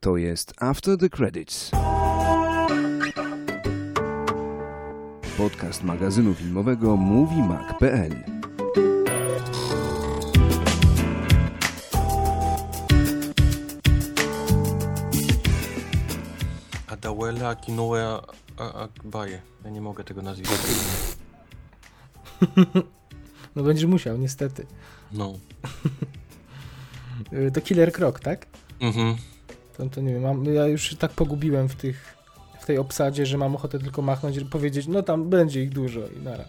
To jest After the Credits. Podcast magazynu filmowego MovieMag.pl Adawela Akinoue Akbaye. Ja nie mogę tego nazwiska. No będziesz musiał, niestety. No. To Killer Croc, tak? Mhm. To, to nie wiem, mam, ja już tak pogubiłem w tych w tej obsadzie, że mam ochotę tylko machnąć i powiedzieć, no tam będzie ich dużo i nara.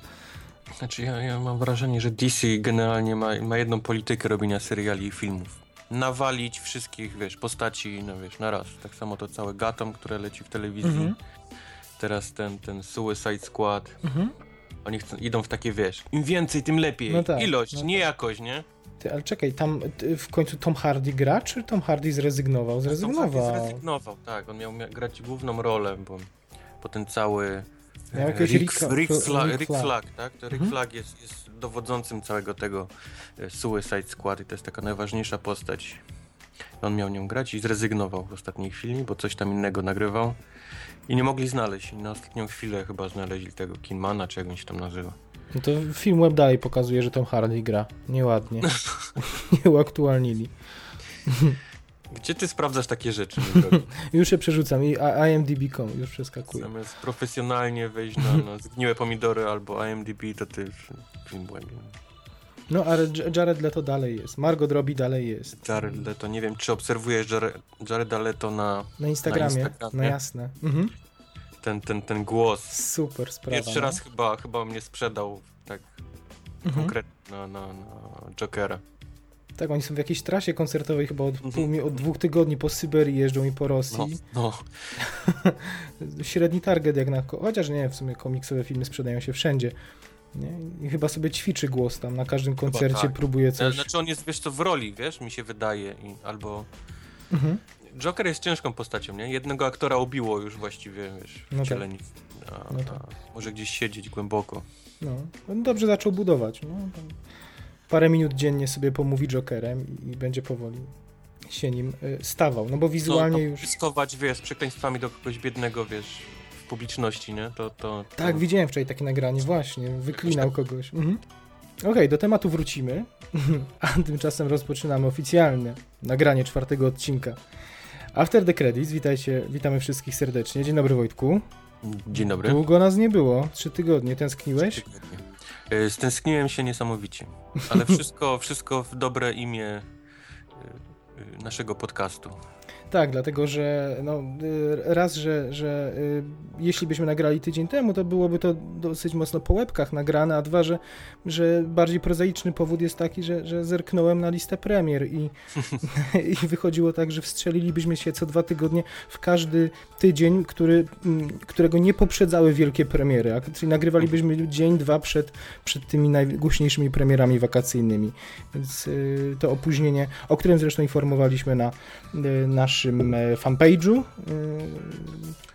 Znaczy ja, ja mam wrażenie, że DC generalnie ma, ma jedną politykę robienia seriali i filmów. Nawalić wszystkich, wiesz, postaci, no wiesz, na raz. Tak samo to całe Gotham, które leci w telewizji. Mhm. Teraz ten, ten Suicide Squad. Mhm. Oni chcą, idą w takie, wiesz, im więcej, tym lepiej. No tak, Ilość, no nie jakość, nie? Ty, ale czekaj, tam w końcu Tom Hardy gra, czy Tom Hardy zrezygnował? Tom Hardy Zrezygnował. Zrezygnował, tak. On miał mia- grać główną rolę, bo, bo ten cały... Miał e, jakiegoś Rick, Ricka- Rick, Fla, Rick Rick Flag. Flag, tak? To Rick Mhm. Flag jest, jest dowodzącym całego tego e, Suicide Squad i to jest taka najważniejsza postać. On miał nią grać i zrezygnował w ostatniej chwili, bo coś tam innego nagrywał i nie mogli znaleźć. I na ostatnią chwilę chyba znaleźli tego Kinmana, czy jak on się tam nazywa. No to film web dalej pokazuje, że Tom Hardy gra. Nieładnie. Nie uaktualnili. Gdzie ty sprawdzasz takie rzeczy? Już się przerzucam i IMDb.com już przeskakuję. Zamiast profesjonalnie wejść na, na zgniłe pomidory albo IMDb, to ty już film błędny. No ale Jared Leto dalej jest. Margot Robbie dalej jest. Jared Leto, nie wiem czy obserwujesz Jared, Jareda Leto na Na Instagramie. Na No Instagramie. jasne. Mhm. Ten, ten, ten głos. Super sprawa. Pierwszy no. raz chyba, chyba mnie sprzedał tak Mhm. konkretnie na, na, na Jokera. Tak, oni są w jakiejś trasie koncertowej chyba od, Mhm. pół, mi- od dwóch tygodni po Syberii jeżdżą i po Rosji. No, no. Średni target jak na... Chociaż nie, w sumie komiksowe filmy sprzedają się wszędzie. Nie? I chyba sobie ćwiczy głos tam, na każdym koncercie tak. próbuje coś. Znaczy on jest, wiesz co, w roli, wiesz, mi się wydaje. I, albo... Mhm. Joker jest ciężką postacią, nie? Jednego aktora ubiło już właściwie, wiesz, No tak. wcielenie. A, No tak. a może gdzieś siedzieć głęboko. No, on dobrze zaczął budować. No, parę minut dziennie sobie pomówi Jokerem i, będzie powoli się nim y, stawał. No bo wizualnie no, już... Ryskować, wiesz, przekleństwami do kogoś biednego, wiesz, w publiczności, nie? To, to, to... Tak, widziałem wczoraj takie nagranie, właśnie, wyklinał kogoś. Mhm. Okej, do tematu wrócimy, a tymczasem rozpoczynamy oficjalne nagranie czwartego odcinka. After the Credits, witajcie, witamy wszystkich serdecznie. Dzień dobry Wojtku. Dzień dobry. Długo nas nie było, trzy tygodnie, tęskniłeś? Tygodnie. E, Stęskniłem się niesamowicie, ale wszystko, wszystko w dobre imię e, e, naszego podcastu. Tak, dlatego że no, y, raz, że, że y, jeśli byśmy nagrali tydzień temu, to byłoby to dosyć mocno po łebkach nagrane, a dwa, że, że bardziej prozaiczny powód jest taki, że, że zerknąłem na listę premier i, i wychodziło tak, że wstrzelilibyśmy się co dwa tygodnie w każdy tydzień, który, mm, którego nie poprzedzały wielkie premiery, a, czyli nagrywalibyśmy dzień, dwa przed, przed tymi najgłośniejszymi premierami wakacyjnymi. Więc y, to opóźnienie, o którym zresztą informowaliśmy na y, naszym e, fanpage'u. Y,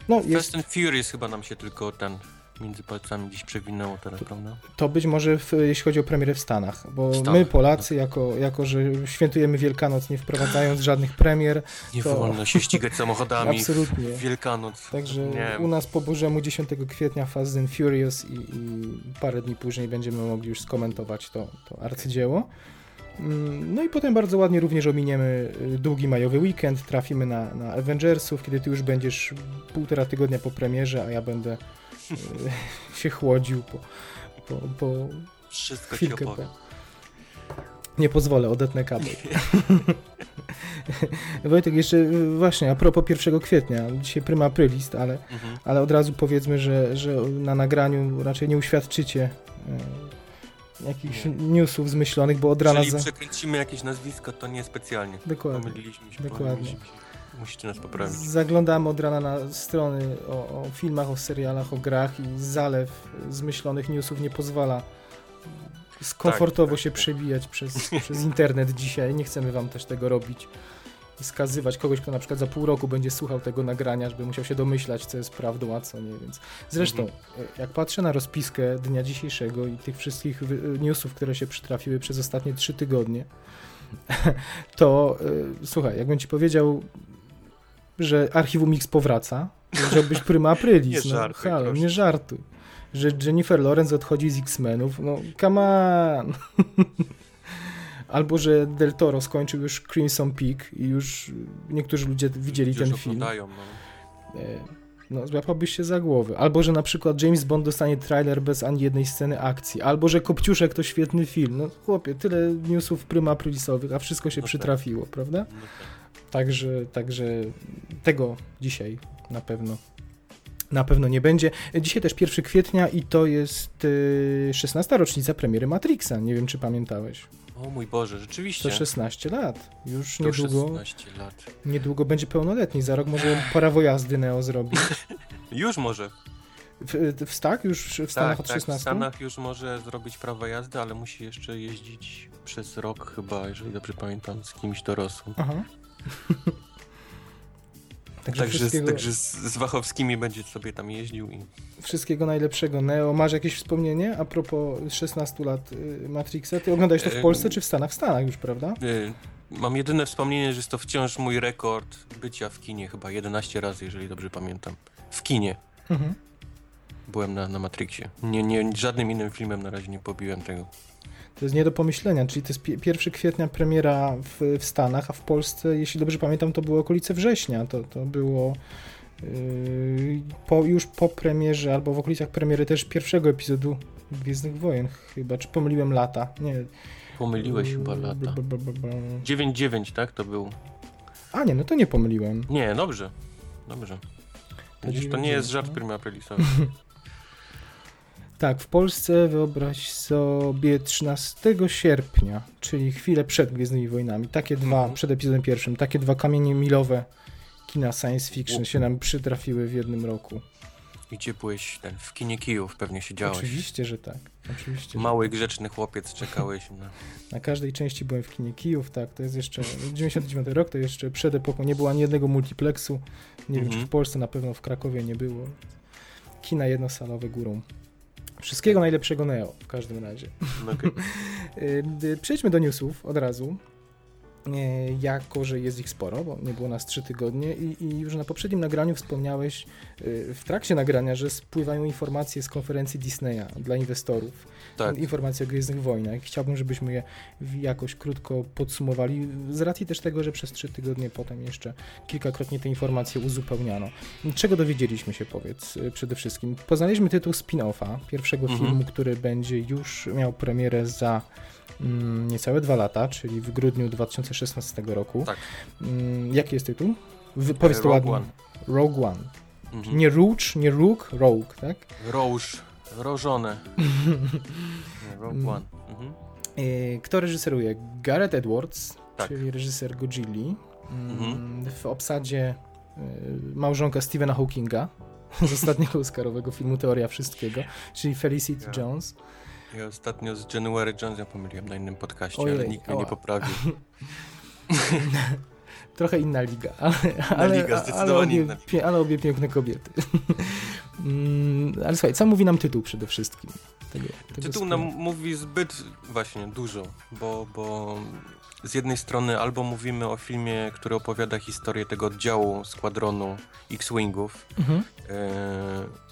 No, jest, Fast and Furious chyba nam się tylko ten między palcami gdzieś przewinęło teraz, prawda? to być może w, jeśli chodzi o premierę w Stanach, bo Stanach, my Polacy, jako, jako że świętujemy Wielkanoc nie wprowadzając żadnych premier, Nie To- wolno się ścigać samochodami absolutnie. Wielkanoc. Także Nie. u nas po Bożemu 10 kwietnia Fast and Furious i, i parę dni później będziemy mogli już skomentować to, to arcydzieło. Mm, No i potem bardzo ładnie również ominiemy y, długi majowy weekend, trafimy na, na Avengersów, kiedy ty już będziesz półtora tygodnia po premierze, a ja będę y, się chłodził po, po, po Wszystko chwilkę. Po... Nie pozwolę, odetnę kabel. Wojtek, jeszcze y, właśnie a propos 1 kwietnia, dzisiaj prima aprylist, ale Mhm. ale od razu powiedzmy, że, że na nagraniu raczej nie uświadczycie jakichś Nie. newsów zmyślonych, bo od rana Jeżeli za... przekręcimy jakieś nazwisko, to nie specjalnie. Dokładnie. Pomyliliśmy się. Dokładnie. pomyliliśmy się. Musicie nas poprawić. Zaglądamy od rana na strony o, o filmach, o serialach, o grach i zalew zmyślonych newsów nie pozwala komfortowo tak, się tak. przebijać przez, przez internet dzisiaj. Nie chcemy wam też tego robić. I skazywać kogoś, kto na przykład za pół roku będzie słuchał tego nagrania, żeby musiał się domyślać, co jest prawdą, a co nie. Więc zresztą, e, jak patrzę na rozpiskę dnia dzisiejszego i tych wszystkich wy- newsów, które się przytrafiły przez ostatnie trzy tygodnie, to y, słuchaj, jakbym ci powiedział że Archiwum X powraca, być Prima Aprilis. Nie no, żartuj, halo, proszę. nie żartuj. Że Jennifer Lawrence odchodzi z X-Menów, no come on. Albo, że Del Toro skończył już Crimson Peak i już niektórzy ludzie widzieli Już ten film. oglądają, no. E, No, złapałbyś się za głowę. Albo, że na przykład James Bond dostanie trailer bez ani jednej sceny akcji. Albo, że Kopciuszek to świetny film. No chłopie, tyle newsów prima aprilisowych, a wszystko się No tak. przytrafiło, prawda? no tak. Także, także tego dzisiaj na pewno na pewno nie będzie. Dzisiaj też 1 kwietnia i to jest y, 16. rocznica premiery Matrixa. Nie wiem, czy pamiętałeś. O mój Boże, rzeczywiście. To 16 lat. Już To niedługo, 16 lat. niedługo będzie pełnoletni. Za rok może prawo jazdy Neo zrobi. Już może. W, w tak? Już w Stanach tak, od tak, 16? w Stanach już może zrobić prawo jazdy, ale musi jeszcze jeździć przez rok chyba, jeżeli dobrze pamiętam, z kimś dorosłym. Aha. Także, Także, wszystkiego, także z, Wachowskimi będzie sobie tam jeździł i wszystkiego najlepszego. Neo, masz jakieś wspomnienie a propos 16 lat y, Matrixa? Ty oglądałeś to w Em. Polsce czy w Stanach? W Stanach już, prawda? y, mam jedyne wspomnienie, że jest to wciąż mój rekord bycia w kinie, chyba 11 razy, jeżeli dobrze pamiętam. W kinie Mhm. byłem na, na Matrixie. Nie, nie, żadnym innym filmem na razie nie pobiłem tego. To jest nie do pomyślenia, czyli to jest pi- 1 kwietnia premiera w, w Stanach, a w Polsce, jeśli dobrze pamiętam, to było okolice września. To, to było yy, po, już po premierze, albo w okolicach premiery też pierwszego epizodu Gwiezdnych Wojen chyba, czy pomyliłem lata? Nie. Pomyliłeś chyba lata. b- b- b- b- 9-9, tak? To był. A nie, no to nie pomyliłem. Nie, dobrze. Dobrze. To Widzisz, to nie 9-9, jest żart no. prima aprilisowy. Tak, w Polsce wyobraź sobie 13 sierpnia, czyli chwilę przed Gwiezdnymi Wojnami. Takie dwa, Mhm. przed epizodem pierwszym, takie dwa kamienie milowe kina science fiction się nam przytrafiły w jednym roku. I gdzie byłeś ten, w kinie Kijów pewnie siedziałeś. Oczywiście, że tak. Oczywiście. Mały, grzeczny chłopiec, czekałeś na... Na każdej części byłem w kinie Kijów, tak, to jest jeszcze 99 rok, to jeszcze przed epoką nie było ani jednego multiplexu. Nie wiem, Mhm. czy w Polsce, na pewno w Krakowie nie było. Kina jednosalowe górą. Wszystkiego najlepszego Neo w każdym razie. No, okej. Y, y, Przejdźmy do newsów od razu. Y, Jako, że jest ich sporo, bo nie było nas trzy tygodnie i, i już na poprzednim nagraniu wspomniałeś y, w trakcie nagrania, że spływają informacje z konferencji Disneya dla inwestorów. Tak. Informacje o Gwiezdnych Wojnach. Chciałbym, żebyśmy je jakoś krótko podsumowali, z racji też tego, że przez trzy tygodnie potem jeszcze kilkakrotnie te informacje uzupełniano. Czego dowiedzieliśmy się, powiedz, y, przede wszystkim? Poznaliśmy tytuł spin-offa, pierwszego Mhm. filmu, który będzie już miał premierę za mm, niecałe dwa lata, czyli w grudniu 2016 roku. Tak. Mm, jaki jest tytuł? Powiedz to Rogue ładnie. One. Rogue One. Mhm. Nie Rouge, nie Rook, Rogue, tak? Roż, rożone. Rogue Mm. One. Mhm. Y, Kto reżyseruje? Gareth Edwards, Tak. czyli reżyser Godzilli. Mm, Mhm. W obsadzie y, małżonka Stephena Hawkinga z ostatniego Oscarowego filmu Teoria Wszystkiego, czyli Felicity Ja. Jones. Ja ostatnio z January Jonesem pomyliłem na innym podcaście, ale Ojej, nikt mnie nie poprawił. Trochę inna liga, ale, ale, liga, ale, zdecydowanie obie, inna liga. ale obie piękne kobiety. Mm, ale słuchaj, co mówi nam tytuł przede wszystkim? Tego, tego Tytuł nam mówi zbyt właśnie dużo, bo, bo z jednej strony albo mówimy o filmie, który opowiada historię tego oddziału składronu X-Wingów, Mhm. e,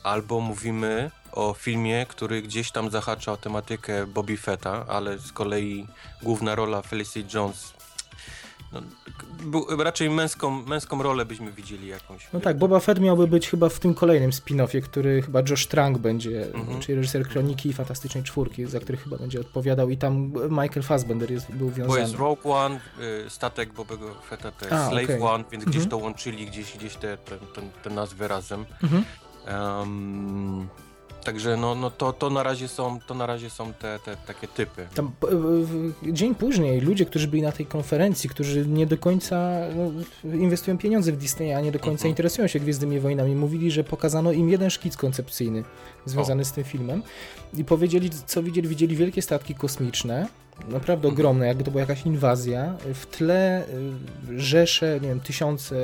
albo mówimy o filmie, który gdzieś tam zahacza o tematykę Bobby Fetta, ale z kolei główna rola Felicity Jones no, raczej męską, męską rolę byśmy widzieli jakąś. No tak, Boba Fett miałby być chyba w tym kolejnym spin-offie, który chyba Josh Trank będzie, Mhm. czyli reżyser Kroniki i Fantastycznej Czwórki, za który chyba będzie odpowiadał i tam Michael Fassbender jest, był Bo wiązany. jest Rogue One, y, statek Bobego Fetta to jest A, Slave okej. One, więc gdzieś Mhm. to łączyli, gdzieś, gdzieś te, te, te, te nazwy razem. Mhm. Em, także no, no to, to na razie są, to na razie są te, te takie typy. Tam, w- dzień później ludzie, którzy byli na tej konferencji, którzy nie do końca no, inwestują pieniądze w Disneya, a nie do końca Mhm. interesują się Gwiezdnymi Wojnami, mówili, że pokazano im jeden szkic koncepcyjny związany z tym filmem i powiedzieli, co widzieli. Widzieli wielkie statki kosmiczne, naprawdę Mhm. ogromne, jakby to była jakaś inwazja. W tle y, rzesze, nie wiem, tysiące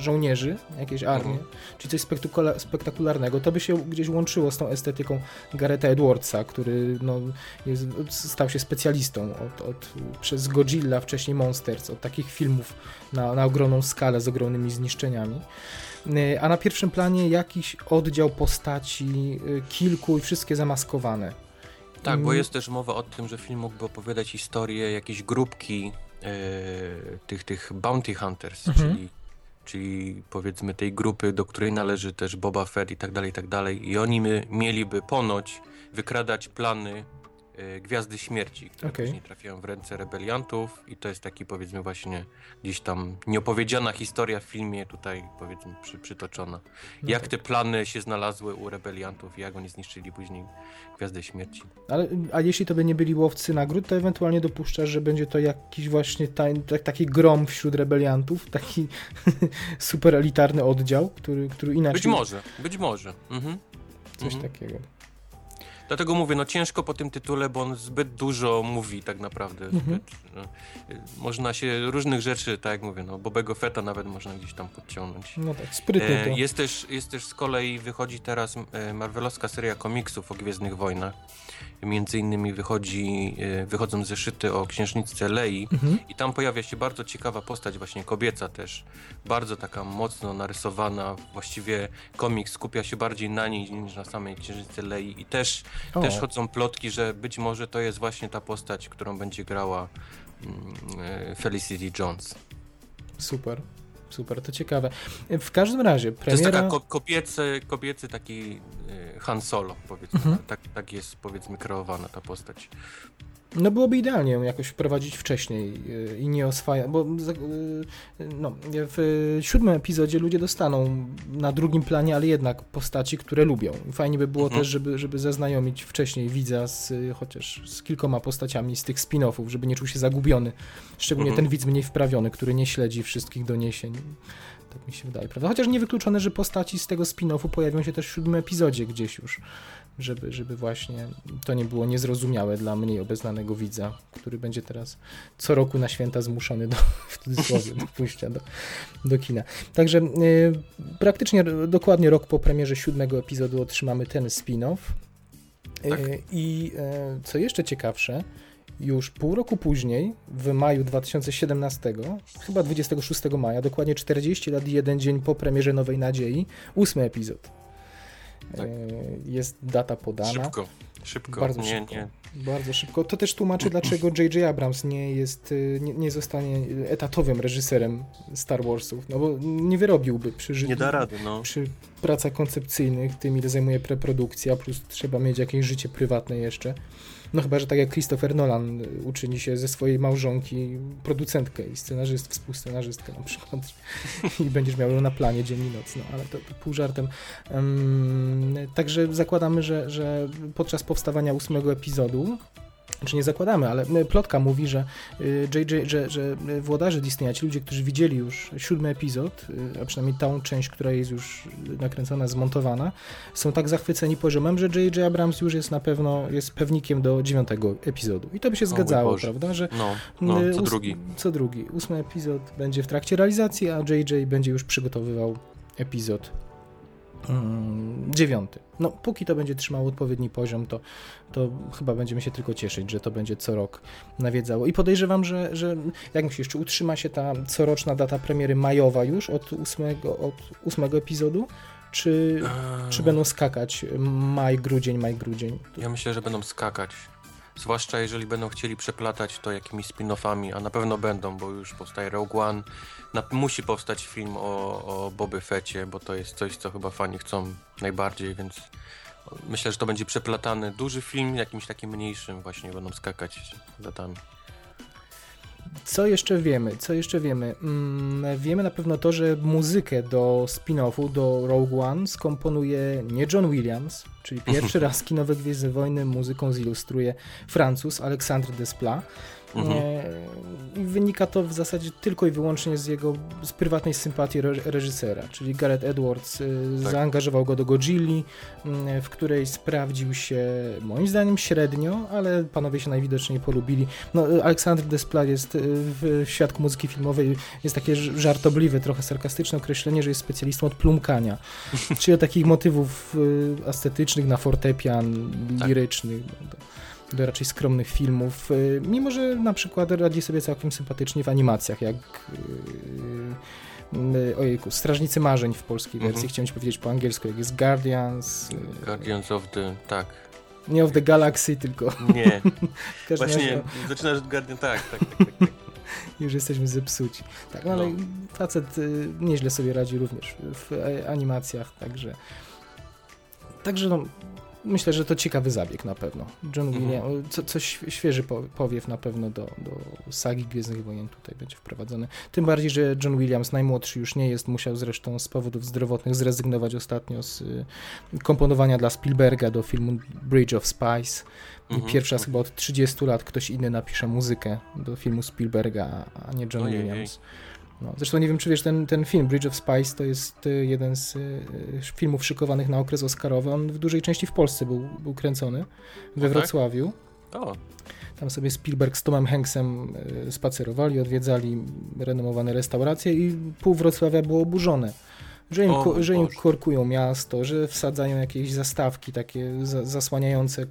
żołnierzy, jakieś armie, Mhm. czy coś spektakula- spektakularnego, to by się gdzieś łączyło z tą estetyką Garetha Edwardsa, który no, jest, stał się specjalistą od, od, przez Godzilla, wcześniej Monsters, od takich filmów na, na ogromną skalę z ogromnymi zniszczeniami. Y, A na pierwszym planie jakiś oddział postaci, y, kilku i wszystkie zamaskowane. Tak, bo Mm. jest też mowa o tym, że film mógłby opowiadać historię jakiejś grupki e, tych, tych bounty hunters, Mhm. czyli, czyli powiedzmy tej grupy, do której należy też Boba Fett i tak dalej, i tak dalej. I oni my, mieliby ponoć wykradać plany Gwiazdy Śmierci, które Okej. później trafiają w ręce rebeliantów i to jest taki powiedzmy właśnie gdzieś tam nieopowiedziana historia w filmie tutaj powiedzmy przy, przytoczona. No jak tak. te plany się znalazły u rebeliantów i jak oni zniszczyli później Gwiazdę Śmierci. Ale, a jeśli to by nie byli łowcy nagród, to ewentualnie dopuszczasz, że będzie to jakiś właśnie tak, taki grom wśród rebeliantów, taki super elitarny oddział, który, który inaczej... Być może, być może. Mhm. Coś Mhm. takiego. Dlatego mówię, no ciężko po tym tytule, bo on zbyt dużo mówi tak naprawdę. Mhm. Zbyt, no, można się różnych rzeczy, tak jak mówię, no Bobego Fetta nawet można gdzieś tam podciągnąć. No tak, sprytnie. E, jest, też, jest też z kolei, wychodzi teraz e, Marvelowska seria komiksów o Gwiezdnych Wojnach. Między innymi wychodzi, e, wychodzą zeszyty o księżniczce Lei Mhm. i tam pojawia się bardzo ciekawa postać, właśnie kobieca też. Bardzo taka mocno narysowana. Właściwie komiks skupia się bardziej na niej niż na samej księżniczce Lei. I też, O, też chodzą plotki, że być może to jest właśnie ta postać, którą będzie grała mm, e, Felicity Jones. super. Super, to ciekawe. W każdym razie, To jest premiera... taka ko- kobiecy, kobiecy taki e, Han Solo, powiedzmy. Mhm. Tak, tak jest, powiedzmy, kreowana ta postać. No byłoby idealnie ją jakoś wprowadzić wcześniej yy, i nie oswajać, bo za- yy, no, w siódmym epizodzie ludzie dostaną na drugim planie, ale jednak postaci, które lubią. Fajnie by było Mhm. też, żeby, żeby zaznajomić wcześniej widza z, chociaż z kilkoma postaciami z tych spin-offów, żeby nie czuł się zagubiony. Szczególnie Mhm. ten widz mniej wprawiony, który nie śledzi wszystkich doniesień. Tak mi się wydaje, prawda? Chociaż niewykluczone, że postaci z tego spin-offu pojawią się też w siódmym epizodzie gdzieś już żeby, żeby właśnie to nie było niezrozumiałe dla mniej obeznanego widza, który będzie teraz co roku na święta zmuszony do, w cudzysłowie, do pójścia do, do kina. Także y, praktycznie dokładnie rok po premierze siódmego epizodu otrzymamy ten spin-off. Y, Tak. I y, co jeszcze ciekawsze, już pół roku później, w maju 2017, chyba 26 maja, dokładnie 40 lat i jeden dzień po premierze Nowej Nadziei, ósmy epizod. Tak. Y, Jest data podana. Szybko, szybko. Bardzo nie, szybko. nie. Bardzo szybko. To też tłumaczy, dlaczego J.J. Abrams nie jest, y, nie, nie zostanie etatowym reżyserem Star Warsów, no bo nie wyrobiłby przy życiu. Nie da rady, no. Przy pracach koncepcyjnych, tym ile zajmuje preprodukcja, plus trzeba mieć jakieś życie prywatne jeszcze. No chyba, że tak jak Christopher Nolan y, uczyni się ze swojej małżonki producentkę i scenarzyst, współscenarzystkę na przykład i będziesz miał ją na planie dzień i noc, no ale to, to pół żartem. Em, także zakładamy, że, że podczas powstawania ósmego epizodu czy nie zakładamy, ale y, plotka mówi, że y, JJ, że, że y, włodarze Disneya, ci ludzie, którzy widzieli już siódmy epizod, y, a przynajmniej tą część, która jest już nakręcona, zmontowana, są tak zachwyceni poziomem, że J.J. Abrams już jest na pewno, jest pewnikiem do dziewiątego epizodu. I to by się zgadzało, prawda, że No, no, y, co drugi. Co drugi. Ósmy epizod będzie w trakcie realizacji, a JJ będzie już przygotowywał epizod dziewiąty. No, póki to będzie trzymało odpowiedni poziom, to, to chyba będziemy się tylko cieszyć, że to będzie co rok nawiedzało. I podejrzewam, że, że jak myślisz, czy utrzyma się ta coroczna data premiery majowa już od ósmego, od ósmego epizodu? Czy, Eee, czy będą skakać maj, grudzień, maj, grudzień? Ja myślę, że będą skakać. Zwłaszcza jeżeli będą chcieli przeplatać to jakimiś spin-offami, a na pewno będą, bo już powstaje Rogue One. Na, musi powstać film o, o Boby Fecie, bo to jest coś, co chyba fani chcą najbardziej, więc myślę, że to będzie przeplatany duży film, jakimś takim mniejszym właśnie będą skakać datami. Co jeszcze wiemy? Co jeszcze wiemy? Mm, wiemy na pewno to, że muzykę do spin-offu, do Rogue One skomponuje nie John Williams, Czyli pierwszy raz kinowe Gwiezdne Wojny muzyką zilustruje Francuz Alexandre Desplat. Mhm. I wynika to w zasadzie tylko i wyłącznie z jego z prywatnej sympatii re reżysera, czyli Gareth Edwards y, Tak. zaangażował go do Godzilli, y, w której sprawdził się moim zdaniem średnio, ale panowie się najwidoczniej polubili. No, y, Aleksander Desplat jest y, w, świadku muzyki filmowej jest takie żartobliwe, trochę sarkastyczne określenie, że jest specjalistą od plumkania, czyli od takich motywów estetycznych na fortepian, Tak. lirycznych. no, do, raczej skromnych filmów, y, mimo że na przykład radzi sobie całkiem sympatycznie w animacjach, jak yy, yy, ojejku, Strażnicy Marzeń w polskiej wersji, Mhm. chciałem ci powiedzieć po angielsku, jak jest Guardians, Guardians of the... tak. nie of the Galaxy, tylko Nie, właśnie razie zaczynasz od Guardian... tak, tak, tak, tak, tak. już jesteśmy zepsuci. Tak, no, ale No. facet y, nieźle sobie radzi również w animacjach, także także no, myślę, że to ciekawy zabieg na pewno. John Mhm. Williams, co, coś świeży po- powiew na pewno do, do sagi Gwiezdnych Wojen tutaj będzie wprowadzony. Tym bardziej, że John Williams, najmłodszy już nie jest, musiał zresztą z powodów zdrowotnych zrezygnować ostatnio z y, komponowania dla Spielberga do filmu Bridge of Spies. Mhm. Pierwszy raz chyba od 30 lat ktoś inny napisze muzykę do filmu Spielberga, a nie John Ojej. Williams. No, zresztą nie wiem, czy wiesz, ten, ten film Bridge of Spies to jest y, jeden z y, filmów szykowanych na okres Oscarowy. On w dużej części w Polsce był, był kręcony, we tak? Wrocławiu. O, Tam sobie Spielberg z Tomem Hanksem y, spacerowali, odwiedzali renomowane restauracje i pół Wrocławia było oburzone. Że im, O że im korkują miasto, że wsadzają jakieś zastawki takie za, zasłaniające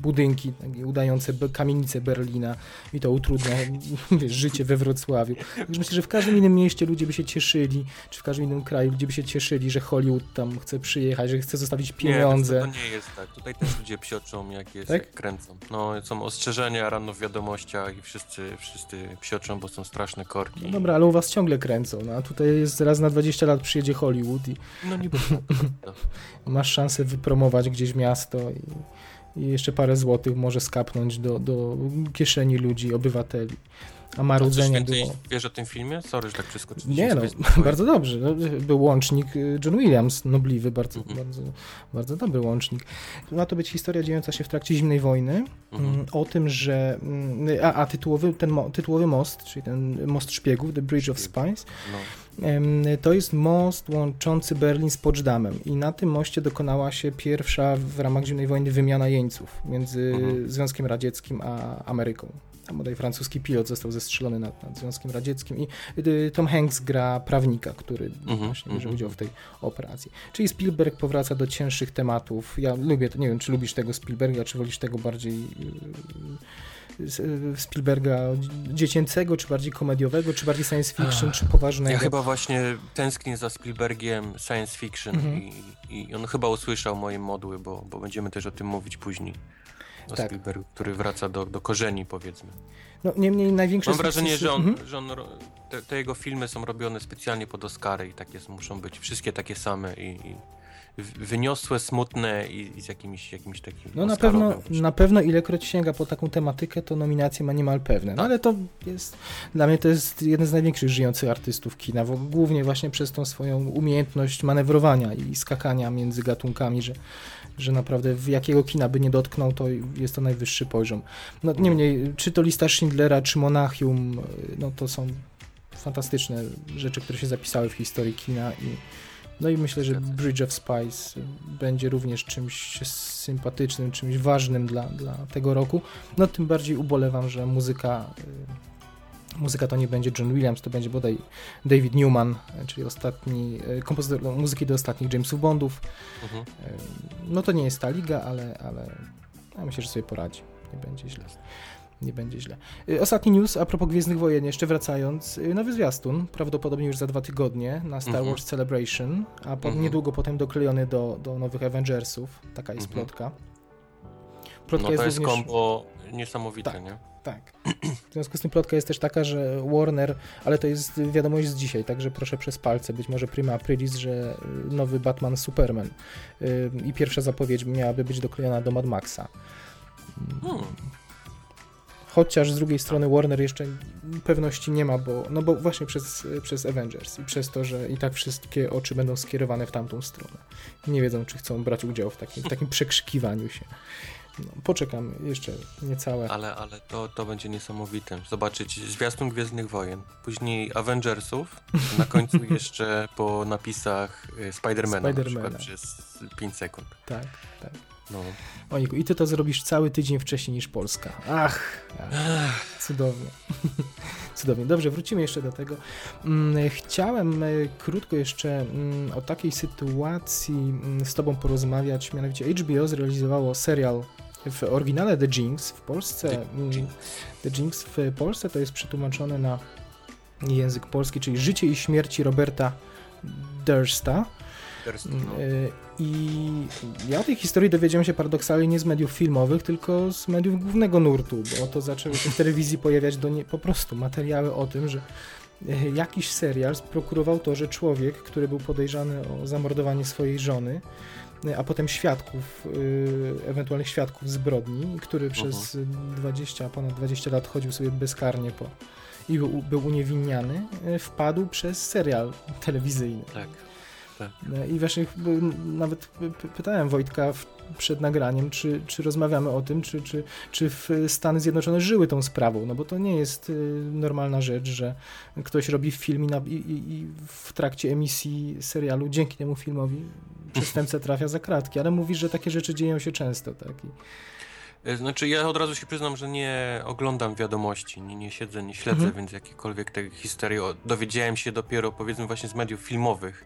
budynki, udające kamienice Berlina i to utrudnia wiesz, życie we Wrocławiu. Także myślę, że w każdym innym mieście ludzie by się cieszyli, czy w każdym innym kraju ludzie by się cieszyli, że Hollywood tam chce przyjechać, że chce zostawić pieniądze. Nie, to, to nie jest tak. Tutaj też ludzie psioczą, jak jest, Tak? jak kręcą. No, są ostrzeżenia rano w wiadomościach i wszyscy, wszyscy psioczą, bo są straszne korki. No dobra, ale u was ciągle kręcą, no a tutaj jest raz na 20 lat przyjedzie Hollywood i No niby tak, masz szansę wypromować gdzieś miasto i, i jeszcze parę złotych może skapnąć do, do kieszeni ludzi, obywateli. A A marudzenie więcej było... wiesz o tym filmie? Sorry, że tak przeskoczyłem. Nie no, bardzo dobrze. No, był łącznik y, John Williams, nobliwy, bardzo, Mhm. bardzo, bardzo dobry łącznik. Ma to być historia dziejąca się w trakcie zimnej wojny, Mhm. mm, o tym, że... mm, A, a tytułowy, ten mo, tytułowy most, czyli ten most szpiegów, The Bridge of Spies, No. To jest most łączący Berlin z Poczdamem i na tym moście dokonała się pierwsza w ramach zimnej wojny wymiana jeńców między Mhm. Związkiem Radzieckim a Ameryką. Tam bodaj francuski pilot został zestrzelony nad, nad Związkiem Radzieckim i y, Tom Hanks gra prawnika, który Mhm, właśnie bierze mhm. udział w tej operacji. Czyli Spielberg powraca do cięższych tematów. Ja lubię to, nie wiem, czy lubisz tego Spielberga, czy wolisz tego bardziej y, Spielberga dziecięcego, czy bardziej komediowego, czy bardziej science fiction, czy poważnego. Ja chyba właśnie tęsknię za Spielbergiem science fiction Mhm. i, i on chyba usłyszał moje modły, bo, bo będziemy też o tym mówić później. O Tak. Spielbergu, który wraca do, do korzeni, powiedzmy. No niemniej największe Mam wrażenie, że, on, Mhm. że on, te, te jego filmy są robione specjalnie pod Oscary i takie muszą być wszystkie takie same i, i wyniosłe, smutne i, i z jakimś, jakimś takim No na pewno, na pewno ilekroć sięga po taką tematykę, to nominacje ma niemal pewne. No Tak. ale to jest, dla mnie to jest jeden z największych żyjących artystów kina, bo głównie właśnie przez tą swoją umiejętność manewrowania i skakania między gatunkami, że, że naprawdę w jakiego kina by nie dotknął, to jest to najwyższy poziom. No niemniej, czy to lista Schindlera, czy Monachium, no to są fantastyczne rzeczy, które się zapisały w historii kina i no i myślę, że. Bridge of Spies będzie również czymś sympatycznym, czymś ważnym dla, dla tego roku. No tym bardziej ubolewam, że muzyka y, muzyka to nie będzie John Williams, to będzie bodaj David Newman, y, czyli ostatni y, kompozytor muzyki do ostatnich Jamesów Bondów. Mhm. No to nie jest ta liga, ale, ale ja myślę, że sobie poradzi. Nie będzie źle. Nie będzie źle. Y, Ostatni news a propos Gwiezdnych Wojen, jeszcze wracając. y, Nowy zwiastun, prawdopodobnie już za dwa tygodnie na Star Mhm. Wars Celebration, a po, Mhm. niedługo potem doklejony do, do nowych Avengersów. Taka jest Mhm. plotka. Plotka No to jest również- kombo niesamowite, Tak. nie? Tak. W związku z tym plotka jest też taka, że Warner, ale to jest wiadomość z dzisiaj, także proszę przez palce, być może prima aprilis, że y, nowy Batman Superman y, i pierwsza zapowiedź miałaby być doklejona do Mad Maxa. Hmm. Chociaż z drugiej strony Warner jeszcze pewności nie ma, bo, no bo właśnie przez, przez Avengers i przez to, że i tak wszystkie oczy będą skierowane w tamtą stronę. Nie wiedzą, czy chcą brać udział w takim, w takim przekrzykiwaniu się. No, poczekam jeszcze niecałe. Ale, ale to, to będzie niesamowite. Zobaczyć zwiastun Gwiezdnych Wojen, później Avengersów, na końcu jeszcze po napisach y, Spidermana, Spidermana. na przez 5 sekund. Tak, tak. No. Ojku, i ty to zrobisz cały tydzień wcześniej niż Polska. Ach, ach cudownie. cudownie. Dobrze, wrócimy jeszcze do tego. Mm, chciałem e, krótko jeszcze mm, o takiej sytuacji mm, z tobą porozmawiać, mianowicie HBO zrealizowało serial w oryginale The Jinx w Polsce. The Jinx. The Jinx w Polsce to jest przetłumaczone na język polski, czyli Życie i śmierci Roberta Dursta. No. I ja o tej historii dowiedziałem się paradoksalnie nie z mediów filmowych, tylko z mediów głównego nurtu, bo to zaczęły się w telewizji pojawiać do nie, po prostu materiały o tym, że e, jakiś serial sprokurował to, że człowiek, który był podejrzany o zamordowanie swojej żony, e, a potem świadków, e, ewentualnych świadków zbrodni, który -huh. przez 20, ponad 20 lat chodził sobie bezkarnie po i był, był uniewinniany, wpadł przez serial telewizyjny. Tak. Tak. I właśnie nawet pytałem Wojtka przed nagraniem, czy, czy rozmawiamy o tym, czy, czy, czy Stany Zjednoczone żyły tą sprawą, no bo to nie jest y, normalna rzecz, że ktoś robi film i, na, i, i w trakcie emisji serialu dzięki temu filmowi przestępca trafia za kratki, ale mówisz, że takie rzeczy dzieją się często, tak? I... E, znaczy ja od razu się przyznam, że nie oglądam wiadomości, nie, nie siedzę, nie śledzę, mhm. więc jakiekolwiek te historie dowiedziałem się dopiero powiedzmy właśnie z mediów filmowych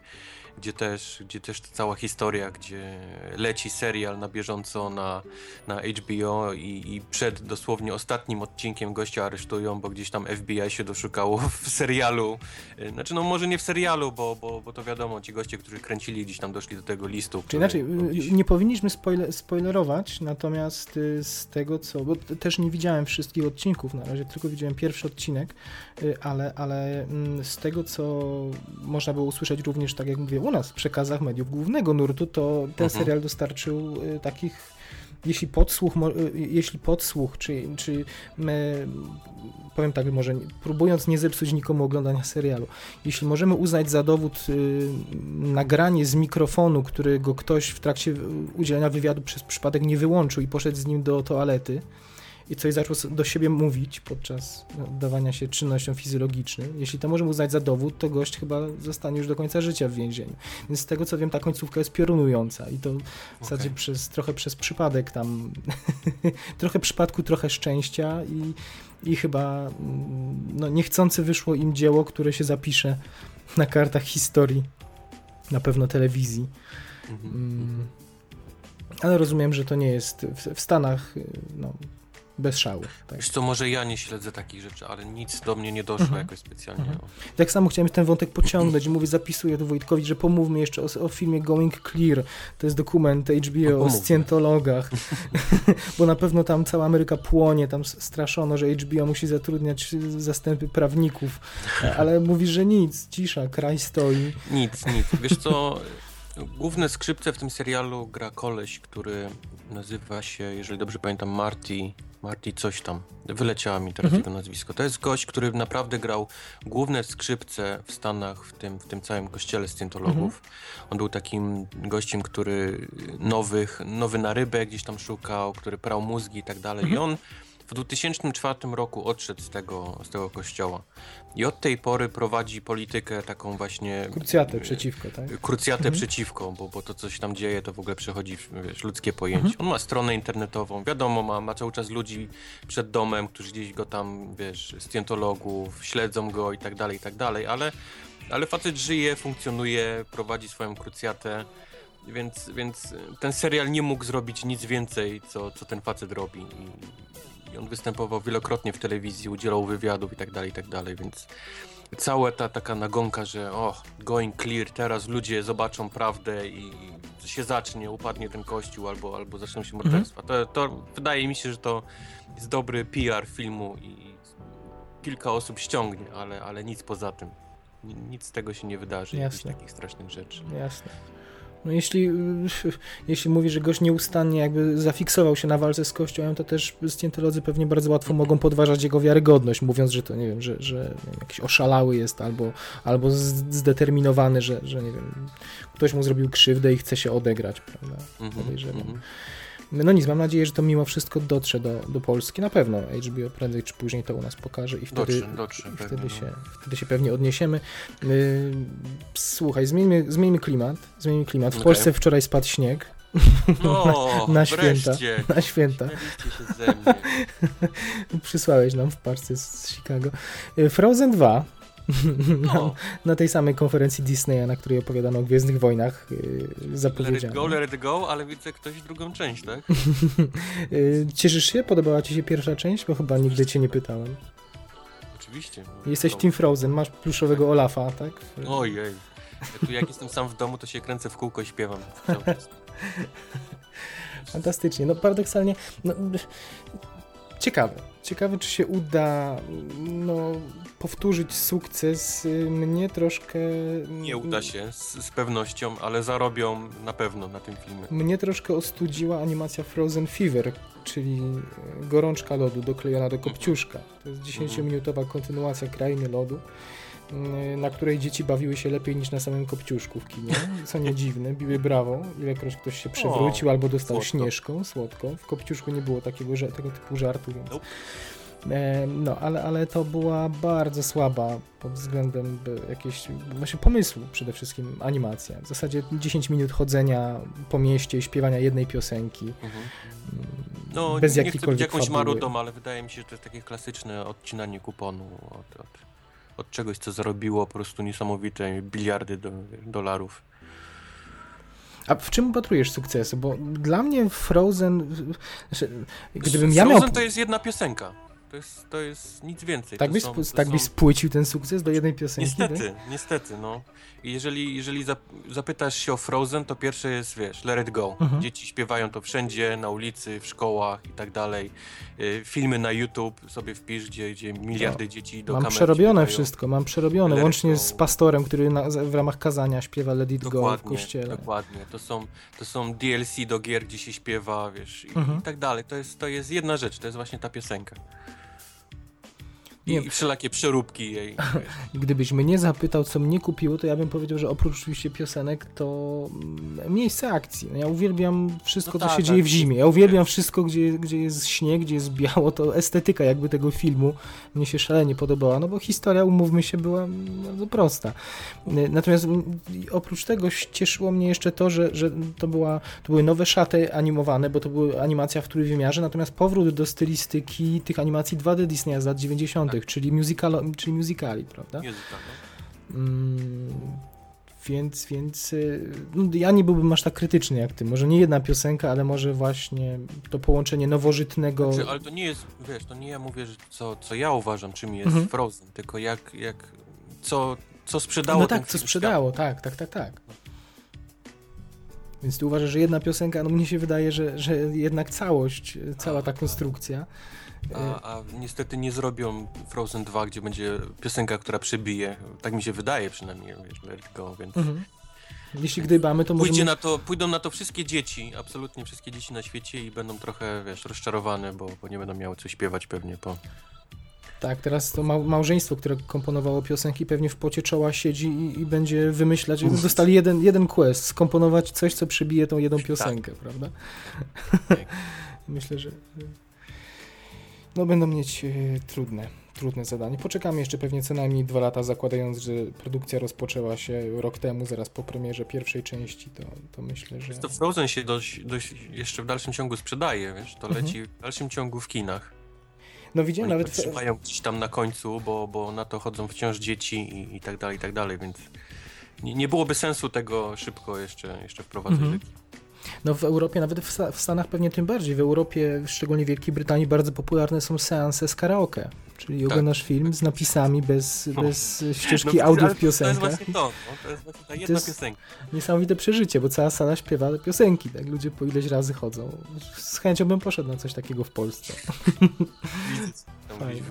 gdzie też, gdzie też ta cała historia, gdzie leci serial na bieżąco na, na HBO i, i przed dosłownie ostatnim odcinkiem gościa aresztują, bo gdzieś tam FBI się doszukało w serialu. Y, znaczy, no może nie w serialu, bo, bo, bo to wiadomo, ci goście, którzy kręcili gdzieś tam doszli do tego listu. Czyli inaczej, gdzieś... nie powinniśmy spoiler, spoilerować, natomiast y, z tego co, bo też nie widziałem wszystkich odcinków na razie, tylko widziałem pierwszy odcinek, y, ale, ale mm, z tego co można było usłyszeć również, tak jak mówię, u nas w przekazach mediów głównego nurtu, to ten mhm. serial dostarczył y, takich jeśli podsłuch, y, jeśli podsłuch, czy, czy my, powiem tak, może próbując nie zepsuć nikomu oglądania serialu, jeśli możemy uznać za dowód y, nagranie z mikrofonu, którego ktoś w trakcie udzielenia wywiadu przez przypadek nie wyłączył i poszedł z nim do toalety, i coś zaczął do siebie mówić podczas oddawania się czynnościom fizjologicznym, jeśli to możemy uznać za dowód, to gość chyba zostanie już do końca życia w więzieniu. Więc z tego co wiem, ta końcówka jest piorunująca i to w zasadzie okay. przez, trochę przez przypadek tam, trochę przypadku, trochę szczęścia i, i chyba mm, no, niechcący wyszło im dzieło, które się zapisze na kartach historii, na pewno telewizji. Mhm, mm -hmm. Ale rozumiem, że to nie jest w, w Stanach, y, no, bez szału. Tak. Wiesz co, może ja nie śledzę takich rzeczy, ale nic do mnie nie doszło mhm. jakoś specjalnie. Mhm. Tak samo chciałem ten wątek pociągnąć i mówię, zapisuję tu Wojtkowi, że pomówmy jeszcze o, o filmie Going Clear. To jest dokument HBO no, o scjentologach, bo na pewno tam cała Ameryka płonie, tam straszono, że HBO musi zatrudniać zastępy prawników, ale mówisz, że nic, cisza, kraj stoi. Nic, nic. Wiesz co, główne skrzypce w tym serialu gra koleś, który nazywa się, jeżeli dobrze pamiętam, Marty Marty coś tam. Wyleciała mi teraz mhm. jego nazwisko. To jest gość, który naprawdę grał główne skrzypce w Stanach, w tym, w tym całym kościele scjentologów. Mhm. On był takim gościem, który nowych, nowy na rybę gdzieś tam szukał, który prał mózgi i tak dalej. I mhm. on w 2004 roku odszedł z tego, z tego kościoła. I od tej pory prowadzi politykę taką właśnie... Krucjatę przeciwko, tak? Krucjatę mhm. przeciwko, bo, bo to, co się tam dzieje, to w ogóle przechodzi wiesz, ludzkie pojęcie. Mhm. On ma stronę internetową, wiadomo, ma, ma cały czas ludzi przed domem, którzy gdzieś go tam, wiesz, scjentologów, śledzą go i tak dalej, i tak dalej, ale, ale facet żyje, funkcjonuje, prowadzi swoją krucjatę. Więc, więc ten serial nie mógł zrobić nic więcej, co, co ten facet robi. I, i on występował wielokrotnie w telewizji, udzielał wywiadów i tak dalej, i tak dalej, więc cała ta taka nagonka, że o, going clear, teraz ludzie zobaczą prawdę i się zacznie, upadnie ten kościół albo, albo zaczną się morderstwa. Mhm. To, to wydaje mi się, że to jest dobry PR filmu i kilka osób ściągnie, ale, ale nic poza tym. Nic z tego się nie wydarzy, jakichś takich strasznych rzeczy. Jasne. No jeśli, jeśli mówi, że gość nieustannie jakby zafiksował się na walce z Kościołem, to też scjentolodzy pewnie bardzo łatwo mogą podważać jego wiarygodność, mówiąc, że to, nie wiem, że, że wiem, jakiś oszalały jest albo, albo zdeterminowany, że, że, nie wiem, ktoś mu zrobił krzywdę i chce się odegrać, prawda? Mhm, Podejrzewam. mhm. No nic, mam nadzieję, że to mimo wszystko dotrze do, do Polski. Na pewno HBO prędzej czy później to u nas pokaże i wtedy, Dotrze, dotrze i pewnie, wtedy, no. się, wtedy się pewnie odniesiemy. Yy, słuchaj, zmieńmy, zmieńmy klimat. Zmieńmy klimat. W Okej. Polsce wczoraj spadł śnieg. No, na święta. Na święta. Ze mnie. Przysłałeś nam w parce z Chicago. Yy, Frozen 2. Na, No, na tej samej konferencji Disneya, na której opowiadano o Gwiezdnych Wojnach, yy, let it zapowiedziano. go, let it go, ale widzę ktoś drugą część, tak? Yy, cieszysz się? Podobała ci się pierwsza część? Bo chyba nigdy cię nie pytałem. Oczywiście. no. Jesteś No. Team Frozen, masz pluszowego Olafa, tak? Ojej. Ja tu jak jestem sam w domu, to się kręcę w kółko i śpiewam. Fantastycznie. No paradoksalnie, no, ciekawe. Ciekawe, czy się uda no, powtórzyć sukces. Y, Mnie troszkę... Nie uda się z, z pewnością, ale zarobią na pewno na tym filmie. Mnie troszkę ostudziła animacja Frozen Fever, czyli e, gorączka lodu doklejona do kopciuszka. To jest 10-minutowa kontynuacja Krainy Lodu, y, na której dzieci bawiły się lepiej niż na samym kopciuszku w kinie, co nie dziwne, biły brawo, ilekroć ktoś się przewrócił O, albo dostał słodko. śnieżką słodką. W kopciuszku nie było takiego, tego typu żartu, więc... Nope. E, No, ale, ale to była bardzo słaba pod względem jakiejś właśnie pomysłu przede wszystkim animacja. W zasadzie 10 minut chodzenia po mieście, śpiewania jednej piosenki. Mhm. mm, No, bez nie chcę być jakąś fabuły. marutą, ale wydaje mi się, że to jest takie klasyczne odcinanie kuponu od, od, od czegoś, co zarobiło po prostu niesamowite biliardy do, dolarów. A w czym upatrujesz sukcesu? Bo dla mnie Frozen, znaczy, gdybym ja Frozen miał... to jest jedna piosenka. To jest, to jest nic więcej. Tak byś, są, tak są... byś spłycił ten sukces do jednej piosenki? Niestety, tak? niestety, no. I jeżeli, jeżeli zap- zapytasz się o Frozen, to pierwsze jest, wiesz, Let It Go. Mhm. Dzieci śpiewają to wszędzie, na ulicy, w szkołach i tak dalej. Y, Filmy na YouTube sobie wpisz, gdzie, gdzie miliardy dzieci do Mam przerobione śpiewają. wszystko, mam przerobione, Let łącznie z pastorem, który na, w ramach kazania śpiewa Let It Go w Dokładnie, kościele. dokładnie. To są, to są DLC do gier, gdzie się śpiewa, wiesz, i, Mhm. i tak dalej. To jest, to jest jedna rzecz, to jest właśnie ta piosenka. I, Nie. i wszelakie przeróbki jej. Gdybyś mnie zapytał, co mnie kupiło, to ja bym powiedział, że oprócz oczywiście piosenek, to mm, miejsce akcji. No Ja uwielbiam wszystko, No co tak, się tak. dzieje w zimie. Ja uwielbiam wszystko, gdzie, gdzie jest śnieg, gdzie jest biało. To estetyka jakby tego filmu mnie się szalenie podobała, no bo historia, umówmy się, była mm, bardzo prosta. Y, Natomiast mm, oprócz tego cieszyło mnie jeszcze to, że, że to, była, to były nowe szaty animowane, bo to była animacja w trójwymiarze, natomiast powrót do stylistyki tych animacji 2D Disneya z lat 90., czyli, musicalo, czyli musicali, prawda? Musical, no. Mm, więc, więc y, no, ja nie byłbym aż tak krytyczny jak ty. Może nie jedna piosenka, ale może właśnie to połączenie nowożytnego. Znaczy, ale to nie jest, wiesz, to nie ja mówię, że co, co ja uważam, czym jest Mhm. Frozen, tylko jak, jak co, co sprzedało No tak, co sprzedało, tak, tak, tak, tak. Więc ty uważasz, że jedna piosenka, no mnie się wydaje, że, że jednak całość, cała ta konstrukcja. A, a niestety nie zrobią Frozen 2, gdzie będzie piosenka, która przebije. Tak mi się wydaje przynajmniej, wiesz, Let Go, więc Mhm. Jeśli gdybamy, to Pójdzie możemy... na to, pójdą na to wszystkie dzieci, absolutnie wszystkie dzieci na świecie i będą trochę, wiesz, rozczarowane, bo, bo nie będą miały co śpiewać pewnie po... Tak, teraz to mał, małżeństwo, które komponowało piosenki, pewnie w pocie czoła siedzi i, i będzie wymyślać. Uff. Dostali jeden, jeden quest, skomponować coś, co przebije tą jedną Tak. piosenkę, prawda? Tak. Myślę, że no będą mieć e, trudne, trudne zadanie. Poczekamy jeszcze pewnie co najmniej dwa lata, zakładając, że produkcja rozpoczęła się rok temu, zaraz po premierze pierwszej części, to, to myślę, że... To Frozen się dość, dość jeszcze w dalszym ciągu sprzedaje, wiesz, to Mhm. leci w dalszym ciągu w kinach. No widziałem Oni nawet... to trzymają gdzieś tam na końcu, bo, bo na to chodzą wciąż dzieci i, i tak dalej, i tak dalej, więc nie, nie byłoby sensu tego szybko jeszcze, jeszcze wprowadzać Mhm. No w Europie, nawet w, w Stanach pewnie tym bardziej. W Europie, szczególnie w Wielkiej Brytanii, bardzo popularne są seanse z karaoke. Czyli tak, oglądasz film z napisami bez, no. bez ścieżki no, audio w piosenkach. To jest właśnie to, no, to jest właśnie ta jedna piosenka. Niesamowite przeżycie, bo cała sala śpiewa piosenki, tak? Ludzie po ileś razy chodzą. Z chęcią bym poszedł na coś takiego w Polsce. Fajne.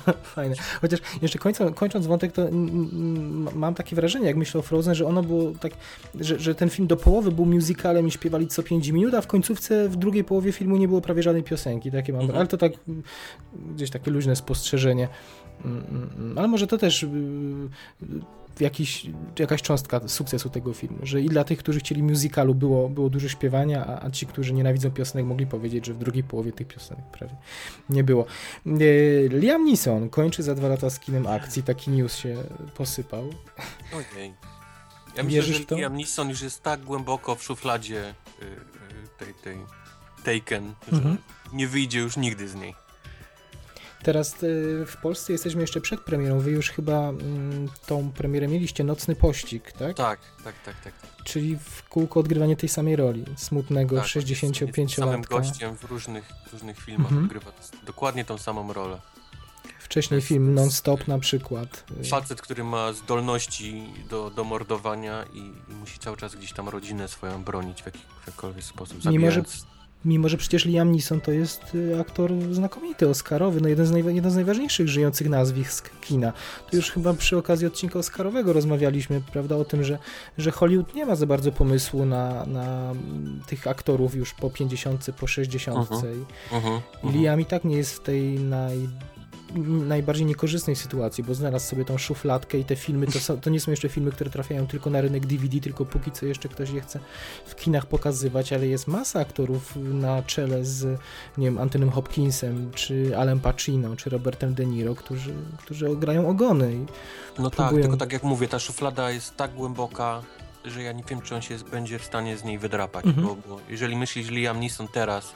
Fajne. Chociaż jeszcze kończąc, kończąc wątek, to mam takie wrażenie, jak myślę o Frozen, że ono było tak, że, że ten film do połowy był musicalem i śpiewali co 5 minut, a w końcówce w drugiej połowie filmu nie było prawie żadnej piosenki. Takie mam, mhm. ale to tak gdzieś takie luźne spostrzeżenie. Mm, mm, mm. Ale może to też y, jakiś, jakaś cząstka sukcesu tego filmu, że i dla tych, którzy chcieli musicalu było, było dużo śpiewania, a, a ci, którzy nienawidzą piosenek mogli powiedzieć, że w drugiej połowie tych piosenek prawie nie było. E, Liam Neeson kończy za dwa lata z kinem akcji, taki news się posypał. Ojej. Ja myślę, Wierzysz że to? Liam Neeson już jest tak głęboko w szufladzie y, y, tej, tej Taken, mhm. że nie wyjdzie już nigdy z niej. Teraz y, w Polsce jesteśmy jeszcze przed premierą. Wy już chyba mm, tą premierę mieliście, Nocny Pościg, tak? Tak, tak, tak, tak. Czyli w kółko odgrywanie tej samej roli, smutnego tak, 65-latka. samym gościem w różnych, w różnych filmach mhm. odgrywa dokładnie tą samą rolę. Wcześniej film Non-Stop na przykład. Facet, który ma zdolności do, do mordowania i, i musi cały czas gdzieś tam rodzinę swoją bronić w jakikolwiek sposób. Nie może Mimo, że przecież Liam Neeson to jest y, aktor znakomity, oscarowy, no jeden z, naj, jeden z najważniejszych żyjących nazwisk kina. Tu już chyba przy okazji odcinka oscarowego rozmawialiśmy, prawda, o tym, że, że Hollywood nie ma za bardzo pomysłu na, na tych aktorów już po 50, po 60. Uh -huh. I, uh -huh. i Liam i tak nie jest w tej naj najbardziej niekorzystnej sytuacji, bo znalazł sobie tą szufladkę i te filmy, to, są, to nie są jeszcze filmy, które trafiają tylko na rynek DVD, tylko póki co jeszcze ktoś je chce w kinach pokazywać, ale jest masa aktorów na czele z, nie wiem, Antonym Hopkinsem, czy Alem Pacino, czy Robertem De Niro, którzy, którzy grają ogony. No próbują... tak, tylko tak jak mówię, ta szuflada jest tak głęboka, że ja nie wiem, czy on się będzie w stanie z niej wydrapać, mhm. bo, bo jeżeli myślisz Liam Neeson teraz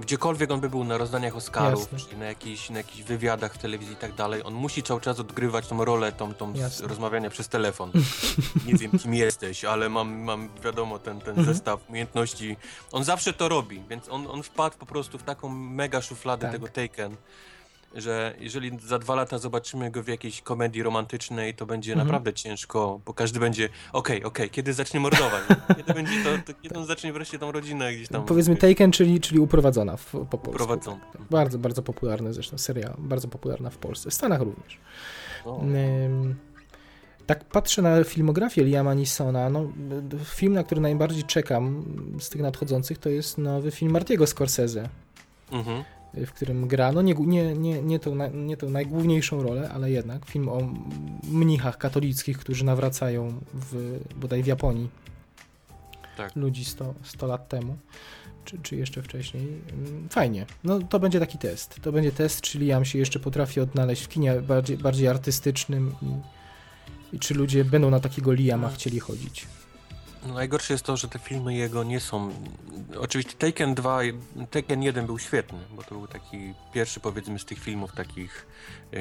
gdziekolwiek on by był na rozdaniach Oscarów, czy na jakichś, na jakichś wywiadach w telewizji i tak dalej, on musi cały czas odgrywać tą rolę, tą, tą rozmawiania przez telefon. Nie wiem, kim jesteś, ale mam, mam wiadomo, ten, ten mhm. zestaw umiejętności. On zawsze to robi, więc on, on wpadł po prostu w taką mega szufladę tak. tego Taken, że jeżeli za dwa lata zobaczymy go w jakiejś komedii romantycznej, to będzie mhm. naprawdę ciężko, bo każdy będzie, okej, okay, okej, okay, kiedy zacznie mordować? kiedy będzie to, to, kiedy on zacznie wreszcie tą rodzinę gdzieś tam... Powiedzmy Taken, czyli, czyli uprowadzona w, po polsku. Uprowadzona. Bardzo, bardzo popularny zresztą serial, bardzo popularna w Polsce, w Stanach również. tak patrzę na filmografię Liama Neesona, no, film, na który najbardziej czekam z tych nadchodzących, to jest nowy film Martiego Scorsese. Mhm w którym gra, no nie, nie, nie, nie, tą, nie tą najgłówniejszą rolę, ale jednak film o mnichach katolickich, którzy nawracają w, bodaj w Japonii tak. ludzi 100, 100 lat temu, czy, czy jeszcze wcześniej. Mm, fajnie. No to będzie taki test. To będzie test, czyli Liam się jeszcze potrafi odnaleźć w kinie bardziej, bardziej artystycznym i, i czy ludzie będą na takiego Liama no. chcieli chodzić. No najgorsze jest to, że te filmy jego nie są. Oczywiście Taken 2, Taken 1 był świetny, bo to był taki pierwszy powiedzmy z tych filmów takich, yy,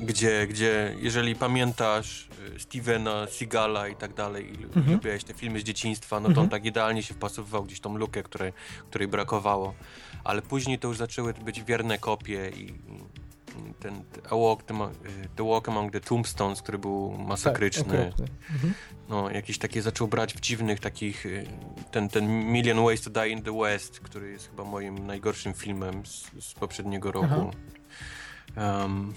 gdzie, gdzie jeżeli pamiętasz y, Stevena Seagala i tak dalej, i mhm. lubiłeś te filmy z dzieciństwa, no to mhm. on tak idealnie się wpasowywał gdzieś tą lukę, której, której brakowało. Ale później to już zaczęły być wierne kopie i, ten A Walk, the, the Walk Among the Tombstones, który był masakryczny. Tak, mhm. No, jakieś takie zaczął brać w dziwnych takich, y, ten, ten Million Ways to Die in the West, który jest chyba moim najgorszym filmem z, z poprzedniego roku. Um,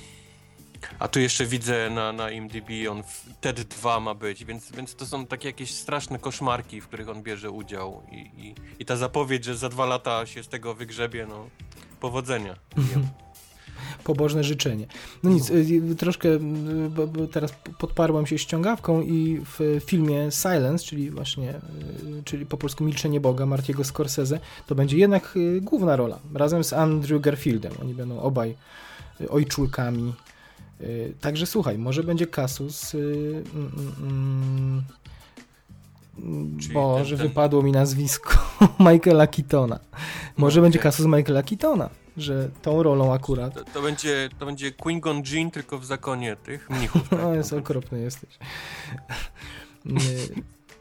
a tu jeszcze widzę na, na IMDb, on w TED 2 ma być, więc, więc to są takie jakieś straszne koszmarki, w których on bierze udział i, i, i ta zapowiedź, że za dwa lata się z tego wygrzebie, no powodzenia. Pobożne życzenie. No nic, y, troszkę bo, bo teraz podparłem się ściągawką i w filmie Silence, czyli właśnie, y, czyli po polsku Milczenie Boga Martiego Scorsese, to będzie jednak y, główna rola, razem z Andrew Garfieldem. Oni będą obaj ojczulkami. Także słuchaj, może będzie kasus. Mm, mm, mm, Boże, ten... wypadło mi nazwisko Michaela Keatona. Może no, będzie kasus Michaela Keatona że tą rolą akurat. To, to będzie, to będzie Quingon Jean, tylko w zakonie tych mnichów. Tak? no, jest okropny jesteś.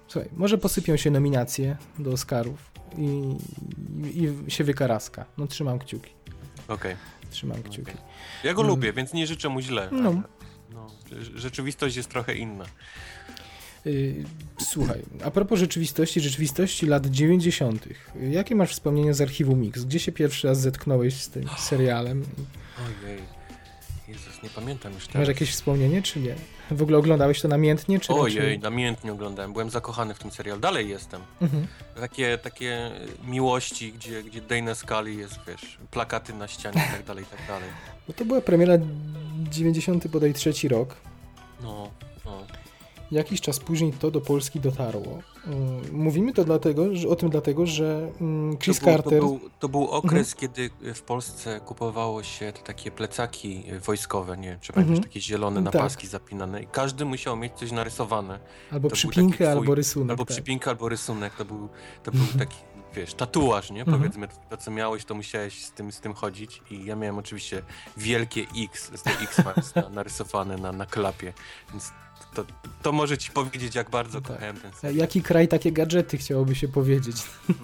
Słuchaj, może posypią się nominacje do Oscarów i, i, i się wykaraska. No trzymam kciuki. Okej. Trzymam kciuki. Ja go Mm. lubię, więc nie życzę mu źle. No. No, rze- rzeczywistość jest trochę inna. Y, Słuchaj, a propos rzeczywistości, rzeczywistości lat 90. Jakie masz wspomnienia z archiwum Mix? Gdzie się pierwszy raz zetknąłeś z tym serialem? Ojej. Jezus, nie pamiętam już Masz jakieś wspomnienie, czy nie? W ogóle oglądałeś to namiętnie, czy Ojej, namiętnie oglądałem. Byłem zakochany w tym serialu. Dalej jestem. Mhm. Takie, takie miłości, gdzie, gdzie Dana Scully jest, wiesz, plakaty na ścianie i tak dalej, i tak dalej. Bo to była premiera 90 bodaj trzeci rok. No. Jakiś czas później to do Polski dotarło. Mm, Mówimy to dlatego, że, o tym dlatego, że mm, Chris to był, Carter... To był, to był okres, kiedy w Polsce kupowało się te takie plecaki wojskowe, nie? Czy pamiętasz, Mhm. takie zielone na Tak. paski zapinane i każdy musiał mieć coś narysowane. albo to przypinkę, twój- albo rysunek. Albo tak. przypinka, albo rysunek. To był, to był taki, wiesz, tatuaż, nie? Mhm. Powiedzmy, to co miałeś, to musiałeś z tym, z tym chodzić i ja miałem oczywiście wielkie X, z tej X-Files na- narysowane na, na klapie, więc to, to może ci powiedzieć, jak bardzo Tak. kochałem ten serial. Jaki kraj takie gadżety chciałoby się powiedzieć?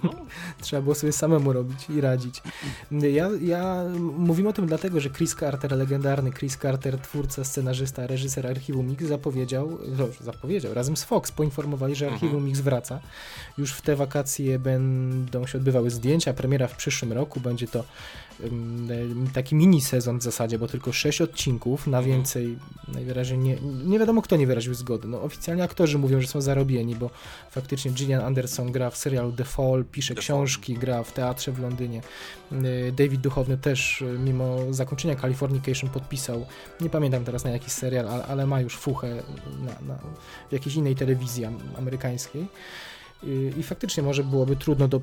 No, Trzeba było sobie samemu robić i radzić. Ja, ja mówimy o tym dlatego, że Chris Carter, legendarny Chris Carter, twórca, scenarzysta, reżyser Archiwum Mix zapowiedział, dobrze, zapowiedział, razem z Fox poinformowali, że Archiwum Mhm. Mix wraca. Już w te wakacje będą się odbywały zdjęcia, premiera w przyszłym roku, będzie to taki mini sezon w zasadzie, bo tylko 6 odcinków, na Mhm. więcej najwyraźniej nie, nie wiadomo kto nie wyraził zgody. No oficjalnie aktorzy mówią, że są zarobieni, bo faktycznie Gillian Anderson gra w serialu The Fall, pisze The książki, gra w teatrze w Londynie. Y, David Duchowny też, y, mimo zakończenia Californication podpisał, nie pamiętam teraz na jaki serial, ale, ale ma już fuchę na, na, w jakiejś innej telewizji am- amerykańskiej. I faktycznie może byłoby trudno do,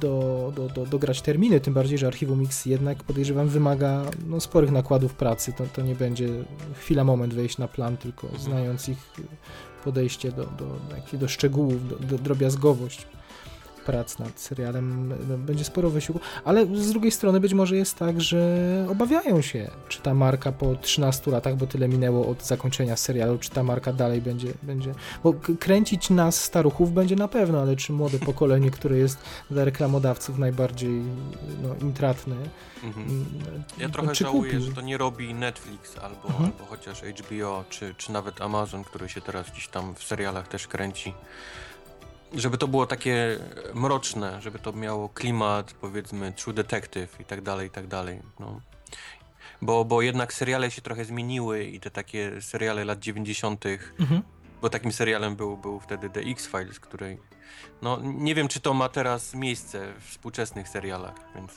do, do, do, dograć terminy, tym bardziej, że Archiwum Mix jednak podejrzewam wymaga no, sporych nakładów pracy. To, to nie będzie chwila, moment wejść na plan, tylko Mhm. znając ich podejście do, do, do, do szczegółów, do, do drobiazgowość prac nad serialem no, będzie sporo wysiłku, ale z drugiej strony być może jest tak, że obawiają się, czy ta marka po 13 latach, bo tyle minęło od zakończenia serialu, czy ta marka dalej będzie, będzie bo kręcić nas staruchów będzie na pewno, ale czy młode pokolenie, które jest dla reklamodawców najbardziej no, intratne, mhm. mm, Ja no, trochę czy żałuję, kupi? że to nie robi Netflix albo, Mhm. albo chociaż HBO, czy, czy nawet Amazon, który się teraz gdzieś tam w serialach też kręci. Żeby to było takie mroczne, żeby to miało klimat, powiedzmy, True Detective i tak dalej, i tak dalej. No. Bo, bo jednak seriale się trochę zmieniły i te takie seriale lat 90., Mhm. bo takim serialem był, był wtedy The X-Files, której. No, nie wiem, czy to ma teraz miejsce w współczesnych serialach, więc.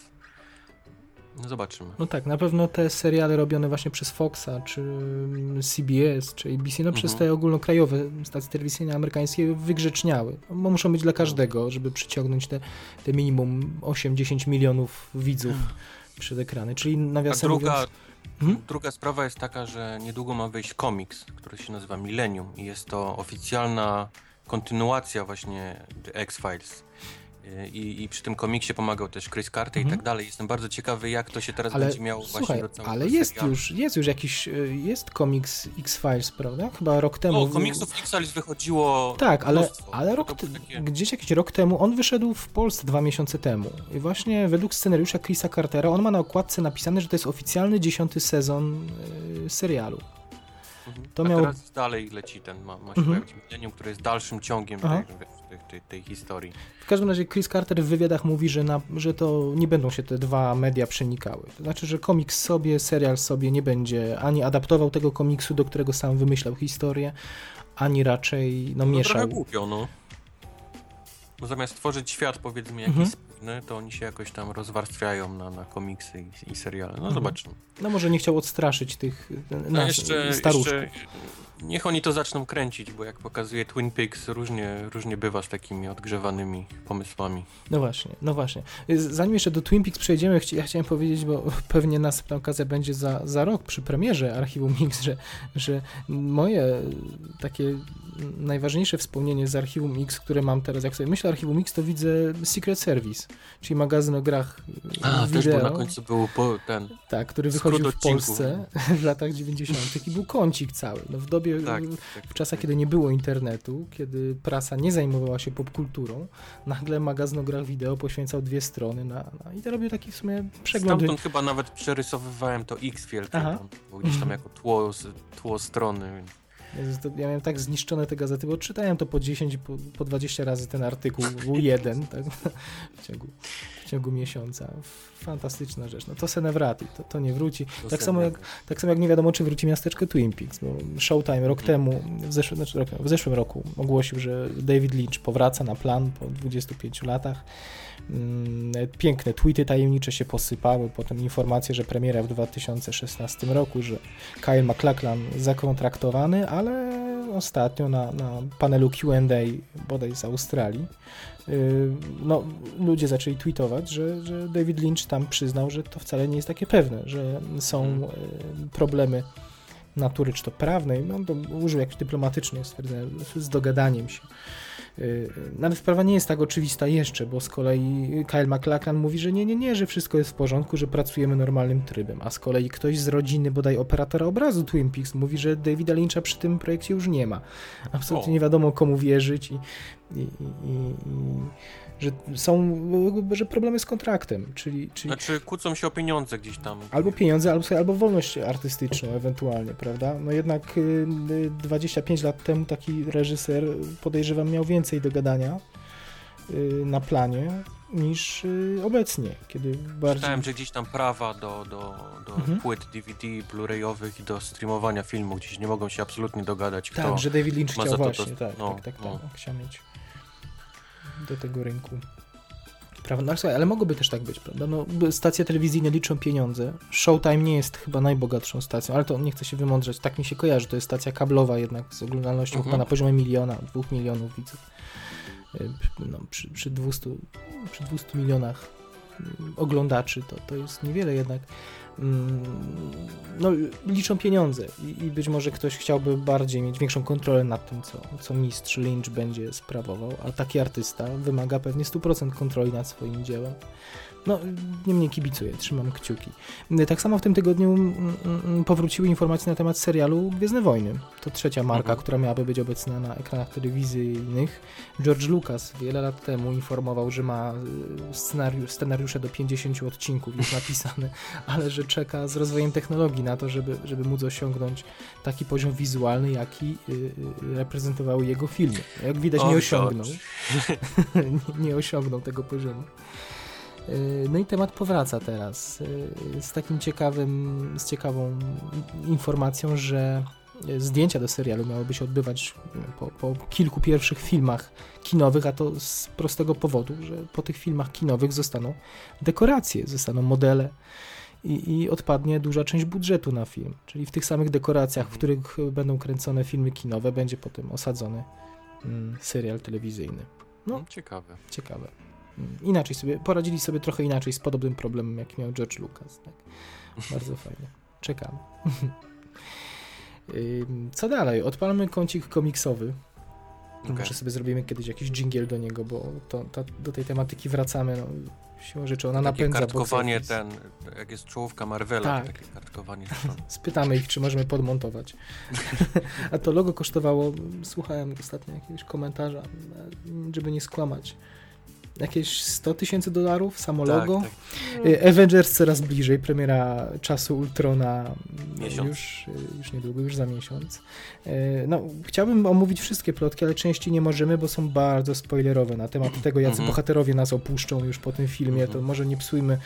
No zobaczymy. No tak, na pewno te seriale robione właśnie przez Foxa, czy mm, CBS, czy ABC, no przez Mhm. te ogólnokrajowe stacje telewizyjne amerykańskie wygrzeczniały. Bo muszą być dla każdego, żeby przyciągnąć te, te minimum 8-10 milionów widzów przed ekrany. Czyli A nawiasem druga, mówiąc... Mhm. druga sprawa jest taka, że niedługo ma wyjść komiks, który się nazywa Millennium i jest to oficjalna kontynuacja właśnie The X-Files. I, I przy tym komiksie pomagał też Chris Carter i Mhm. tak dalej. Jestem bardzo ciekawy, jak to się teraz Ale będzie miało słuchaj, właśnie do całego ale jest serialu. już, jest już jakiś, y, jest komiks X-Files, prawda? Chyba rok temu. O, komiksów X-Files wychodziło Tak, ale, mnóstwo. ale rok, te- takie- gdzieś jakiś rok temu, on wyszedł w Polsce dwa miesiące temu. I właśnie według scenariusza Chrisa Cartera, on ma na okładce napisane, że to jest oficjalny dziesiąty sezon y, serialu. Mhm. to A miało- teraz dalej leci ten, ma, ma się Mhm. pojawić Millennium, który jest dalszym ciągiem tej, tej, tej, tej historii. W każdym razie Chris Carter w wywiadach mówi, że, na, że to nie będą się te dwa media przenikały. To znaczy, że komiks sobie, serial sobie nie będzie ani adaptował tego komiksu, do którego sam wymyślał historię, ani raczej no, No mieszał. trochę głupio, no. Bo zamiast tworzyć świat, powiedzmy, jakiś Mhm. spójny, to oni się jakoś tam rozwarstwiają na, na komiksy i, i seriale. No Mhm. zobaczymy. No może nie chciał odstraszyć tych No nas, jeszcze, staruszków. jeszcze niech oni to zaczną kręcić, bo jak pokazuje Twin Peaks, różnie, różnie bywa z takimi odgrzewanymi pomysłami. No właśnie, no właśnie. Zanim jeszcze do Twin Peaks przejdziemy, ja chciałem powiedzieć, bo pewnie następna okazja będzie za, za rok przy premierze Archiwum Mix, że, że moje takie najważniejsze wspomnienie z Archiwum X, które mam teraz, jak sobie myślę Archiwum X, to widzę Secret Service, czyli magazyn o grach A, wideo. też, bo na końcu był ten... Tak, który wychodził w. Polsce w latach 90. i był kącik cały. No w dobie, Tak, w czasach, kiedy nie było internetu, kiedy prasa nie zajmowała się popkulturą, nagle magazyn o grach wideo poświęcał dwie strony na, na i to robił taki w sumie przegląd. Stamtąd chyba nawet przerysowywałem to X wielkie, tam, bo gdzieś tam jako tło, tło strony. Więc... Ja miałem tak zniszczone te gazety, bo czytałem to po 10, po, po 20 razy ten artykuł, był jeden tak, w, ciągu, w ciągu miesiąca. Fantastyczna rzecz. No to se wrati, to, to nie wróci. Tak samo, jak, tak samo jak nie wiadomo, czy wróci miasteczko Twin Peaks, bo Showtime rok temu, w zeszłym, znaczy rok, w zeszłym roku ogłosił, że David Lynch powraca na plan po 25 latach. Mm, Piękne tweety tajemnicze się posypały, potem informacje, że premiera w 2016 roku, że Kyle MacLachlan zakontraktowany, ale ostatnio na, na panelu Q&A bodaj z Australii. Yy, no, ludzie zaczęli tweetować, że, że David Lynch tam przyznał, że to wcale nie jest takie pewne, że są yy, problemy natury, czy to prawnej, no, to użył jakiś dyplomatyczny stwierdzenia, z dogadaniem się. No, ale sprawa nie jest tak oczywista jeszcze, bo z kolei Kyle MacLachlan mówi, że nie, nie, nie, że wszystko jest w porządku, że pracujemy normalnym trybem, a z kolei ktoś z rodziny, bodaj operatora obrazu Twin Peaks mówi, że Davida Lyncha przy tym projekcie już nie ma. Absolutnie O. nie wiadomo komu wierzyć i, i, i, i że są, że problemy z kontraktem, czyli, czyli Znaczy kłócą się o pieniądze gdzieś tam. Albo pieniądze, albo, albo wolność artystyczną ewentualnie, prawda? No jednak y, y, 25 lat temu taki reżyser, podejrzewam, miał więcej do gadania y, na planie niż y, obecnie, kiedy bardziej... Czytałem, że gdzieś tam prawa do, do, do Mhm. płyt DVD, Blu-rayowych i do streamowania filmu gdzieś nie mogą się absolutnie dogadać, kto... Tak, że David Lynch chciał za to właśnie, dos- tak, no, tak, tak, tak, no. chciał mieć do tego rynku. Prawda, no, słuchaj, ale mogłoby też tak być, prawda? No, stacje telewizyjne liczą pieniądze. Showtime nie jest chyba najbogatszą stacją, ale to nie chcę się wymądrzać. Tak mi się kojarzy, to jest stacja kablowa jednak z oglądalnością Mhm. chyba na poziomie miliona, dwóch milionów widzów. Y, No, przy, przy, 200, przy 200 milionach mm, oglądaczy to, to jest niewiele jednak. Mm, No, liczą pieniądze i, i być może ktoś chciałby bardziej mieć większą kontrolę nad tym, co, co mistrz Lynch będzie sprawował, a taki artysta wymaga pewnie 100% kontroli nad swoim dziełem. No, niemniej kibicuję, trzymam kciuki. Tak samo w tym tygodniu mm, mm, powróciły informacje na temat serialu Gwiezdne Wojny. To trzecia marka, Mhm. która miałaby być obecna na ekranach telewizyjnych. George Lucas wiele lat temu informował, że ma y, scenariusz, scenariusze do 50 odcinków już napisane, ale że czeka z rozwojem technologii na to, żeby, żeby móc osiągnąć taki poziom wizualny, jaki y, y, reprezentowały jego filmy. Jak widać nie osiągnął. Nie osiągnął tego poziomu. Yy, No i temat powraca teraz yy, z takim ciekawym, z ciekawą informacją, że yy, zdjęcia do serialu miałyby się odbywać po, po kilku pierwszych filmach kinowych, a to z prostego powodu, że po tych filmach kinowych zostaną dekoracje, zostaną modele i, i odpadnie duża część budżetu na film. Czyli w tych samych dekoracjach, w Mhm. których będą kręcone filmy kinowe, będzie potem osadzony mm, serial telewizyjny. No, ciekawe. Ciekawe. Inaczej sobie, poradzili sobie trochę inaczej z podobnym problemem, jaki miał George Lucas. Tak? Bardzo fajnie. Czekamy. Co dalej? Odpalmy kącik komiksowy. Okej. Może sobie zrobimy kiedyś jakiś jingle do niego, bo to, to, do tej tematyki wracamy. No, siłą rzeczy ona Takie napędza kartkowanie ten, jak jest czołówka Marvela, Tak. takie kartkowanie. Spytamy ich, czy możemy podmontować. A to logo kosztowało, słuchałem ostatnio jakiegoś komentarza, żeby nie skłamać, jakieś 100 tysięcy dolarów, samo logo. Tak, tak. Y, Avengers coraz bliżej, premiera czasu Ultrona Miesiąc. Już, y, już niedługo, już za miesiąc. Y, No, chciałbym omówić wszystkie plotki, ale częściej nie możemy, bo są bardzo spoilerowe na temat tego, jacy Mhm. bohaterowie nas opuszczą już po tym filmie. To Mhm. może nie psujmy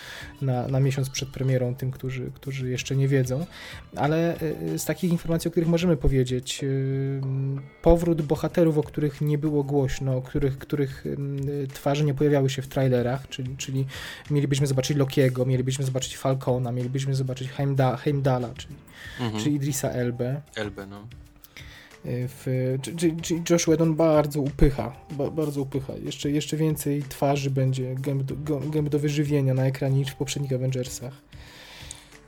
na, na miesiąc przed premierą tym, którzy, którzy jeszcze nie wiedzą. Ale z takich informacji, o których możemy powiedzieć, powrót bohaterów, o których nie było głośno, o których, których y, twarze nie pojawiały się w trailerach, czyli, czyli mielibyśmy zobaczyć Lokiego, mielibyśmy zobaczyć Falcona, mielibyśmy zobaczyć Heimda, Heimdala, czyli, Mhm. czyli Idrisa Elbę. Elbę, no. Y, W, czy- czy- czyli Josh Whedon bardzo upycha, ba, bardzo upycha. Jeszcze, jeszcze więcej twarzy będzie gęb do, gęb do wyżywienia na ekranie niż w poprzednich Avengersach.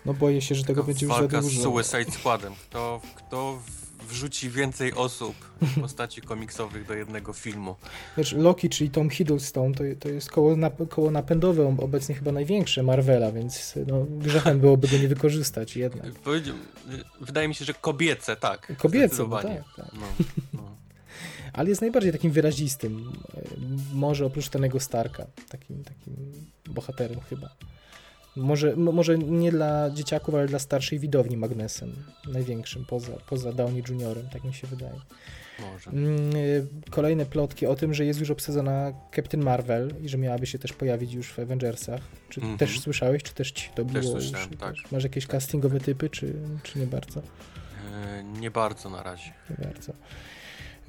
No boję się, że tego Taka będzie już za walka z dużo. Suicide Squadem. Kto, kto w- wrzuci więcej osób w postaci komiksowych do jednego filmu. Wiesz, Loki, czyli Tom Hiddleston, to, to jest koło, koło napędowe, obecnie chyba największe Marvela, więc no, grzechem byłoby go nie wykorzystać jednak. Wydaje mi się, że kobiece, tak. Kobiece, tak, tak. No, no. Ale jest najbardziej takim wyrazistym, e, może oprócz Tonego Starka, takim, takim bohaterem chyba. Może, może nie dla dzieciaków, ale dla starszej widowni magnesem, największym poza, poza Downey Juniorem, tak mi się wydaje. Może. Mm, y, Kolejne plotki o tym, że jest już obsadzona Captain Marvel i że miałaby się też pojawić już w Avengersach. Czy Mhm. też słyszałeś, czy też ci to Też było słyszałem, już? tak. Masz jakieś castingowe typy, czy, czy nie bardzo? E, Nie bardzo na razie. Nie bardzo.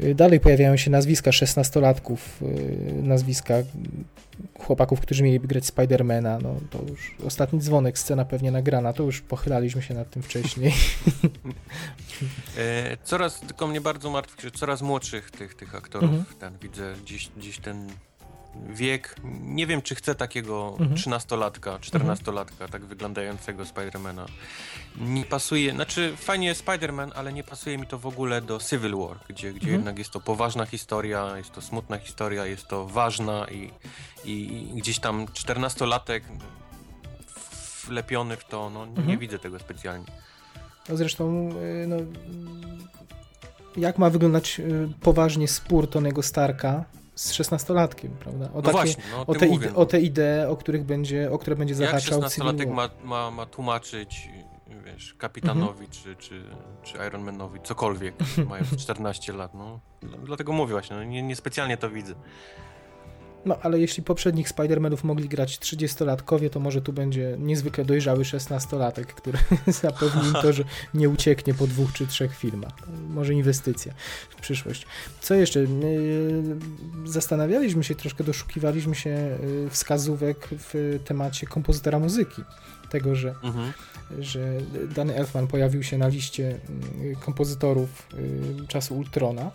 Y, Dalej pojawiają się nazwiska szesnastolatków, y, nazwiska chłopaków, którzy mieliby grać Spidermana. No to już ostatni dzwonek, scena pewnie nagrana, to już pochylaliśmy się nad tym wcześniej. E, Coraz, tylko mnie bardzo martwi, że coraz młodszych tych, tych aktorów, Mhm. ten widzę gdzieś, gdzieś ten wiek, nie wiem czy chcę takiego Mhm. 13-latka, 14-latka, tak wyglądającego Spidermana. Nie pasuje, znaczy fajnie jest Spider-Man, ale nie pasuje mi to w ogóle do Civil War, gdzie, gdzie Mhm. jednak jest to poważna historia, jest to smutna historia, jest to ważna i, i, i gdzieś tam 14-latek wlepiony w to, no nie Mhm. widzę tego specjalnie. No zresztą, y, no, jak ma wyglądać y, poważnie spór Tonego Starka z szesnastolatkiem, prawda? O No właśnie, no o, te mówię. ide, o te idee, o których będzie, o które będzie Jak zahaczał 16-latek Civil War. ma, ma, ma tłumaczyć, wiesz, kapitanowi czy, czy, czy Ironmanowi cokolwiek, mając 14 lat, no. Dla- Dlatego mówię właśnie, no, nie, niespecjalnie to widzę. No, ale jeśli poprzednich Spider-Manów mogli grać 30-latkowie, to może tu będzie niezwykle dojrzały 16-latek, który zapewni im to, że nie ucieknie po dwóch czy trzech filmach. Może inwestycja w przyszłość. Co jeszcze? Yy, Zastanawialiśmy się, troszkę doszukiwaliśmy się yy, wskazówek w temacie kompozytora muzyki. Tego, że Mhm. że Danny Elfman pojawił się na liście y, kompozytorów y, czasu Ultrona.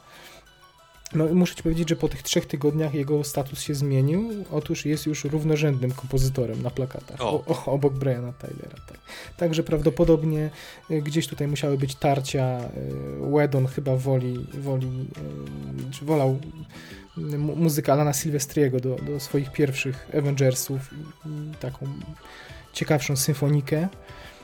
No muszę ci powiedzieć, że po tych trzech tygodniach jego status się zmienił. Otóż jest już równorzędnym kompozytorem na plakatach, O. o. Obok Briana Tylera. Tak. Także prawdopodobnie y, gdzieś tutaj musiały być tarcia. y, Wedon chyba woli, woli czy wolał y, mu- muzykę Alana Silvestriego do, do swoich pierwszych Avengersów i, i taką ciekawszą symfonikę.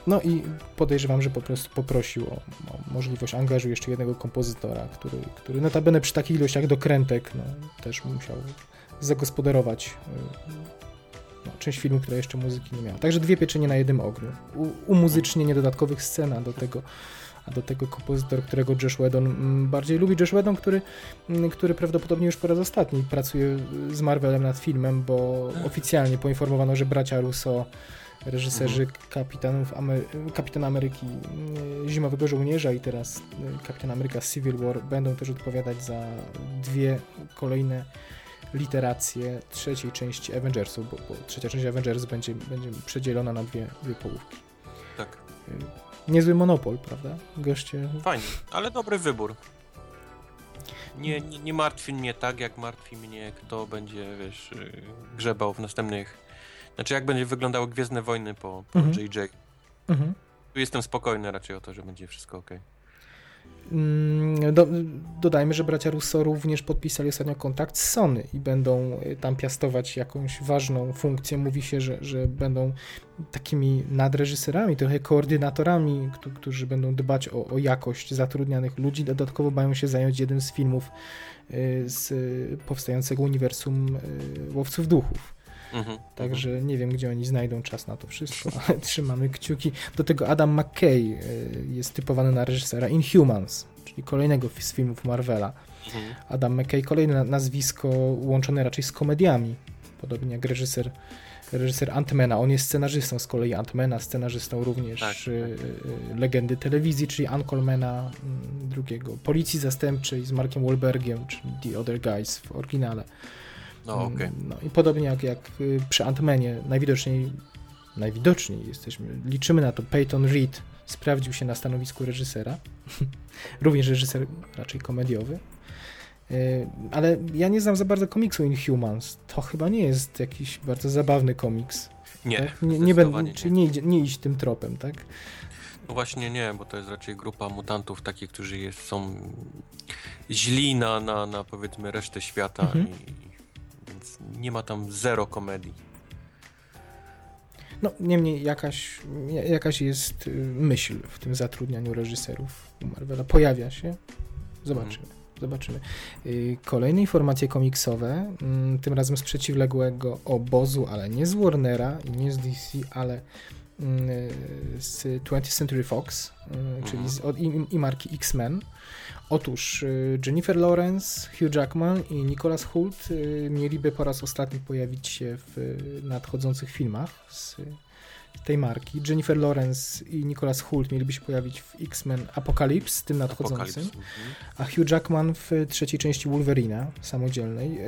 No i podejrzewam, że po prostu poprosił o, o możliwość angażu jeszcze jednego kompozytora, który, który notabene przy takich ilościach dokrętek no, też musiał zagospodarować y, no, część filmu, która jeszcze muzyki nie miała. Także dwie pieczenie na jednym ogniu. U, umuzycznienie dodatkowych scen, a do tego a do tego kompozytor, którego Josh Whedon mm, bardziej lubi. Josh Whedon, który, mm, który prawdopodobnie już po raz ostatni pracuje z Marvelem nad filmem, bo oficjalnie poinformowano, że bracia Russo reżyserzy Kapitanów Amery- Kapitan Ameryki y, Zimowego Żołnierza i teraz y, Kapitan Ameryka Civil War będą też odpowiadać za dwie kolejne literacje trzeciej części Avengersów, bo, bo trzecia część Avengers będzie, będzie przedzielona na dwie, dwie połówki. Tak, Y, Niezły monopol, prawda? Goście fajnie, ale dobry wybór. Nie, nie, nie martwi mnie tak, jak martwi mnie, kto będzie, wiesz, y, grzebał w następnych... Znaczy, jak będzie wyglądały Gwiezdne Wojny po, po Mhm. JJ. Mhm. Tu jestem spokojny raczej o to, że będzie wszystko ok. Mm, Do, dodajmy, że bracia Russo również podpisali ostatnio kontrakt z Sony i będą y, tam piastować jakąś ważną funkcję. Mówi się, że, że będą takimi nadreżyserami, trochę koordynatorami, któ- którzy będą dbać o, o jakość zatrudnianych ludzi. Dodatkowo mają się zająć jednym z filmów y, z powstającego uniwersum y, Łowców Duchów. Mhm. Także nie wiem, gdzie oni znajdą czas na to wszystko, ale trzymamy kciuki. Do tego Adam McKay y, jest typowany na reżysera Inhumans, czyli kolejnego z filmów Marvela. Mhm. Adam McKay, kolejne na- nazwisko łączone raczej z komediami, podobnie jak reżyser, reżyser Antmana. On jest scenarzystą z kolei Antmana, scenarzystą również Tak, y, y, legendy telewizji, czyli Uncolmana mm, drugiego, Policji Zastępczej z Markiem Wahlbergiem, czyli The Other Guys w oryginale. No. Mm, No i podobnie jak, jak y, przy Antmanie, najwidoczniej, najwidoczniej jesteśmy, liczymy na to, Peyton Reed sprawdził się na stanowisku reżysera, również reżyser raczej komediowy, Y, ale ja nie znam za bardzo komiksu Inhumans, to chyba nie jest jakiś bardzo zabawny komiks, Nie, tak? nie, nie, będę, nie, idzie, nie iść tym tropem, tak? No właśnie nie, bo to jest raczej grupa mutantów takich, którzy jest, są źli na, na, na powiedzmy resztę świata Mhm. i, więc nie ma tam zero komedii. No, niemniej jakaś, jakaś jest y, myśl w tym zatrudnianiu reżyserów u Marvela. Pojawia się. Zobaczymy. Zobaczymy. Y, Kolejne informacje komiksowe, mm, tym razem z przeciwległego obozu, ale nie z Warnera i nie z DC, ale mm, z 20th Century Fox, y, czyli z, od, i, i marki X-Men. Otóż y, Jennifer Lawrence, Hugh Jackman i Nicholas Hoult y, mieliby po raz ostatni pojawić się w y, nadchodzących filmach z tej marki. Jennifer Lawrence i Nicholas Hoult mieliby się pojawić w X-Men Apocalypse, tym nadchodzącym. Mhm. a Hugh Jackman w trzeciej części Wolverina samodzielnej.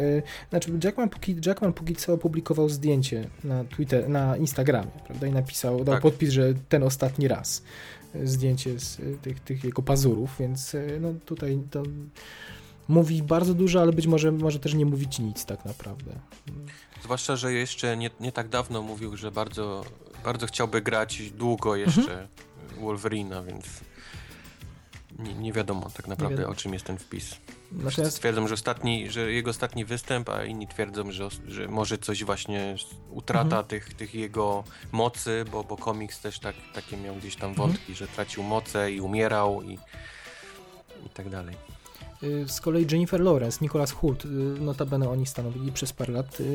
Znaczy Jackman póki, Jackman póki co opublikował zdjęcie na Twitter, na Instagramie, prawda, i napisał, dał Tak. podpis, że ten ostatni raz zdjęcie z y, tych, tych jego pazurów, więc y, no tutaj to mówi bardzo dużo, ale być może może też nie mówić nic tak naprawdę. Zwłaszcza, że jeszcze nie, nie tak dawno mówił, że bardzo, bardzo chciałby grać długo jeszcze Mhm. Wolverina, więc nie, nie wiadomo tak naprawdę wiadomo. o czym jest ten wpis. Natomiast Twierdzą, że, ostatni, że jego ostatni występ, a inni twierdzą, że, że może coś właśnie utrata Mhm. tych, tych jego mocy, bo, bo komiks też tak, takie miał gdzieś tam Mhm. wątki, że tracił moce i umierał i, i tak dalej. Y, Z kolei Jennifer Lawrence, Nicholas Hoult, y, notabene oni stanowili przez parę lat y,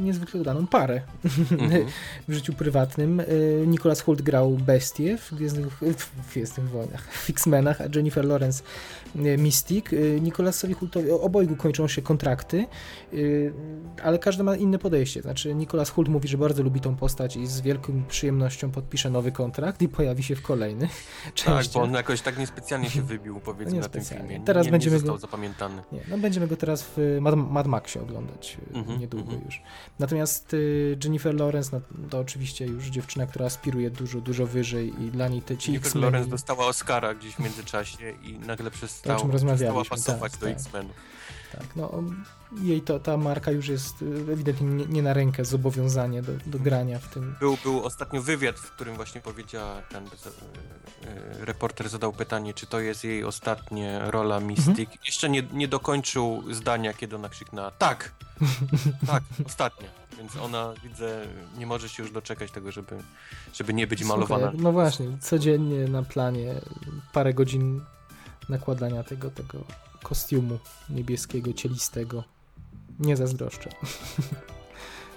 niezwykle udaną parę Mhm. w życiu prywatnym. Nicholas Hoult grał Bestię w Gwiezdnych, w Gwiezdnych Wojnach, w X-Menach, a Jennifer Lawrence Mystic. Nicholasowi Houltowi, obojgu kończą się kontrakty, ale każdy ma inne podejście. Znaczy Nicholas Hoult mówi, że bardzo lubi tą postać i z wielką przyjemnością podpisze nowy kontrakt i pojawi się w kolejnych Tak, częściach. bo on jakoś tak niespecjalnie się wybił, powiedzmy, na tym filmie. Teraz nie, będziemy został go- zapamiętany. Nie, no będziemy go teraz w Mad, Mad Maxie oglądać y, Mhm, niedługo mhm. już. Natomiast y, Jennifer Lawrence no, to oczywiście już dziewczyna, która aspiruje dużo, dużo wyżej i dla niej te ci Jennifer X-Men... Lawrence dostała Oscara gdzieś w międzyczasie i nagle przestała, przestała pasować tak, do tak. X-Menów. Tak, no jej to, ta marka już jest y, ewidentnie nie, nie na rękę zobowiązanie do, do grania w tym. Był, był ostatnio wywiad, w którym właśnie powiedziała, ten e, e, reporter zadał pytanie, czy to jest jej ostatnia rola Mystic. Jeszcze nie, nie dokończył zdania, kiedy ona krzyknęła tak, tak, ostatnia. Więc ona, widzę, nie może się już doczekać tego, żeby, żeby nie być malowana. Słuchaj, no właśnie, codziennie na planie parę godzin nakładania tego, tego kostiumu niebieskiego, cielistego. Nie zazdroszczę.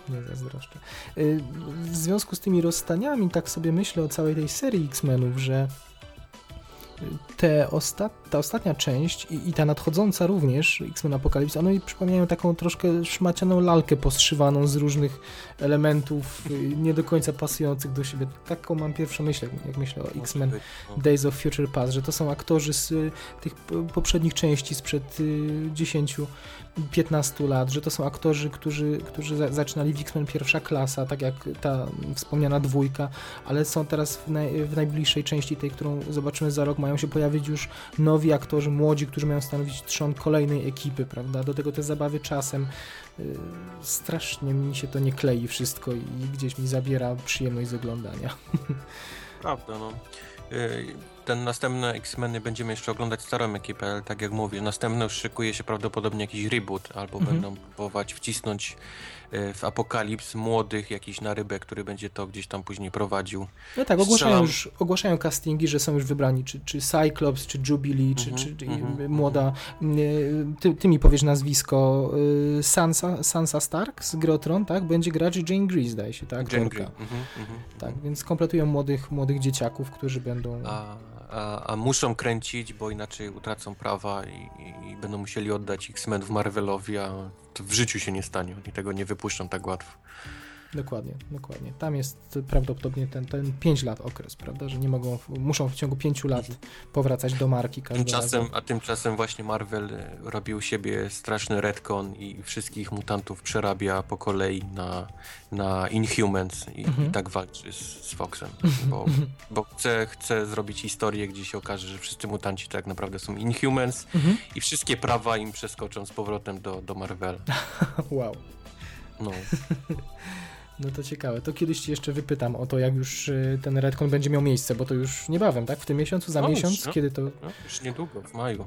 nie zazdroszczę. Y, w związku z tymi rozstaniami, tak sobie myślę o całej tej serii X-Menów, że y, te ta ostatnia część i, i ta nadchodząca również, X-Men Apocalypse, one mi przypominają taką troszkę szmacianą lalkę poszywaną z różnych elementów y, nie do końca pasujących do siebie. Taką mam pierwszą myśl, jak myślę o X-Men no. Days of Future Past, że to są aktorzy z tych poprzednich części sprzed 10 15 lat, że to są aktorzy, którzy, którzy zaczynali w X-Men pierwsza klasa, tak jak ta wspomniana dwójka, ale są teraz w, naj, w najbliższej części, tej, którą zobaczymy za rok, mają się pojawić już nowi aktorzy, młodzi, którzy mają stanowić trzon kolejnej ekipy, prawda? Do tego te zabawy czasem. Y, strasznie mi się to nie klei wszystko i gdzieś mi zabiera przyjemność z oglądania. Prawda, no y, ten następny X-Meny będziemy jeszcze oglądać starą ekipę, ale tak jak mówię, następny już szykuje się prawdopodobnie jakiś reboot, albo Mhm. będą próbować wcisnąć y, w Apokalips młodych jakiś narybek, który będzie to gdzieś tam później prowadził. No tak, ogłaszają już ogłaszają castingi, że są już wybrani, czy, czy Cyclops, czy Jubilee, czy, Mhm, czy mhm, młoda. y, Ty, ty mi powiesz nazwisko. y, Sansa, Sansa Stark z Grotron, tak? Będzie grać Jane Grease, zdaje się, tak? Jane. Grey. Mhm, mhm, Tak, mhm. więc kompletują młodych, młodych dzieciaków, którzy będą. A, a, a muszą kręcić, bo inaczej utracą prawa i, i, będą musieli oddać X-Menów Marvelowi, a to w życiu się nie stanie. Oni tego nie wypuszczą tak łatwo. Dokładnie, dokładnie. Tam jest prawdopodobnie ten, ten 5 lat okres, prawda? Że nie mogą, muszą w ciągu 5 lat powracać do marki każdego Tymczasem, a tymczasem właśnie Marvel e, robił siebie straszny retcon i wszystkich mutantów przerabia po kolei na, na Inhumans i, Mhm. i tak walczy z, z Foxem, bo, bo chce, chce zrobić historię, gdzie się okaże, że wszyscy mutanci tak naprawdę są Inhumans Mhm. i wszystkie prawa im przeskoczą z powrotem do, do Marvela. Wow. No. No to ciekawe. To kiedyś ci jeszcze wypytam o to, jak już y, ten retcon będzie miał miejsce, bo to już niebawem, tak? W tym miesiącu, za No miesiąc, no. kiedy to No, już niedługo, w maju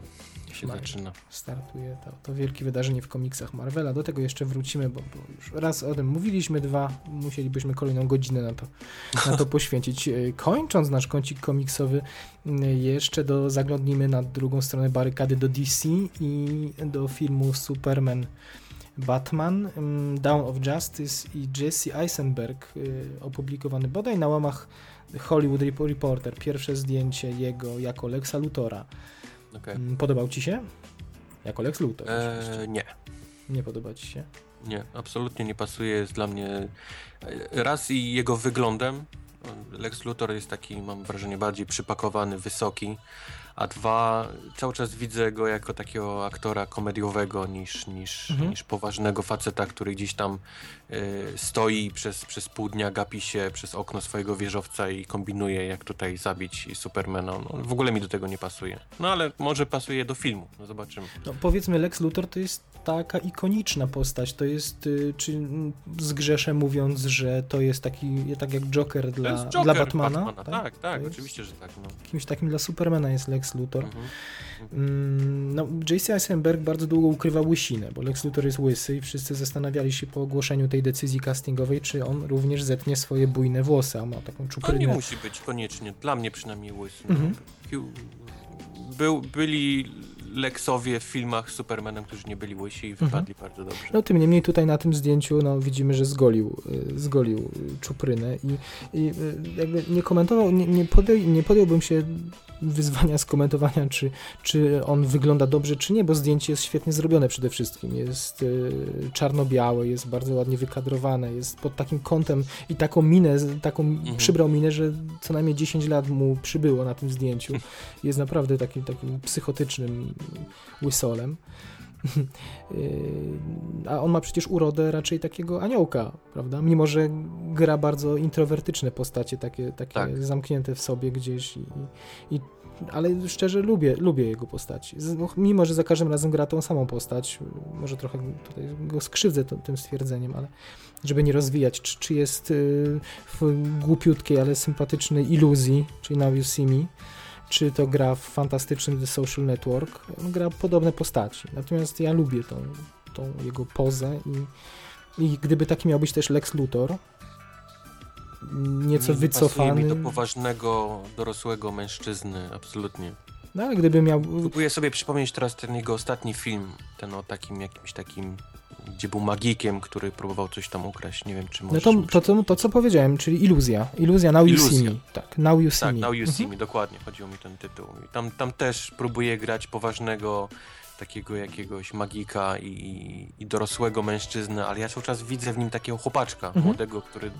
się maju. zaczyna. startuje to, to wielkie wydarzenie w komiksach Marvela. Do tego jeszcze wrócimy, bo, bo już raz o tym mówiliśmy, dwa, musielibyśmy kolejną godzinę na to, na to poświęcić. Y, Kończąc nasz kącik komiksowy, y, jeszcze do, zaglądnijmy na drugą stronę barykady do DC i do filmu Superman Batman, ym, Dawn of Justice i Jesse Eisenberg, y, opublikowany bodaj na łamach Hollywood Rep- Reporter. Pierwsze zdjęcie jego jako Lexa Luthora. Okej. Mm, Podobał ci się? Jako Lex Luthor. Eee, nie, Nie podoba ci się? nie, absolutnie nie pasuje. Jest dla mnie e, raz i jego wyglądem. Lex Luthor jest taki, mam wrażenie, bardziej przypakowany, wysoki. A dwa, cały czas widzę go jako takiego aktora komediowego niż, niż, Mhm. niż poważnego faceta, który gdzieś tam e, stoi przez, przez pół dnia gapi się przez okno swojego wieżowca i kombinuje, jak tutaj zabić Supermana. No, w ogóle mi do tego nie pasuje. No ale może pasuje do filmu, no zobaczymy. No, powiedzmy, Lex Luthor to jest taka ikoniczna postać. To jest, y, czy zgrzeszę mówiąc, że to jest taki, tak jak Joker dla, Joker dla Batmana. Batmana. Tak, tak, jest oczywiście, że tak. No. Kimś takim dla Supermana jest Lex Luthor. Mhm. Mm, No, J.C. Eisenberg bardzo długo ukrywał łysinę, bo Lex Luthor jest łysy i wszyscy zastanawiali się po ogłoszeniu tej decyzji castingowej, czy on również zetnie swoje bujne włosy, a ma taką To nie czuprynę. musi być koniecznie, dla mnie przynajmniej łysy. Mhm. Był, byli Lexowie w filmach z Supermanem, którzy nie byli łysi i Mhm. wypadli bardzo dobrze. No tym niemniej tutaj na tym zdjęciu no, widzimy, że zgolił, y, zgolił y, czuprynę i, i y, jakby nie komentował, nie, nie, podjął, nie podjąłbym się wyzwania skomentowania, czy, czy on wygląda dobrze, czy nie, bo zdjęcie jest świetnie zrobione przede wszystkim. Jest y, czarno-białe, jest bardzo ładnie wykadrowane, jest pod takim kątem i taką minę, taką Mhm. przybrał minę, że co najmniej 10 lat mu przybyło na tym zdjęciu. Jest naprawdę takim, takim psychotycznym łysolem. Yy, A on ma przecież urodę raczej takiego aniołka, prawda? Mimo, że gra bardzo introwertyczne postacie, takie, takie Tak. zamknięte w sobie gdzieś. I, i, ale szczerze lubię, lubię jego postaci. No, Mimo, że za każdym razem gra tą samą postać, może trochę tutaj go skrzywdzę to, tym stwierdzeniem, ale żeby nie rozwijać, czy, czy jest yy, w głupiutkiej, ale sympatycznej iluzji, czyli Now You See Me, czy to gra w fantastycznym The Social Network, on gra podobne postaci. Natomiast ja lubię tą, tą jego pozę i, i gdyby taki miał być też Lex Luthor, nieco Nie wycofany, mi do poważnego, dorosłego mężczyzny, absolutnie. no ale gdyby miał... Próbuję sobie przypomnieć teraz ten jego ostatni film, ten o takim jakimś takim, gdzie był magikiem, który próbował coś tam ukraść, nie wiem czy No możesz... to, to, to, to co powiedziałem, czyli iluzja. Iluzja Now You See Iluzja. Me. Tak, Now You See Tak, Me. Now You See Mhm. Me, dokładnie, chodziło mi ten tytuł. I tam, tam też próbuje grać poważnego, takiego jakiegoś magika i, i, i dorosłego mężczyznę, ale ja cały czas widzę w nim takiego chłopaczka, Mhm. młodego, który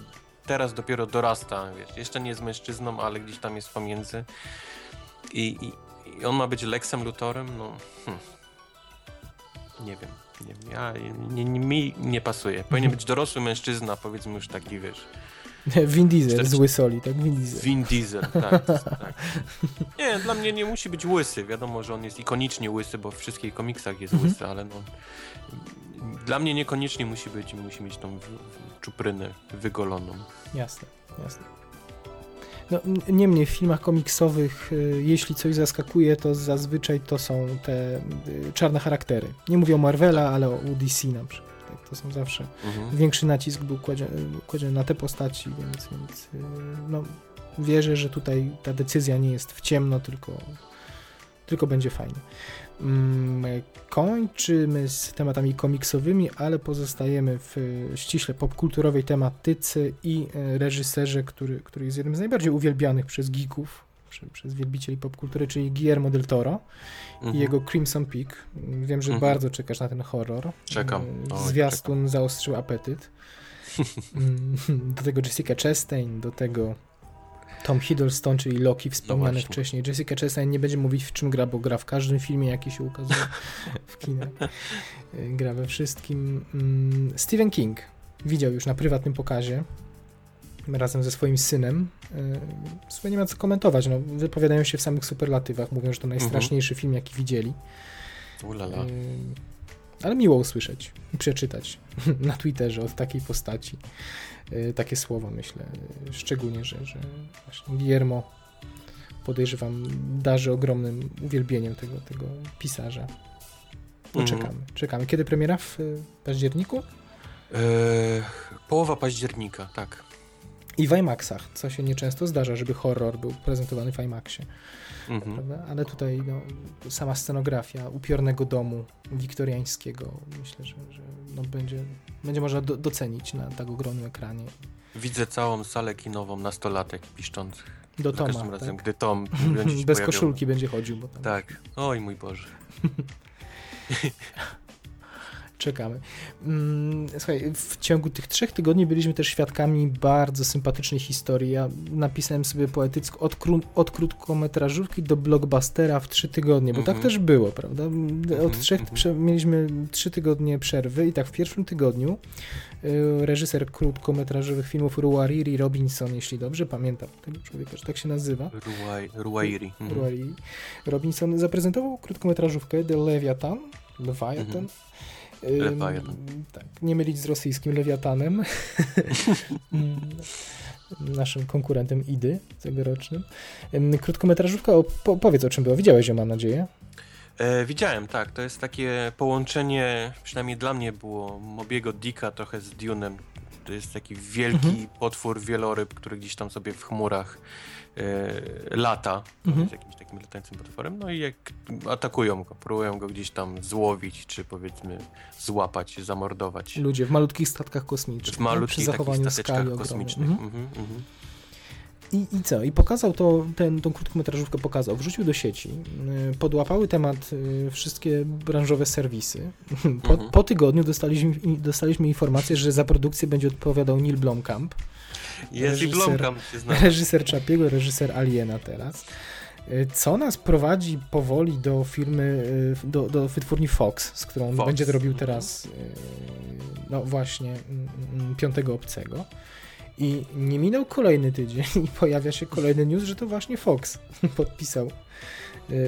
teraz dopiero dorasta, wiesz, jeszcze nie jest mężczyzną, ale gdzieś tam jest pomiędzy. I, i, i on ma być Lexem Luthorem, no... Hmm. Nie wiem, nie wiem, ja, nie, nie, mi nie pasuje. Powinien być dorosły mężczyzna, powiedzmy już taki, wiesz, Vin Diesel z 40. Łysoli, tak? Vin Diesel. Vin Diesel, tak, tak. Nie, dla mnie nie musi być łysy. Wiadomo, że on jest ikonicznie łysy, bo w wszystkich komiksach jest Mhm. łysy, ale no. Dla mnie niekoniecznie musi być, musi mieć tą w, w, czuprynę wygoloną. Jasne, jasne. No, niemniej w filmach komiksowych, y, jeśli coś zaskakuje, to zazwyczaj to są te y, czarne charaktery. Nie mówię o Marvela, ale o DC na przykład. Tak, to są zawsze. Mhm. Większy nacisk był kładziony, kładziony na te postaci, więc, więc y, no, wierzę, że tutaj ta decyzja nie jest w ciemno, tylko, tylko będzie fajnie. Mm, Kończymy z tematami komiksowymi, ale pozostajemy w y, ściśle popkulturowej tematyce i y, reżyserze, który, który jest jednym z najbardziej uwielbianych przez geeków, przez wielbicieli popkultury, czyli Guillermo del Toro i Mhm. jego Crimson Peak. Wiem, że Mhm. bardzo czekasz na ten horror. Czekam. Y, Oj, Zwiastun zaostrzył apetyt. Mm, do tego Jessica Chastain, do tego Tom Hiddleston, czyli Loki wspomniany właśnie. wcześniej. Jessica Chastain nie będzie mówić w czym gra, bo gra w każdym filmie, jaki się ukazuje w kinach. Y, Gra we wszystkim. Mm, Stephen King widział już na prywatnym pokazie razem ze swoim synem. Y, Sobie nie ma co komentować. No, wypowiadają się w samych superlatywach. Mówią, że to najstraszniejszy film, jaki widzieli. Ulala. Ale miło usłyszeć i przeczytać na Twitterze od takiej postaci y, takie słowa, myślę. Szczególnie, że, że właśnie Guillermo podejrzewam darzy ogromnym uwielbieniem tego, tego pisarza. No, Mhm. czekamy, czekamy. Kiedy premiera? W y, październiku? Eee, połowa października, tak. I w IMAXach, co się nieczęsto zdarza, żeby horror był prezentowany w IMAXie. Mhm. Ale tutaj no, sama scenografia upiornego domu wiktoriańskiego, myślę, że, że no, będzie, będzie można do, docenić na tak ogromnym ekranie. Widzę całą salę kinową nastolatek piszczących. Do Za Toma, każdym razem, tak? gdy Tom Bez koszulki będzie chodził, bo tam Tak. Oj mój Boże. czekamy. Mm, Słuchaj, w ciągu tych trzech tygodni byliśmy też świadkami bardzo sympatycznej historii. Ja napisałem sobie poetycko od, kró- od krótkometrażówki do blockbustera w trzy tygodnie, bo tak Mhm. też było, prawda? Od Mhm, trzech mhm. prze- mieliśmy trzy tygodnie przerwy i tak w pierwszym tygodniu y, reżyser krótkometrażowych filmów Ruariri Robinson, jeśli dobrze pamiętam tego człowieka, że tak się nazywa, Ruai, Ruairi. Mhm. Ruariri Robinson zaprezentował krótkometrażówkę The Leviathan, Leviathan, Mhm. Leviathan. Tak, nie mylić z rosyjskim Lewiatanem, Ym, naszym konkurentem IDY tegorocznym. Ym, Krótkometrażówka, po, powiedz o czym była, widziałeś ją mam nadzieję. E, widziałem, tak. To jest takie połączenie, przynajmniej dla mnie było, Mobiego Dicka trochę z Dune'em. To jest taki wielki Mhm. potwór wieloryb, który gdzieś tam sobie w chmurach lata. Mhm. Jest jakimś takim latającym potworem. No i jak atakują go, próbują go gdzieś tam złowić, czy powiedzmy złapać, zamordować. Ludzie w malutkich statkach kosmicznych. W przy malutkich takich zachowaniu skali kosmicznych. Mhm. Mhm, mhm. I, I co? I pokazał to, ten, tą krótkometrażówkę pokazał, wrzucił do sieci, y, podłapały temat y, wszystkie branżowe serwisy. Po, Mhm. po tygodniu dostaliśmy, dostaliśmy informację, że za produkcję będzie odpowiadał Neil Blomkamp, Jest i Reżyser- Blomkamp się reżyser Czapiego, reżyser Aliena teraz. Y, Co nas prowadzi powoli do firmy, y, do, do wytwórni Fox, z którą Fox. będzie robił Mhm. teraz, y, no właśnie, mm, mm, Piątego Obcego. I nie minął kolejny tydzień i pojawia się kolejny news, że to właśnie Fox podpisał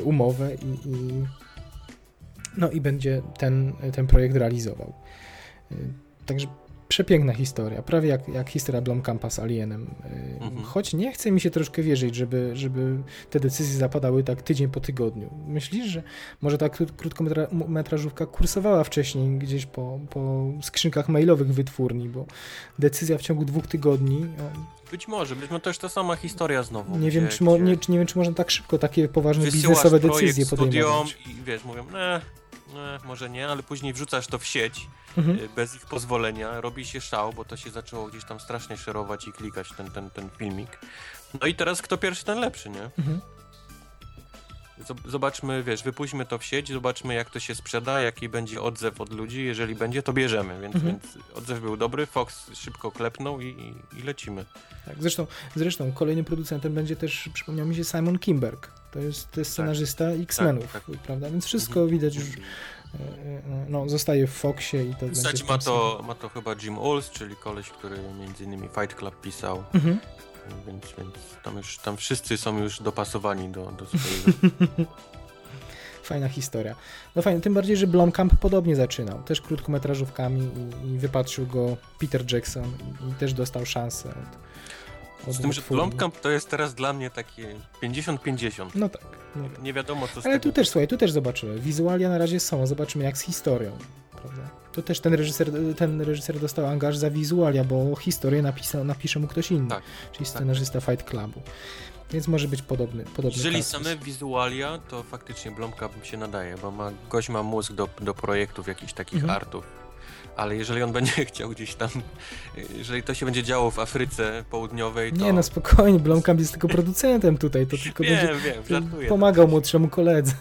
umowę i, i no i będzie ten, ten projekt realizował. Także przepiękna historia, prawie jak, jak historia Blomkampa z Alienem. Y, Mhm. Choć nie chce mi się troszkę wierzyć, żeby, żeby te decyzje zapadały tak tydzień po tygodniu. Myślisz, że może ta krót- krótkometrażówka kursowała wcześniej gdzieś po, po skrzynkach mailowych wytwórni, bo decyzja w ciągu dwóch tygodni. Być może, być może też ta sama historia znowu. Nie gdzie, wiem, czy mo, nie, czy nie wiem, czy można tak szybko takie poważne biznesowe decyzje studiom podejmować. i wiesz, mówią, ne, ne, może nie, ale później wrzucasz to w sieć Mhm. y, bez ich pozwolenia, robi się szał, bo to się zaczęło gdzieś tam strasznie szerować i klikać ten, ten, ten filmik. No i teraz kto pierwszy, ten lepszy, nie? Mhm. Zob- Zobaczmy, wiesz, wypuśćmy to w sieć, zobaczmy jak to się sprzeda, jaki będzie odzew od ludzi, jeżeli będzie, to bierzemy, więc, Mhm. więc odzew był dobry, Fox szybko klepnął i, i, i lecimy. Tak, zresztą, zresztą kolejnym producentem będzie też, przypomniał mi się, Simon Kimberg. To jest, jest scenarzysta X-Menów, tak. prawda? Więc wszystko widać już, e, no, zostaje w Foxie i to Pisać będzie... ma to, ma to chyba Jim Ulls, czyli koleś, który między innymi Fight Club pisał, Mhm. więc, więc tam już tam wszyscy są już dopasowani do, do swojego. Fajna historia. No fajnie, tym bardziej, że Blomkamp podobnie zaczynał, też krótkometrażówkami i, i wypatrzył go Peter Jackson i, i też dostał szansę od Z tym, że. Blomkamp to jest teraz dla mnie takie 50-50. No tak. No tak. Nie wiadomo co z Ale tu też, słuchaj, tu też zobaczymy. Wizualia na razie są, zobaczymy jak z historią. Prawda? To też ten reżyser, ten reżyser dostał angaż za wizualia, bo historię napisa, napisze mu ktoś inny, Tak, czyli scenarzysta Fight Clubu. Więc może być podobny, podobny Jeżeli kasus. same wizualia, to faktycznie Blomkamp się nadaje, bo ma, gość ma mózg do, do projektów jakichś takich Mhm. artów. Ale jeżeli on będzie chciał gdzieś tam, jeżeli to się będzie działo w Afryce Południowej, to... Nie no, spokojnie, Blomkamp jest tylko producentem tutaj, to tylko wiem, będzie wiem, żartuję. pomagał młodszemu koledze.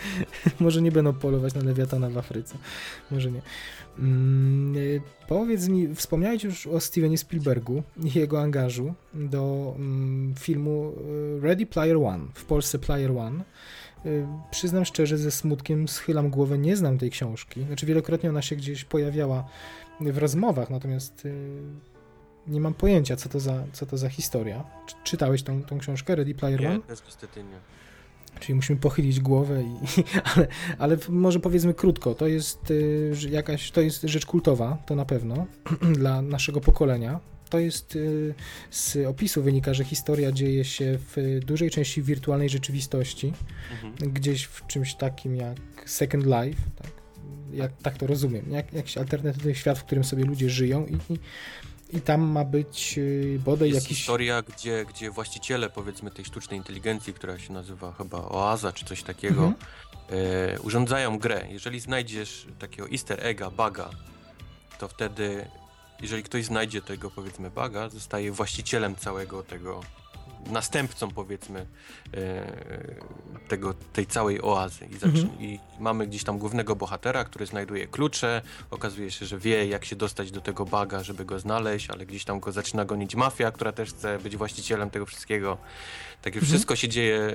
Może nie będą polować na lewiatana w Afryce. Może nie. Mm, y, powiedz mi, wspomniałeś już o Stevenie Spielbergu i jego angażu do mm, filmu y, Ready Player One, w Polsce Player One. Y, Przyznam szczerze, ze smutkiem schylam głowę, nie znam tej książki. Znaczy wielokrotnie ona się gdzieś pojawiała w rozmowach, natomiast y, nie mam pojęcia, co to za, co to za historia. Czy- Czytałeś tą, tą książkę, Ready Player One? Nie, też niestety nie. Czyli musimy pochylić głowę, i, ale, ale może powiedzmy krótko, to jest y, jakaś, to jest rzecz kultowa, to na pewno, dla naszego pokolenia. To jest, y, z opisu wynika, że historia dzieje się w dużej części wirtualnej rzeczywistości, Mhm. gdzieś w czymś takim jak Second Life, tak, jak, tak to rozumiem, jak, jakiś alternatywny świat, w którym sobie ludzie żyją i, i, i tam ma być y, bodaj Jest jakiś... historia, gdzie, gdzie właściciele powiedzmy tej sztucznej inteligencji, która się nazywa chyba Oaza czy coś takiego, Mhm. e, urządzają grę. Jeżeli znajdziesz takiego easter egga, buga, to wtedy, jeżeli ktoś znajdzie tego powiedzmy buga, zostaje właścicielem całego tego, następcą powiedzmy e, tego, tej całej oazy. I, Mhm. I mamy gdzieś tam głównego bohatera, który znajduje klucze, okazuje się, że wie jak się dostać do tego buga, żeby go znaleźć, ale gdzieś tam go zaczyna gonić mafia, która też chce być właścicielem tego wszystkiego. Takie Mhm. wszystko się dzieje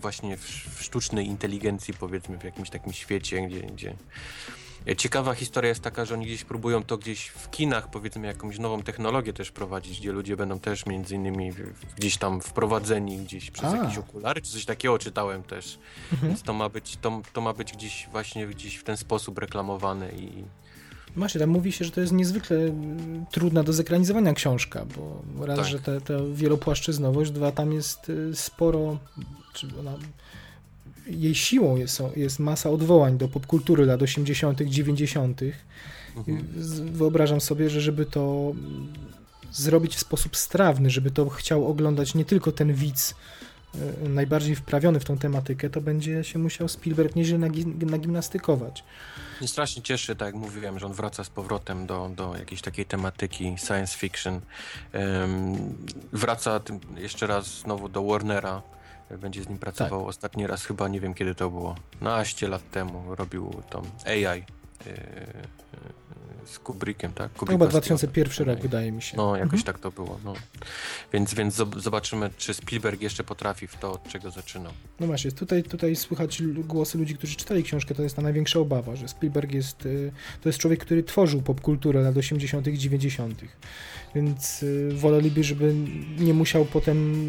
właśnie w, w sztucznej inteligencji, powiedzmy, w jakimś takim świecie, gdzie, gdzie... Ciekawa historia jest taka, że oni gdzieś próbują to gdzieś w kinach, powiedzmy, jakąś nową technologię też prowadzić, gdzie ludzie będą też między innymi gdzieś tam wprowadzeni gdzieś przez A. jakieś okulary, czy coś takiego czytałem też. Mhm. Więc to ma być, to, to ma być gdzieś właśnie gdzieś w ten sposób reklamowane i Właśnie, tam mówi się, że to jest niezwykle trudna do zekranizowania książka, bo raz, Tak. że ta, ta wielopłaszczyznowość, dwa, tam jest y, sporo, czy ona, jej siłą jest, jest masa odwołań do popkultury lat 80., 90. mhm. Wyobrażam sobie, że żeby to zrobić w sposób strawny, żeby to chciał oglądać nie tylko ten widz y, najbardziej wprawiony w tą tematykę, to będzie się musiał Spielberg nieźle nagi- nagimnastykować. Mnie strasznie cieszy, tak jak mówiłem, że on wraca z powrotem do, do jakiejś takiej tematyki science fiction. Em, wraca jeszcze raz znowu do Warnera. Będzie z nim pracował Tak. ostatni raz, chyba nie wiem kiedy to było. Naście lat temu robił tą AI e, e, z Kubrickiem, tak? Chyba Bastion. 2001 rok, wydaje mi się. No, jakoś Mhm. tak to było. No. Więc, więc zob- zobaczymy, czy Spielberg jeszcze potrafi w to, od czego zaczynał. No właśnie, tutaj, tutaj słychać głosy ludzi, którzy czytali książkę, to jest ta największa obawa, że Spielberg jest, y, to jest człowiek, który tworzył popkulturę lat 80., 90., więc y, woleliby, żeby nie musiał potem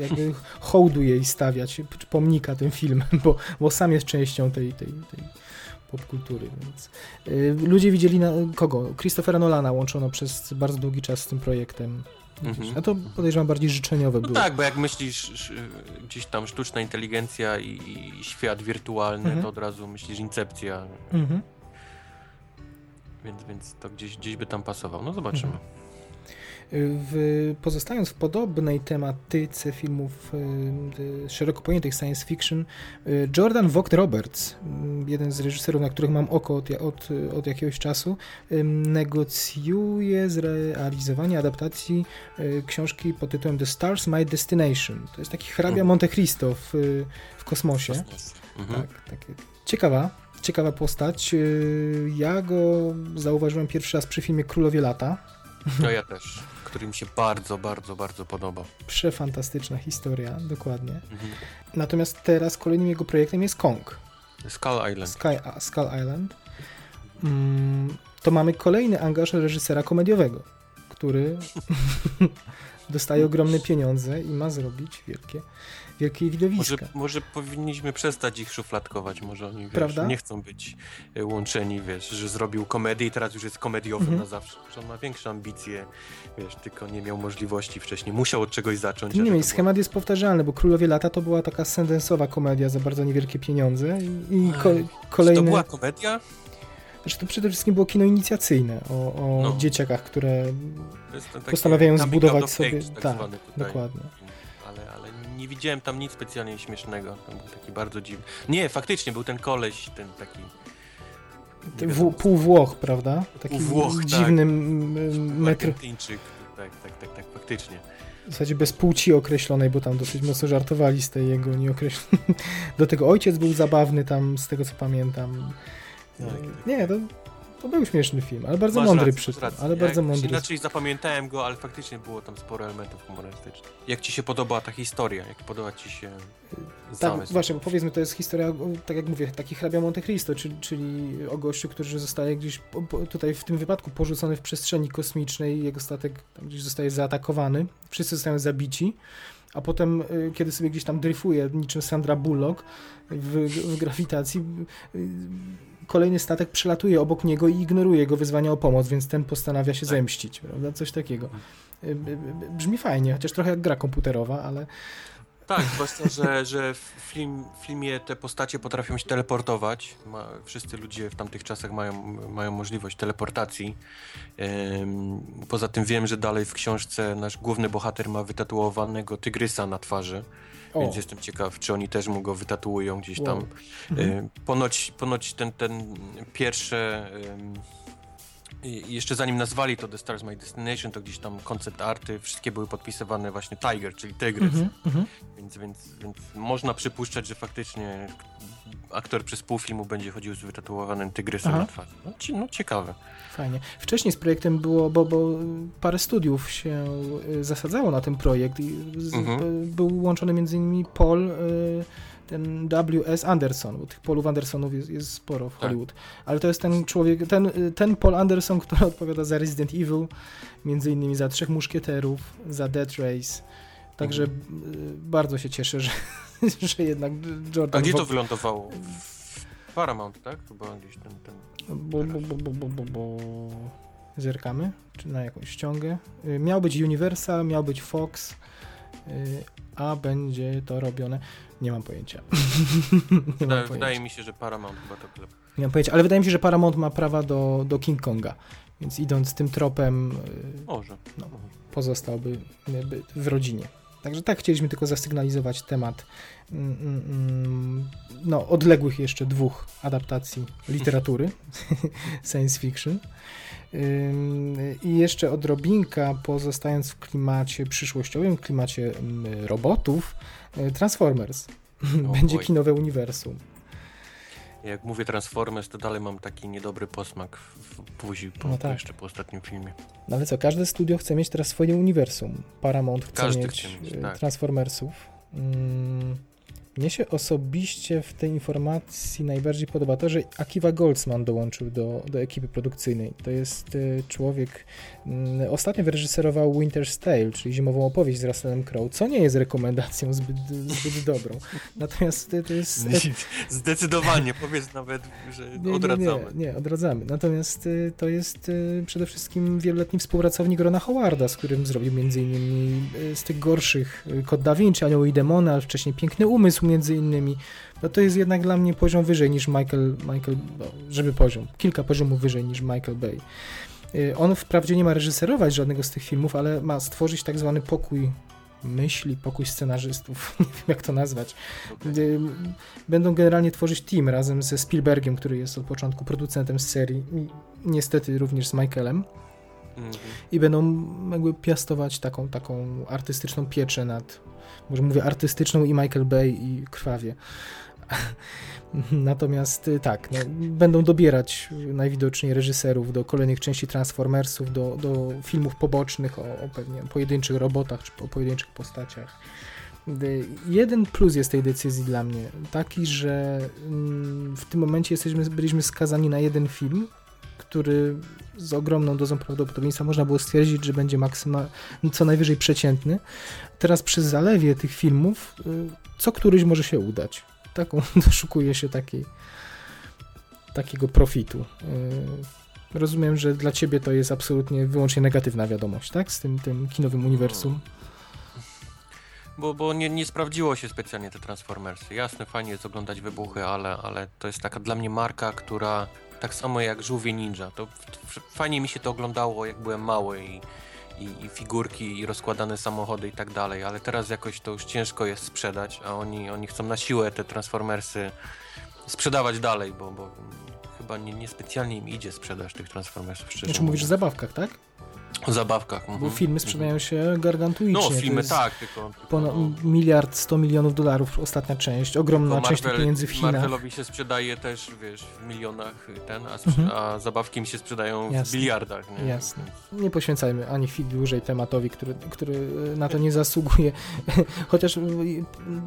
jakby hołdu jej stawiać, pomnika tym filmem, bo, bo sam jest częścią tej, tej, tej popkultury, więc y, ludzie widzieli na, kogo? Christophera Nolana łączono przez bardzo długi czas z tym projektem. Mhm. A to podejrzewam bardziej życzeniowe No było. tak, bo jak myślisz sz- gdzieś tam sztuczna inteligencja i, i świat wirtualny, Mhm. to od razu myślisz incepcja, Mhm. więc, więc to gdzieś, gdzieś by tam pasował. No zobaczymy. W, pozostając w podobnej tematyce filmów y, y, szeroko pojętych science fiction, y, Jordan Vogt Roberts, y, jeden z reżyserów, na których mam oko od, od, od jakiegoś czasu, y, negocjuje zrealizowanie adaptacji y, książki pod tytułem The Stars My Destination. To jest taki hrabia Mhm. Monte Cristo w, w kosmosie. Mhm. Tak, takie. Ciekawa, ciekawa postać. Ja go zauważyłem pierwszy raz przy filmie Królowie Lata. No ja też, który mi się bardzo, bardzo, bardzo podoba. Przefantastyczna historia, dokładnie. Mhm. Natomiast teraz kolejnym jego projektem jest Kong, Skull Island. Sky, a, Skull Island. Mm, to mamy kolejny angaż reżysera komediowego, który dostaje ogromne pieniądze i ma zrobić wielkie, wielkie Może, widowiska. może powinniśmy przestać ich szufladkować, może oni wiesz, nie chcą być e, łączeni, wiesz, że zrobił komedię i teraz już jest komediowym Mhm. na zawsze. Że on ma większe ambicje, wiesz, tylko nie miał możliwości wcześniej. Musiał od czegoś zacząć. Nie wiem, to było- schemat jest powtarzalny, bo Królowie Lata to była taka sendensowa komedia za bardzo niewielkie pieniądze i, ko, Czy kolejne... to była komedia? Znaczy to przede wszystkim było kino inicjacyjne o, o No. dzieciakach, które Postanawiają zbudować sobie- age, tak, tak, dokładnie. Nie widziałem tam nic specjalnie śmiesznego. Tam był taki bardzo dziwny. Nie, faktycznie był ten koleś, ten taki. w, pół Włoch, prawda? Taki Pół Włoch, tak. dziwny m- metr. Tak, tak, tak, tak, faktycznie. w zasadzie bez płci określonej, bo tam dosyć mocno żartowali z tej jego nieokreślonej. Do tego ojciec był zabawny tam, z tego co pamiętam. Tak, tak. Nie, to, to był śmieszny film, ale bardzo Masz mądry rację, przy masz tym, rację. ale Ja bardzo jakoś mądry. Inaczej zapamiętałem go, ale faktycznie było tam sporo elementów humorystycznych. Jak ci się podoba ta historia? Jak podoba ci się Tak, zamysł? właśnie, bo powiedzmy, to jest historia, o, tak jak mówię, taki hrabia Monte Cristo, czyli, czyli o gościu, który zostaje gdzieś, po, po, tutaj w tym wypadku porzucony w przestrzeni kosmicznej, jego statek tam gdzieś zostaje zaatakowany, wszyscy zostają zabici, a potem, y, kiedy sobie gdzieś tam dryfuje, niczym Sandra Bullock w, w grawitacji, y, kolejny statek przelatuje obok niego i ignoruje jego wyzwania o pomoc, więc ten postanawia się Tak. zemścić, prawda? Coś takiego. Y, y, y, Brzmi fajnie, chociaż trochę jak gra komputerowa, ale Tak, zwłaszcza, że, że w film, filmie te postacie potrafią się teleportować. Ma, wszyscy ludzie w tamtych czasach mają, mają możliwość teleportacji. Poza tym wiem, że dalej w książce nasz główny bohater ma wytatuowanego tygrysa na twarzy, o, więc jestem ciekaw, czy oni też mu go wytatuują gdzieś tam. Wow. mhm. Ponoć, ponoć ten, ten pierwsze. I jeszcze zanim nazwali to The Stars My Destination, to gdzieś tam koncept arty, wszystkie były podpisywane właśnie Tiger, czyli tygrys. Mhm, mhm. Więc, więc, więc można przypuszczać, że faktycznie aktor przez pół filmu będzie chodził z wytatuowanym tygrysem Aha. na twarzy. No, no ciekawe. Fajnie. Wcześniej z projektem było, bo, bo parę studiów się y, zasadzało na ten projekt i z, Mhm. y, był łączony między innymi Paul, y, ten W.S. Anderson, bo tych Paulów Andersonów jest, jest sporo w Tak. Hollywood. Ale to jest ten człowiek, ten, y, ten Paul Anderson, który odpowiada za Resident Evil, między innymi za Trzech Muszkieterów, za Death Race. Także Mhm. y, bardzo się cieszę, że, że jednak Jordan... A gdzie to wylądowało? W Paramount, tak? Chyba gdzieś ten... ten... Bo, bo, bo, bo, bo, bo. Zerkamy? Czy na jakąś ściągę? Y, Miał być Universal, miał być Fox, a będzie to robione. Nie mam pojęcia. nie, mam Wydaje, pojęcia. mi się, że Paramount chyba to klep. nie mam pojęcia, ale wydaje mi się, że Paramount ma prawa do, do King Konga. Więc idąc tym tropem, y, Może. No. pozostałby jakby w rodzinie. Także tak chcieliśmy tylko zasygnalizować temat mm, mm, mm, no, odległych jeszcze dwóch adaptacji literatury science fiction. Ym, I jeszcze odrobinka, pozostając w klimacie przyszłościowym, w klimacie robotów, y, Transformers. Będzie oj. kinowe uniwersum. Jak mówię Transformers, to dalej mam taki niedobry posmak w, buzi po, No tak. jeszcze po ostatnim filmie. No ale co, każde studio chce mieć teraz swoje uniwersum. Paramount chce Każdy mieć, chce mieć, y, tak. Transformersów. Mm, mnie się osobiście w tej informacji najbardziej podoba to, że Akiva Goldsman dołączył do, do ekipy produkcyjnej. To jest y, człowiek, mm, ostatnio wyreżyserował Winter's Tale, czyli zimową opowieść z Russellem Crowe, co nie jest rekomendacją zbyt, zbyt dobrą. Natomiast y, to jest... Zdecydowanie, powiedz nawet, że Nie, nie, odradzamy. Nie, nie, odradzamy. Natomiast y, to jest przede wszystkim wieloletni współpracownik Rona Howarda, z którym zrobił m.in. Z tych gorszych Kod Da Vinci, Anioły i Demony, ale wcześniej Piękny Umysł między innymi. No to jest jednak dla mnie poziom wyżej niż Michael, Michael no, żeby poziom, kilka poziomów wyżej niż Michael Bay. Y, On wprawdzie nie ma reżyserować żadnego z tych filmów, ale ma stworzyć tak zwany pokój myśli, pokój scenarzystów, nie wiem jak to nazwać. Y, Będą generalnie tworzyć team razem ze Spielbergiem, który jest od początku producentem z serii, niestety również z Michaelem, Mhm. i będą jakby piastować taką, taką artystyczną pieczę nad, może mówię artystyczną i Michael Bay i krwawie. Natomiast y, tak, no, będą dobierać najwidoczniej reżyserów do kolejnych części Transformersów, do, do filmów pobocznych o, o pewnie pojedynczych robotach czy o pojedynczych postaciach. Y, Jeden plus jest tej decyzji dla mnie taki, że mm, w tym momencie jesteśmy, byliśmy skazani na jeden film, który z ogromną dozą prawdopodobieństwa można było stwierdzić, że będzie maksymalnie co najwyżej przeciętny. Teraz przy zalewie tych filmów y, co któryś może się udać. Taką doszukuje się takiej, takiego profitu. Y, Rozumiem, że dla ciebie to jest absolutnie wyłącznie negatywna wiadomość, tak? Z tym, tym kinowym uniwersum. Bo, bo nie, nie sprawdziło się specjalnie te Transformersy. Jasne, fajnie jest oglądać wybuchy, ale, ale to jest taka dla mnie marka, która tak samo jak Żółwie Ninja. To fajnie mi się to oglądało, jak byłem mały i, i, i figurki, i rozkładane samochody i tak dalej, ale teraz jakoś to już ciężko jest sprzedać, a oni, oni chcą na siłę te Transformersy sprzedawać dalej, bo, bo chyba nie, niespecjalnie im idzie sprzedaż tych Transformersów, szczerze Znaczy mówisz o zabawkach, tak? O zabawkach. Bo mhm, filmy mhm. sprzedają się gargantuicznie. No, filmy tak, tylko... tylko Ponad no, miliard 100 milionów dolarów ostatnia część, ogromna Tylko część tych pieniędzy w Chinach. Marvelowi się sprzedaje też, wiesz, w milionach ten, a, Mhm. a zabawki im się sprzedają w Jasne. biliardach, nie? Jasne. Nie poświęcajmy ani chwili dłużej tematowi, który, który na to nie zasługuje. Chociaż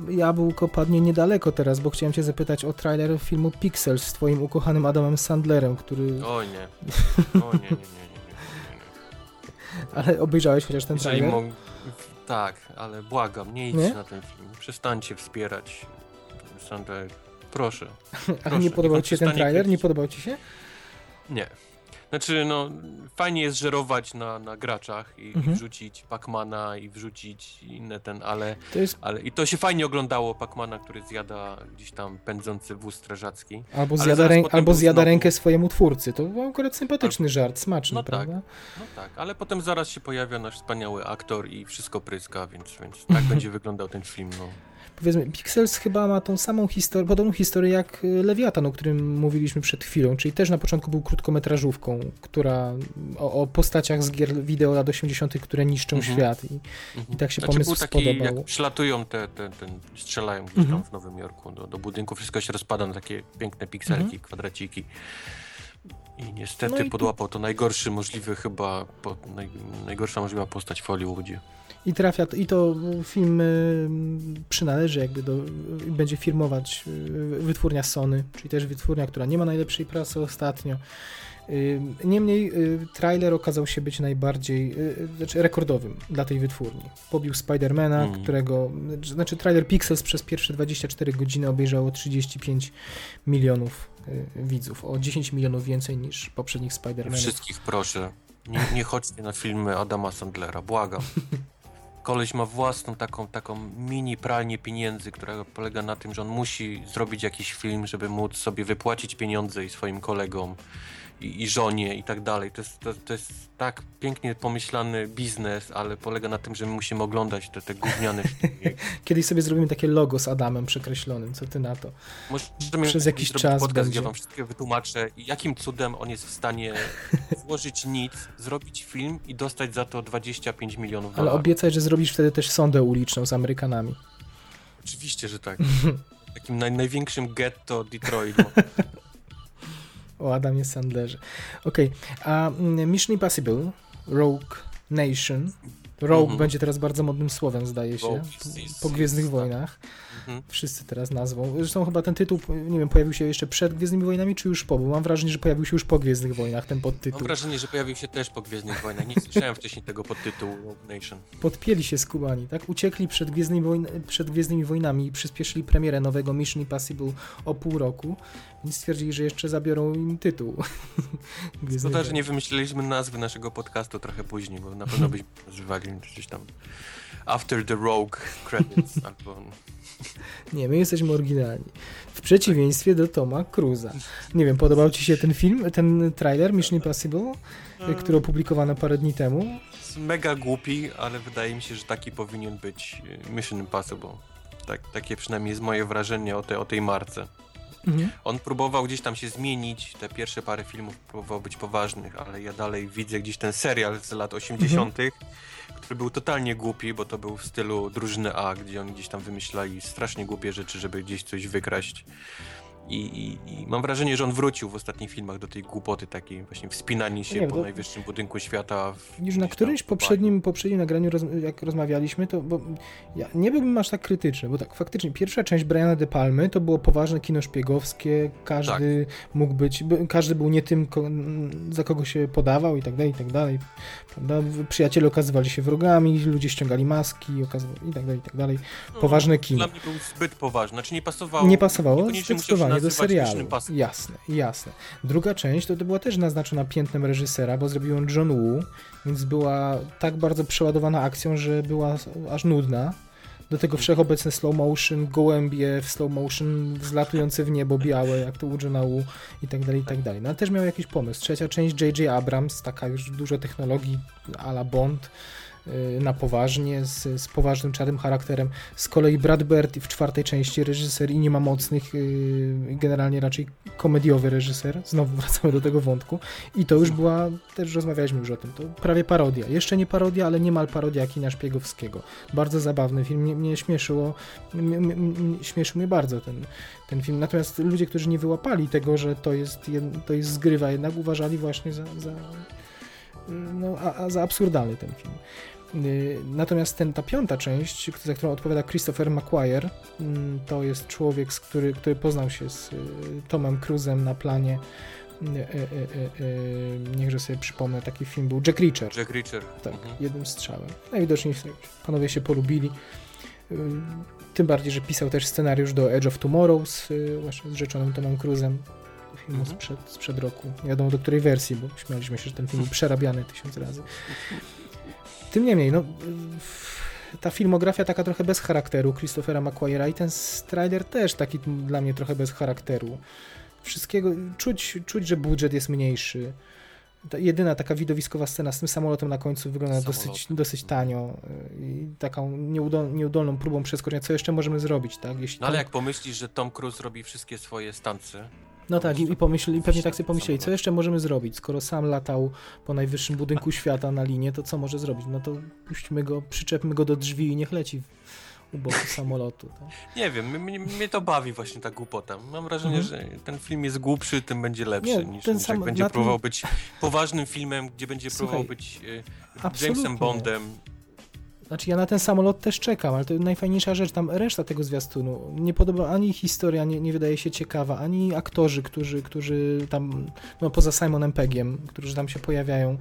jabłko padnie niedaleko teraz, bo chciałem cię zapytać o trailer filmu Pixels z twoim ukochanym Adamem Sandlerem, który... O nie. O nie, nie, nie, Ale obejrzałeś chociaż ten trailer? Tak, ale błagam, nie idźcie Nie? na ten film. Przestańcie wspierać Sandler. Proszę. Proszę, nie podobał ci się ten trailer? Nie podobał ci się? Nie. Znaczy, no, fajnie jest żerować na, na graczach i, Mhm. i wrzucić Pacmana i wrzucić inne ten, ale, To jest ale... I to się fajnie oglądało Pacmana, który zjada gdzieś tam pędzący wóz strażacki. albo zjada, rę... albo zjada znowu- rękę swojemu twórcy. To był akurat sympatyczny żart, smaczny, No tak. prawda? No tak, ale potem zaraz się pojawia nasz wspaniały aktor i wszystko pryska, więc, więc tak będzie wyglądał ten film, no. Powiedzmy, Pixels chyba ma tą samą historię, podobną historię jak y, Lewiatan, o którym mówiliśmy przed chwilą, czyli też na początku był krótkometrażówką, która o, o postaciach z gier wideo lat 80., które niszczą Mhm. świat i, Mhm. I tak się znaczy, pomysł był taki, spodobał. Jak przylatują te, te, ten, strzelają gdzieś Mhm. tam w Nowym Jorku do, do budynku, wszystko się rozpada na takie piękne pikselki, Mhm. kwadraciki. I niestety No i tu- podłapał to najgorszy możliwy chyba, po, naj, najgorsza możliwa postać w Hollywoodzie. I trafia, i to film y, przynależy jakby do, będzie firmować y, wytwórnia Sony, czyli też wytwórnia, która nie ma najlepszej prasy ostatnio. Y, Niemniej trailer okazał się być najbardziej, znaczy rekordowym dla tej wytwórni. Pobił Spidermana, Mm. którego, znaczy trailer Pixels przez pierwsze 24 godziny obejrzało 35 milionów widzów, o 10 milionów więcej niż poprzednich Spidermanów. Wszystkich proszę, nie, nie chodźcie na filmy Adama Sandlera, błagam. Koleś ma własną taką, taką mini pralnię pieniędzy, która polega na tym, że on musi zrobić jakiś film, żeby móc sobie wypłacić pieniądze i swoim kolegom i, i żonie i tak dalej. To jest, to, to jest tak pięknie pomyślany biznes, ale polega na tym, że my musimy oglądać te, te gówniane filmy. Kiedyś sobie zrobimy takie logo z Adamem przekreślonym, co ty na to? Możemy Przez jakiś czas podcast, będzie. ja wam wszystkie wytłumaczę, jakim cudem on jest w stanie włożyć nic, zrobić film i dostać za to 25 milionów Ale dolarów. obiecaj, że zrobisz wtedy też sondę uliczną z Amerykanami. Oczywiście, że tak. Takim naj, największym getto Detroit. O Adamie Sandlerze. Okej, a mm, Mission Impossible, Rogue Nation. Rogue Mhm. będzie teraz bardzo modnym słowem, zdaje się, po- po Gwiezdnych Wojnach. Mhm. Wszyscy teraz nazwą. Zresztą chyba ten tytuł, nie wiem, pojawił się jeszcze przed Gwiezdnymi Wojnami, czy już po? Bo mam wrażenie, że pojawił się już po Gwiezdnych Wojnach ten Mam podtytuł. wrażenie, że pojawił się też po Gwiezdnych Wojnach. Nie słyszałem wcześniej tego podtytułu Rogue Nation. Podpięli się skubani, tak? Uciekli przed Gwiezdnymi, Wojn przed Gwiezdnymi Wojnami i przyspieszyli premierę nowego Mission Impossible o pół roku, więc stwierdzili, że jeszcze zabiorą im tytuł. Że Wojen. nie wymyśliliśmy nazwy naszego podcastu trochę później, bo na pewno byśmy nazywali gdzieś tam After the Rogue Credits albo... Nie, my jesteśmy oryginalni. W przeciwieństwie do Toma Cruza. Nie wiem, podobał Ci się ten film, ten trailer Mission Impossible, y, który opublikowano parę dni temu? Jest mega głupi, ale wydaje mi się, że taki powinien być Mission Impossible. Tak, takie przynajmniej jest moje wrażenie o, te, o tej marce. Mhm. On próbował gdzieś tam się zmienić, te pierwsze parę filmów próbował być poważnych, ale ja dalej widzę gdzieś ten serial z lat 80., który był totalnie głupi, bo to był w stylu drużyny A, gdzie oni gdzieś tam wymyślali strasznie głupie rzeczy, żeby gdzieś coś wykraść. I, i, I mam wrażenie, że on wrócił w ostatnich filmach do tej głupoty takiej, właśnie wspinanie się po to- najwyższym budynku świata. Już na którymś poprzednim, poprzednim nagraniu, roz, jak rozmawialiśmy, to bo ja nie byłbym aż tak krytyczny, bo tak faktycznie pierwsza część Briana De Palmy to było poważne kino szpiegowskie, każdy Tak. mógł być, by- każdy był nie tym, za kogo się podawał i tak dalej, i tak dalej. Prawda? Przyjaciele okazywali się wrogami, ludzie ściągali maski okazywali, i tak dalej, i tak dalej. No, Poważne kino. Dla mnie był zbyt poważny, znaczy nie pasował. Nie pasowało zdecydowanie do nazywać serialu. Jasne, jasne. Druga część to, to była też naznaczona piętnem reżysera, bo zrobił ją John Woo, więc była tak bardzo przeładowana akcją, że była aż nudna. Do tego wszechobecny slow motion, gołębie w slow motion, wzlatujące w niebo białe, jak to u Johna Woo i tak dalej, i tak dalej. No ale też miał jakiś pomysł. Trzecia część J.J. Abrams, taka już dużo technologii a la Bond, na poważnie, z, z poważnym, czarnym charakterem. Z kolei Brad Bird w czwartej części reżyser i nie ma mocnych, yy, generalnie raczej komediowy reżyser. Znowu wracamy do tego wątku. I to już była, też rozmawialiśmy już o tym, to prawie parodia. Jeszcze nie parodia, ale niemal parodia kina szpiegowskiego. Bardzo zabawny film, mnie, mnie śmieszyło, śmieszył mnie bardzo ten, ten film. Natomiast ludzie, którzy nie wyłapali tego, że to jest, to jest zgrywa, jednak uważali właśnie za, za, no, a, a za absurdalny ten film. Y, Natomiast ten, ta piąta część, za którą odpowiada Christopher McQuire, mm, to jest człowiek, z który, który poznał się z y, Tomem Cruzem na planie e, niechże sobie przypomnę, taki film był Jack Reacher. Jack Reacher. Tak, Mhm. jednym strzałem. Najwidoczniej panowie się polubili. Y, Tym bardziej, że pisał też scenariusz do Edge of Tomorrow z, y, właśnie z rzeczonym Tomem Cruzem. Filmu Mhm. sprzed, sprzed roku. Nie wiadomo do której wersji, bo śmialiśmy się, że ten film był przerabiany tysiąc razy. Tym niemniej, no, ta filmografia taka trochę bez charakteru Christophera McQuarrie'a i ten trailer też taki dla mnie trochę bez charakteru. Wszystkiego, czuć, czuć, że budżet jest mniejszy. Ta jedyna taka widowiskowa scena z tym samolotem na końcu wygląda dosyć, dosyć tanio y, i taką nieudol, nieudolną próbą przeskoczenia. Co jeszcze możemy zrobić, tak? Jeśli No ale jak pomyślisz, że Tom Cruise robi wszystkie swoje stancy, No tak, i, i pomyśleli, pewnie tak sobie pomyśleli, co jeszcze możemy zrobić? Skoro sam latał po najwyższym budynku świata na linię, to co może zrobić? No to puśćmy go, przyczepmy go do drzwi i niech leci u boku samolotu. Tak? nie wiem, mnie, mnie to bawi właśnie ta głupota. Mam wrażenie, Mhm. że ten film jest głupszy, tym będzie lepszy, Nie, niż, ten sam- jak będzie na tym- próbował być poważnym filmem, gdzie będzie Słuchaj, próbował być y. Jamesem Bondem. Znaczy ja na ten samolot też czekam, ale to najfajniejsza rzecz, tam reszta tego zwiastunu, nie podoba ani historia, nie, nie wydaje się ciekawa, ani aktorzy, którzy, którzy tam, no poza Simonem Peggiem, którzy tam się pojawiają.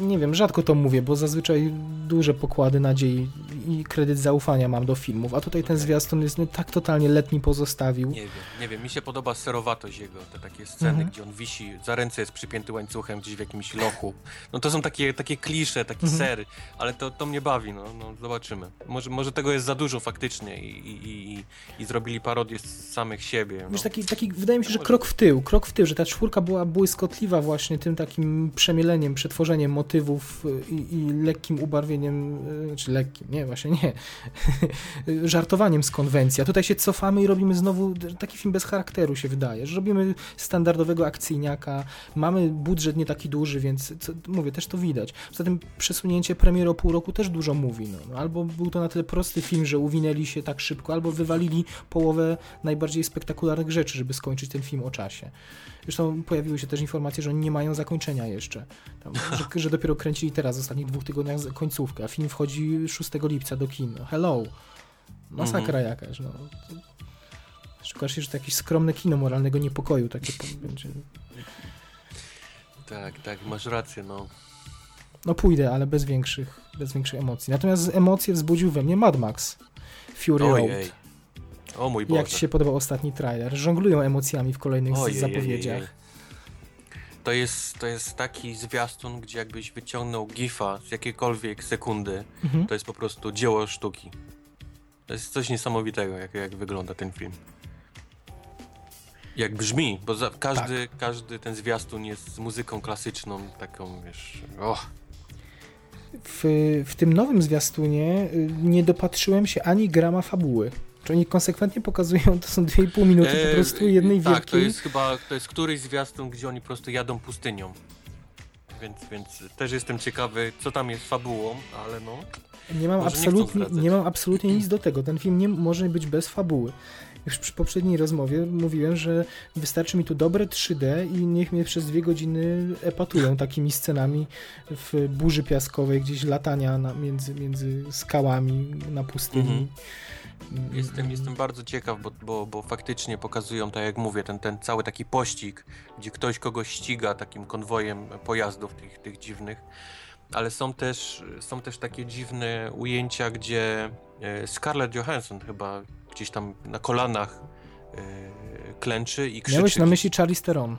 Nie wiem, rzadko to mówię, bo zazwyczaj duże pokłady nadziei i kredyt zaufania mam do filmów, a tutaj ten zwiastun jest no, tak totalnie letni pozostawił. Nie wiem, nie wiem, mi się podoba serowatość jego, te takie sceny, Mhm. gdzie on wisi, za ręce jest przypięty łańcuchem gdzieś w jakimś lochu. No to są takie, takie klisze, taki Mhm. ser, ale to, to mnie bawi, no, no zobaczymy. Może, może tego jest za dużo faktycznie i, i, i, i zrobili parodię z samych siebie. No. Wiesz, taki, taki, wydaje mi się, że Może. krok w tył, krok w tył, że ta czwórka była błyskotliwa właśnie tym takim przemieleniem, przetworzeniem motywów y, i, i lekkim ubarwieniem, y, czy lekkim, nie, właśnie nie, żartowaniem z konwencji. A tutaj się cofamy i robimy znowu taki film bez charakteru się wydaje, że robimy standardowego akcyjniaka, mamy budżet nie taki duży, więc co, mówię, też to widać. Poza tym przesunięcie premiery o pół roku też dużo mówi. No. No, Albo był to na tyle prosty film, że uwinęli się tak szybko, albo wywalili połowę najbardziej spektakularnych rzeczy, żeby skończyć ten film o czasie. Zresztą pojawiły się też informacje, że oni nie mają zakończenia jeszcze. Tam, że, że dopiero kręcili teraz, w ostatnich dwóch tygodniach końcówkę, a film wchodzi 6 lipca do kin. Hello. Masakra jakaś, no. Szukasz jeszcze jakieś skromne kino moralnego niepokoju, takie będzie. Tak, tak, masz rację, no. No pójdę, ale bez większych, bez większych emocji. Natomiast emocje wzbudził we mnie Mad Max. Fury Ojej. Road. O mój Boże. Jak ci się podobał ostatni trailer? Żonglują emocjami w kolejnych Ojej, zapowiedziach. To jest, to jest taki zwiastun, gdzie jakbyś wyciągnął gifa z jakiejkolwiek sekundy, Mhm. to jest po prostu dzieło sztuki. To jest coś niesamowitego, jak, jak wygląda ten film. Jak brzmi, bo za, każdy, Tak. każdy ten zwiastun jest z muzyką klasyczną, taką, wiesz, och, W, w tym nowym zwiastunie y, nie dopatrzyłem się ani grama fabuły. Czy oni konsekwentnie pokazują, to są 2,5 minuty po E, prostu jednej Tak, wielkiej... to jest chyba, to jest któryś zwiastun, gdzie oni po prostu jadą pustynią. Więc, więc też jestem ciekawy, co tam jest fabułą, ale no, Nie mam, nie absolutnie, zwracać. nie mam absolutnie nic do tego. Ten film nie może być bez fabuły. Już przy poprzedniej rozmowie mówiłem, że wystarczy mi tu dobre 3D i niech mnie przez dwie godziny epatują takimi scenami w burzy piaskowej, gdzieś latania na, między, między skałami na pustyni. Mm, Jestem, jestem bardzo ciekaw, bo, bo, bo faktycznie pokazują, tak jak mówię, ten, ten cały taki pościg, gdzie ktoś kogoś ściga takim konwojem pojazdów tych, tych dziwnych, ale są też, są też takie dziwne ujęcia, gdzie e, Scarlett Johansson chyba gdzieś tam na kolanach e, klęczy i krzyczy. Miałeś na myśli Charlize Theron.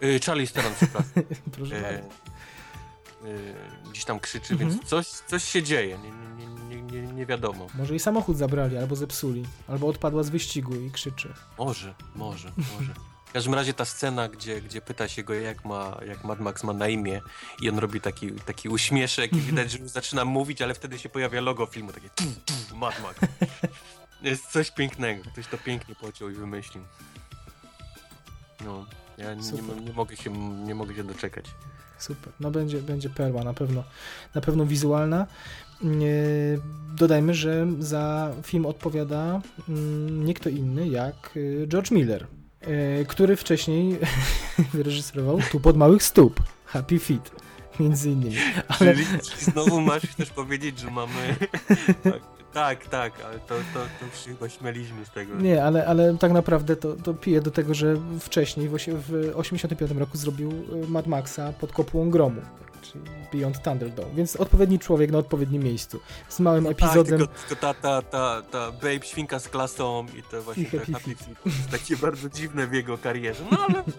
E, Charlie Theron, przepraszam. Proszę bardzo. gdzieś tam krzyczy, Mhm. więc coś, coś się dzieje, nie, nie, wiadomo. Może i samochód zabrali, albo zepsuli, albo odpadła z wyścigu i krzyczy. Może, może, może. W każdym razie ta scena, gdzie, gdzie pyta się go, jak, ma, jak Mad Max ma na imię i on robi taki, taki uśmieszek i widać, że już zaczyna mówić, ale wtedy się pojawia logo filmu, takie tu, tu, Mad Max. Jest coś pięknego, ktoś to pięknie pociął i wymyślił. No, ja nie, nie, mogę się, nie mogę się doczekać. Super. No będzie, będzie perła na pewno, na pewno wizualna. Dodajmy, że za film odpowiada mm, nie kto inny jak y, George Miller, y, który wcześniej wyreżyserował Tu pod małych stóp, Happy Feet, między innymi. Ale Czyli, czyli znowu masz też powiedzieć, że mamy tak, Tak, tak, ale to, to, to się chyba śmieliśmy z tego. Nie, ale, ale tak naprawdę to, to pije do tego, że wcześniej, w, osie- w 85 roku zrobił y, Mad Maxa pod kopułą gromu, czyli Beyond Thunderdome, więc odpowiedni człowiek na odpowiednim miejscu, z małym epizodem. Tak, tylko, tylko ta, ta, ta, ta Babe świnka z klasą i to właśnie I Happy takie bardzo dziwne w jego karierze. No ale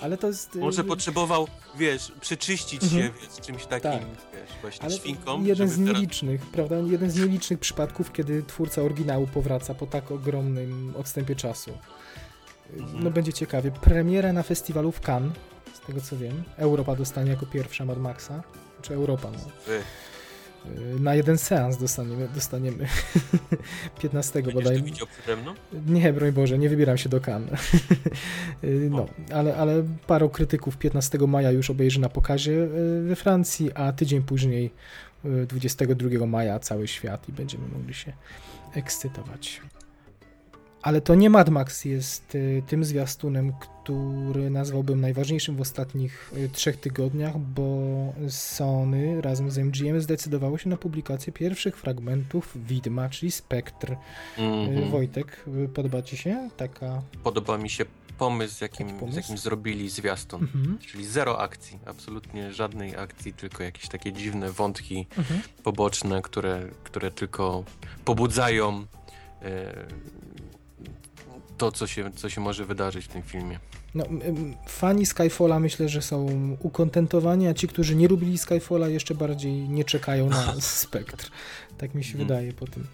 Ale to jest... y, może potrzebował, wiesz, przeczyścić Mhm. się wiesz, czymś takim, Tak. wiesz, właśnie Ale świnką. jeden z żeby teraz- nielicznych, prawda? Jeden z nielicznych przypadków, kiedy twórca oryginału powraca po tak ogromnym odstępie czasu. No Mhm. będzie ciekawie. Premiera na festiwalu w Cannes, tego co wiem. Europa dostanie jako pierwsza Mad Maxa. Czy Europa, no. Wy, Y, Na jeden seans dostaniemy, dostaniemy 15 Będziesz bodaj. to widział przede mną? Nie, broń Boże, nie wybieram się do Cannes. Y, no, ale, ale paru krytyków 15 maja już obejrzy na pokazie y, we Francji, a tydzień później, y, 22 maja, cały świat i będziemy mogli się ekscytować. Ale to nie Mad Max jest y, tym zwiastunem, który nazwałbym najważniejszym w ostatnich y, trzech tygodniach, bo Sony razem z MGM zdecydowało się na publikację pierwszych fragmentów Widma, czyli Spectre. Y, Mhm. Wojtek, podoba Ci się taka... Podoba mi się pomysł, z jakim, pomysł? z jakim zrobili zwiastun. Mhm. Czyli zero akcji, absolutnie żadnej akcji, tylko jakieś takie dziwne wątki Mhm. poboczne, które, które tylko pobudzają to, co się, co się może wydarzyć w tym filmie. No, fani Skyfalla myślę, że są ukontentowani, a ci, którzy nie lubili Skyfalla, jeszcze bardziej nie czekają na Spectre. Tak mi się Mhm. wydaje po tym,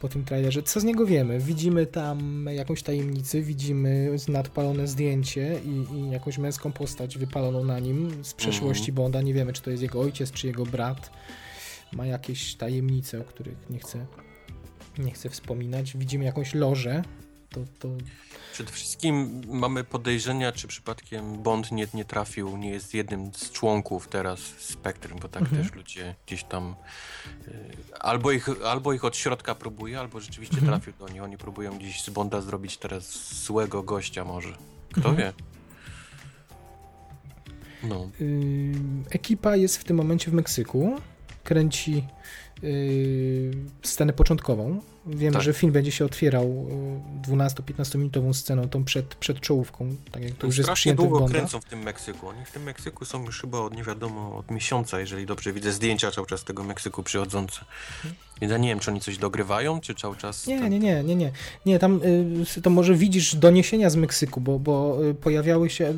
po tym trailerze. Co z niego wiemy? Widzimy tam jakąś tajemnicę, widzimy nadpalone zdjęcie i, i jakąś męską postać wypaloną na nim z przeszłości Bonda. Nie wiemy, czy to jest jego ojciec, czy jego brat. Ma jakieś tajemnice, o których nie chcę, nie chcę wspominać. Widzimy jakąś lożę. To, to Przede wszystkim mamy podejrzenia, czy przypadkiem Bond nie, nie trafił, nie jest jednym z członków teraz Spectrum, bo tak Mhm. też ludzie gdzieś tam y, albo, ich, albo ich od środka próbuje, albo rzeczywiście Mhm. trafił do nich. Oni próbują gdzieś z Bonda zrobić teraz złego gościa może. Kto Mhm. wie? No. Yy, ekipa jest w tym momencie w Meksyku. Kręci yy, scenę początkową. Wiemy, Tak. że film będzie się otwierał yy, 12-15 minutową sceną, tą przed, przed czołówką, tak jak to już jest Strasznie długo Bonda. kręcą w tym Meksyku. Oni w tym Meksyku są już chyba od nie wiadomo od miesiąca, jeżeli dobrze widzę zdjęcia cały czas tego Meksyku przychodzące. Więc ja nie wiem, czy oni coś dogrywają, czy cały czas. Nie, ten- nie, nie, nie, nie. Nie, tam y, to może widzisz doniesienia z Meksyku, bo, bo y, pojawiały się.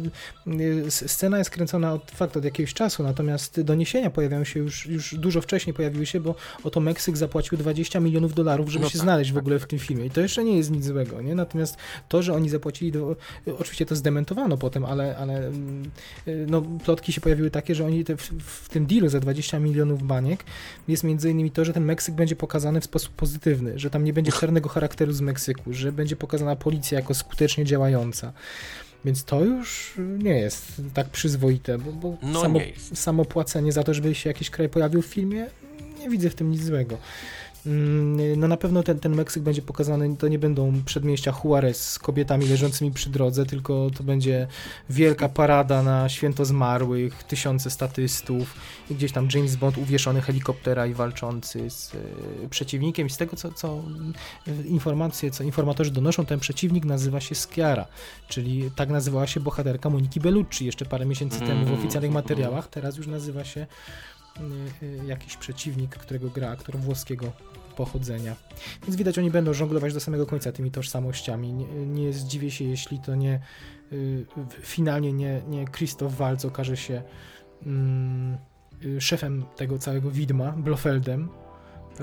Y, scena jest kręcona od fakt od jakiegoś czasu, natomiast doniesienia pojawiają się już, już dużo wcześniej pojawiły się, bo oto Meksyk zapłacił 20 milionów dolarów, żeby No się tak, znaleźć w tak, ogóle w tak. tym filmie. I to jeszcze nie jest nic złego, nie? Natomiast to, że oni zapłacili, do, y, oczywiście to zdementowano potem, ale, ale mm, y, no, plotki się pojawiły takie, że oni te, w, w tym dealu za 20 milionów baniek jest między innymi to, że ten Meksyk będzie pokazany w sposób pozytywny, że tam nie będzie czarnego charakteru z Meksyku, że będzie pokazana policja jako skutecznie działająca. Więc to już nie jest tak przyzwoite, bo, bo No samo, samo płacenie za to, żeby się jakiś kraj pojawił w filmie, nie widzę w tym nic złego. Mm, No na pewno ten, ten Meksyk będzie pokazany, to nie będą przedmieścia Juarez z kobietami leżącymi przy drodze, tylko to będzie wielka parada na święto zmarłych, tysiące statystów i gdzieś tam James Bond uwieszony helikoptera i walczący z e, przeciwnikiem. I z tego, co, co e, informacje, co informatorzy donoszą, ten przeciwnik nazywa się Schiara, czyli tak nazywała się bohaterka Moniki Bellucci jeszcze parę miesięcy temu w Mhm. oficjalnych materiałach, teraz już nazywa się y, jakiś przeciwnik, którego gra aktor włoskiego pochodzenia. Więc widać, oni będą żonglować do samego końca tymi tożsamościami. Nie, nie zdziwię się, jeśli to nie y, finalnie nie, nie Christoph Waltz okaże się mm, y, szefem tego całego widma, Blofeldem.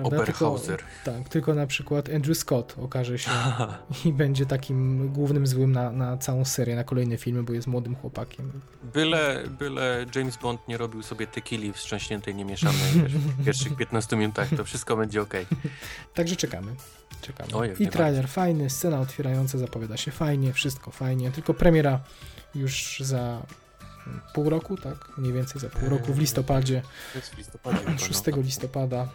Prawda? Oberhauser. Tylko, tak, tylko na przykład Andrew Scott okaże się i będzie takim głównym złym na, na całą serię, na kolejne filmy, bo jest młodym chłopakiem. Byle, byle James Bond nie robił sobie tequili wstrząśniętej, niemieszanej wiesz, w pierwszych 15 minutach, to wszystko będzie ok. Także czekamy. Czekamy. I trailer fajny, scena otwierająca zapowiada się fajnie, wszystko fajnie, tylko premiera już za pół roku, tak? Mniej więcej za pół roku, w listopadzie, w listopadzie chyba, 6 no. listopada.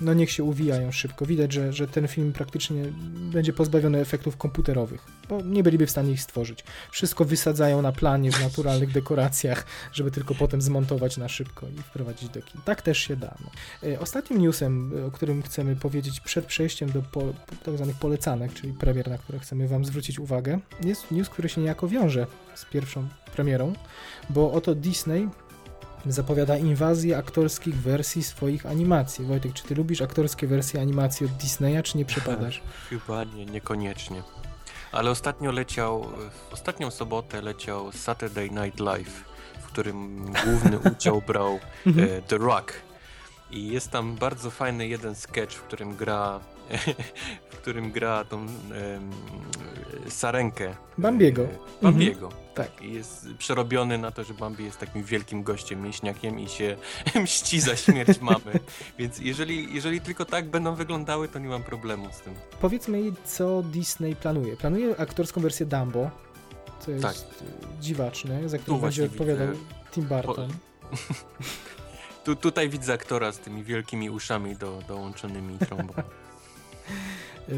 No niech się uwijają szybko. Widać, że, że ten film praktycznie będzie pozbawiony efektów komputerowych, bo nie byliby w stanie ich stworzyć. Wszystko wysadzają na planie w naturalnych dekoracjach, żeby tylko potem zmontować na szybko i wprowadzić do kin. Tak też się da. No. E, Ostatnim newsem, o którym chcemy powiedzieć przed przejściem do po, tak zwanych polecanek, czyli premier, na które chcemy wam zwrócić uwagę, jest news, który się niejako wiąże z pierwszą premierą, bo oto Disney zapowiada inwazję aktorskich wersji swoich animacji. Wojtek, czy ty lubisz aktorskie wersje animacji od Disneya, czy nie przepadasz? Chyba nie, niekoniecznie. Ale ostatnio leciał, w ostatnią sobotę leciał Saturday Night Live, w którym główny udział brał Mhm. e, The Rock. I jest tam bardzo fajny jeden sketch, w którym gra w którym gra tą em, sarenkę. Bambiego. E, Bambiego. Tak. I jest przerobiony na to, że Bambi jest takim wielkim gościem, mięśniakiem i się mści za śmierć mamy. Więc jeżeli, jeżeli tylko tak będą wyglądały, to nie mam problemu z tym. Powiedzmy co Disney planuje. Planuje aktorską wersję Dumbo, co jest Tak. dziwaczne, za którą będzie odpowiadał widzę. Tim Burton. Tu, tutaj widzę aktora z tymi wielkimi uszami do, dołączonymi trąbą.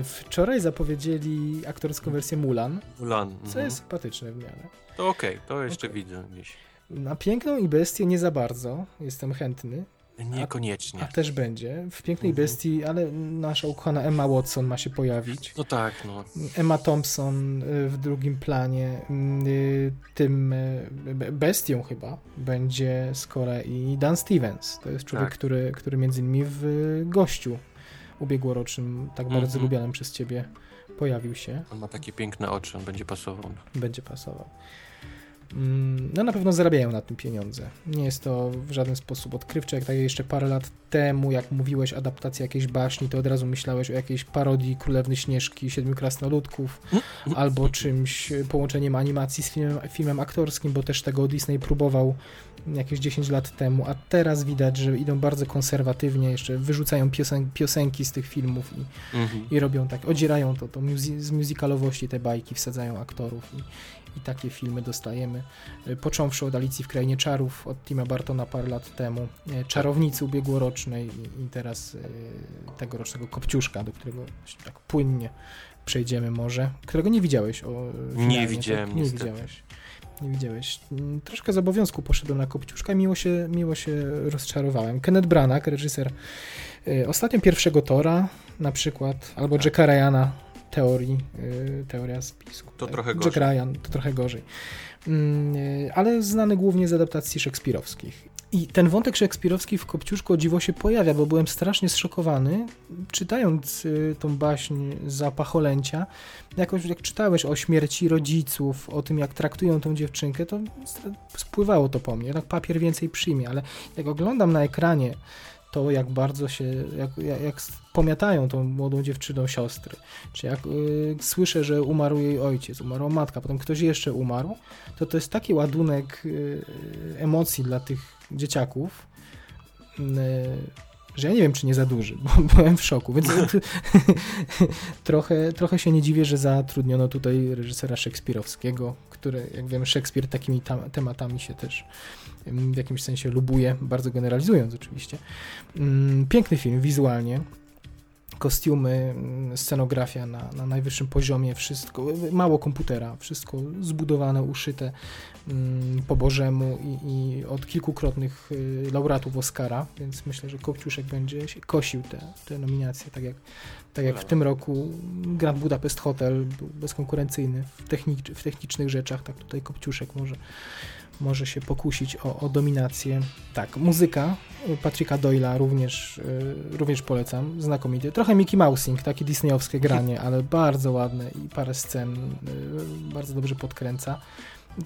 Wczoraj zapowiedzieli aktorską wersję Mulan, Mulan. co mhm. jest sympatyczne w miarę. To okej, to jeszcze Okej. widzę gdzieś. Na Piękną i Bestię nie za bardzo, jestem chętny, Niekoniecznie. a też będzie. W Pięknej Mhm. Bestii, ale nasza ukochana Emma Watson ma się pojawić. No tak, no. Emma Thompson y, w drugim planie. y, Tym y, be- bestią chyba będzie z kolei Dan Stevens. To jest człowiek, Tak. który, który między innymi w gościu ubiegłorocznym, tak bardzo Mhm. lubianym przez ciebie, pojawił się. On ma takie piękne oczy, on będzie pasował. Będzie pasował. Mm, No na pewno zarabiają na tym pieniądze. Nie jest to w żaden sposób odkrywcze, jak tak jeszcze parę lat temu, jak mówiłeś adaptacja jakiejś baśni, to od razu myślałeś o jakiejś parodii Królewny Śnieżki, Siedmiu Krasnoludków, albo czymś, połączeniem animacji z filmem, filmem aktorskim, bo też tego Disney próbował jakieś 10 lat temu, a teraz widać, że idą bardzo konserwatywnie, jeszcze wyrzucają piosen piosenki z tych filmów i, Mhm. i robią tak, odzierają to, to muzy- z musicalowości te bajki, wsadzają aktorów i, i takie filmy dostajemy. Y, Począwszy od Alicji w Krainie Czarów od Tima Bartona parę lat temu, y, Czarownicy ubiegłorocznej i, teraz y, tegorocznego Kopciuszka, do którego tak płynnie przejdziemy może, którego nie widziałeś o y, finalnie, widziałem, tak? Nie niestety. widziałeś. Nie widziałeś. Mm, Troszkę z obowiązku poszedłem na Kopciuszka i miło się, miło się rozczarowałem. Kenneth Branagh, reżyser ostatnio pierwszego Tora na przykład, albo Tak. Jacka Ryana, teorii, y, teoria spisku. To tak? trochę Jack gorzej. Ryan, to trochę gorzej. Mm, y, ale znany głównie z adaptacji szekspirowskich. I ten wątek szekspirowski w Kopciuszku o dziwo się pojawia, bo byłem strasznie zszokowany, czytając y, tą baśń Zapacholęcia. Jakoś jak czytałeś o śmierci rodziców, o tym jak traktują tą dziewczynkę, to spływało to po mnie. Tak papier więcej przyjmie, ale jak oglądam na ekranie to, jak bardzo się, jak, jak, pomiatają tą młodą dziewczyną siostry, czy jak y, słyszę, że umarł jej ojciec, umarła matka, potem ktoś jeszcze umarł, to to jest taki ładunek y, emocji dla tych dzieciaków, y, że ja nie wiem, czy nie za duży, bo byłem w szoku, więc trochę, trochę się nie dziwię, że zatrudniono tutaj reżysera szekspirowskiego, który, jak wiem, Szekspir takimi tam, tematami się też w jakimś sensie lubuje, bardzo generalizując oczywiście. Ym, Piękny film wizualnie, kostiumy, ym, scenografia na, na najwyższym poziomie, wszystko, mało komputera, wszystko zbudowane, uszyte ym, po Bożemu i, i od kilkukrotnych y, laureatów Oscara, więc myślę, że Kopciuszek będzie kosił te, te nominacje, tak jak, tak jak w tym roku Grand Budapest Hotel był bezkonkurencyjny w, technicz, w technicznych rzeczach, tak tutaj Kopciuszek może, może się pokusić o, o dominację. Tak, muzyka Patryka Doyla również, y, również polecam, znakomity. Trochę Mickey Mousing, takie disneyowskie granie, ale bardzo ładne i parę scen y, bardzo dobrze podkręca.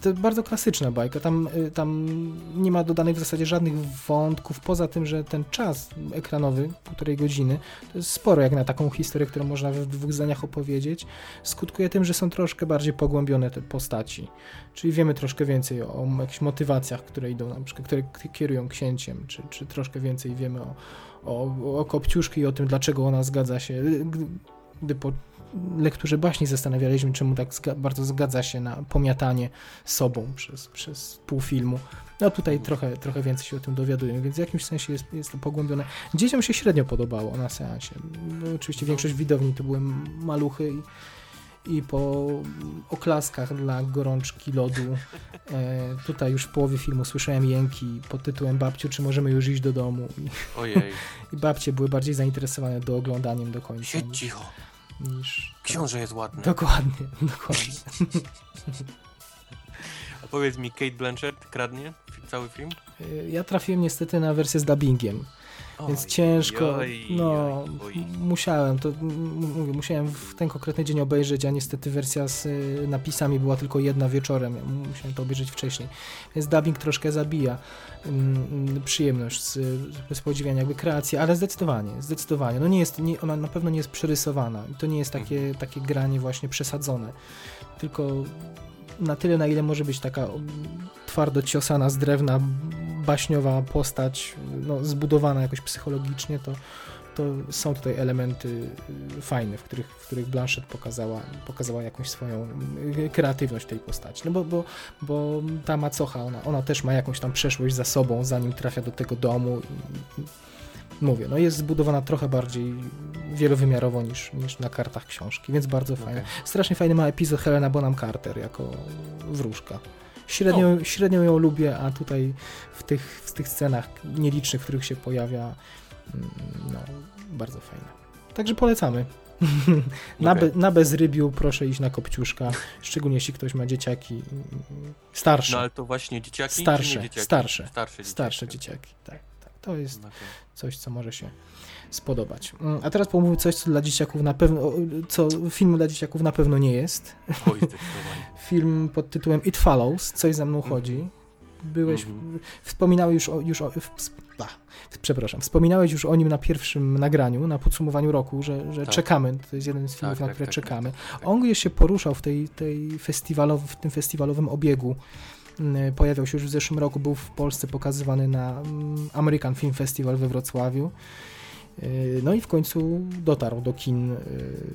To bardzo klasyczna bajka. Tam, y, tam nie ma dodanych w zasadzie żadnych wątków, poza tym, że ten czas ekranowy, półtorej godziny, to jest sporo jak na taką historię, którą można w dwóch zdaniach opowiedzieć. Skutkuje tym, że są troszkę bardziej pogłębione te postaci. Czyli wiemy troszkę więcej o, o jakichś motywacjach, które idą, na przykład, które kierują księciem, czy, czy troszkę więcej wiemy o, o, o Kopciuszki i o tym, dlaczego ona zgadza się, gdy po lekturze baśni zastanawialiśmy, czemu tak zga bardzo zgadza się na pomiatanie sobą przez, przez pół filmu. No tutaj trochę, trochę więcej się o tym dowiadujemy, więc w jakimś sensie jest, jest to pogłębione. Dzieciom się średnio podobało na seansie. No, oczywiście większość widowni to były maluchy i i po oklaskach dla gorączki lodu. E, tutaj już w połowie filmu słyszałem jęki pod tytułem Babciu, czy możemy już iść do domu? I, Ojej. I babcie były bardziej zainteresowane do oglądaniem do końca. Siedź cicho. Niż... Książę jest ładny. Dokładnie, dokładnie. A powiedz mi, Kate Blanchett kradnie cały film? E, ja trafiłem niestety na wersję z dubbingiem. Więc ciężko, no, musiałem, to mówię, musiałem w ten konkretny dzień obejrzeć, a niestety wersja z y, napisami była tylko jedna wieczorem, musiałem to obejrzeć wcześniej, więc dubbing troszkę zabija przyjemność z, z podziwiania jakby kreacji, ale zdecydowanie, zdecydowanie, no nie jest, nie, ona na pewno nie jest przerysowana. I to nie jest takie, Mhm. takie granie właśnie przesadzone, tylko na tyle, na ile może być taka twardo ciosana z drewna, baśniowa postać, no, zbudowana jakoś psychologicznie, to, to są tutaj elementy y, fajne, w których, w których Blanchett pokazała, pokazała jakąś swoją y, kreatywność tej postaci. No bo, bo, bo ta macocha, ona, ona też ma jakąś tam przeszłość za sobą, zanim trafia do tego domu i mówię, no jest zbudowana trochę bardziej wielowymiarowo niż, niż na kartach książki, więc bardzo fajne. Okej. Strasznie fajny ma epizod Helena Bonham Carter jako wróżka. Średnio, średnio ją lubię, a tutaj w tych, w tych scenach nielicznych, w których się pojawia, mm, no, bardzo fajne. Także polecamy. na, Okej. be, na bezrybiu proszę iść na kopciuszka, szczególnie jeśli ktoś ma dzieciaki mm, starsze. No ale to właśnie dzieciaki Starsze, dzieciaki? starsze. Starsze dzieciaki. starsze dzieciaki, tak, tak. To jest Okej. Coś, co może się spodobać. Mm, A teraz pomówmy coś, co dla dzieciaków na pewno, co film dla dzieciaków na pewno nie jest. Oj. Film pod tytułem It Follows, coś za mną chodzi. Byłeś, Mhm. wspominałeś już o, już o w, przepraszam, wspominałeś już o nim na pierwszym nagraniu, na podsumowaniu roku, że, że Tak. czekamy, to jest jeden z filmów, Tak, na tak, które tak, czekamy. tak, tak. On gdzieś się poruszał w, tej, tej festiwalow, w tym festiwalowym obiegu. Mm, Pojawiał się już w zeszłym roku, był w Polsce pokazywany na mm, American Film Festival we Wrocławiu. Yy, No i w końcu dotarł do kin yy,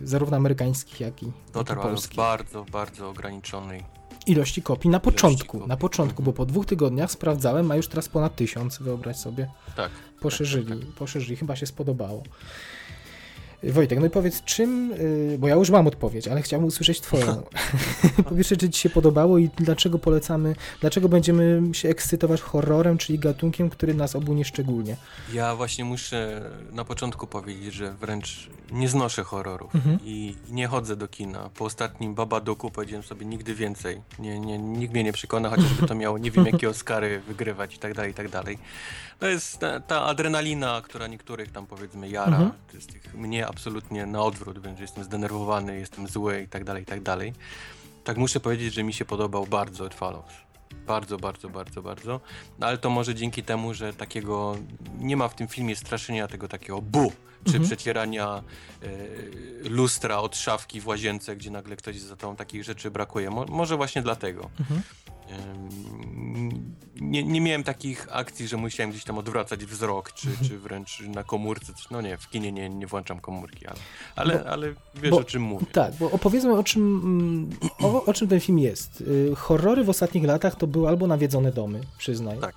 zarówno amerykańskich, jak i, Dotarł polskich. bardzo, bardzo ograniczonej. Ilości kopii na początku, kopii. na początku, bo Mhm. po dwóch tygodniach sprawdzałem, ma już teraz ponad tysiąc, wyobraź sobie. Tak. Poszerzyli, tak, tak. poszerzyli, chyba się spodobało. Wojtek, no i powiedz czym, yy, bo ja już mam odpowiedź, ale chciałbym usłyszeć twoją. po pierwsze, czy ci się podobało i dlaczego polecamy, dlaczego będziemy się ekscytować horrorem, czyli gatunkiem, który nas obu nie szczególnie. Ja właśnie muszę na początku powiedzieć, że wręcz nie znoszę horrorów Mhm. i nie chodzę do kina. Po ostatnim Babadoku powiedziałem sobie nigdy więcej. Nie, nie, nikt mnie nie przekona, chociażby to miało nie wiem jakie Oscary wygrywać i tak dalej, i tak dalej. To jest ta, ta adrenalina, która niektórych tam powiedzmy jara. Mhm. To jest tych, mnie absolutnie na odwrót, wręcz jestem zdenerwowany, jestem zły i tak dalej, i tak dalej. Tak muszę powiedzieć, że mi się podobał bardzo It Follows. Bardzo, bardzo, bardzo, bardzo. No, ale to może dzięki temu, że takiego nie ma w tym filmie straszenia tego takiego bu, czy Mhm. przecierania e, lustra od szafki w łazience, gdzie nagle ktoś za tą takich rzeczy brakuje. Mo, może właśnie dlatego. Mhm. Nie, nie miałem takich akcji, że musiałem gdzieś tam odwracać wzrok, czy, czy wręcz na komórce. No nie, w kinie nie, nie włączam komórki, ale, ale, Bo- ale wiesz bo- o czym mówię. Tak, bo opowiedzmy o czym, mm, o, o czym ten film jest. Y, Horrory w ostatnich latach to były albo nawiedzone domy, przyznaj, Tak.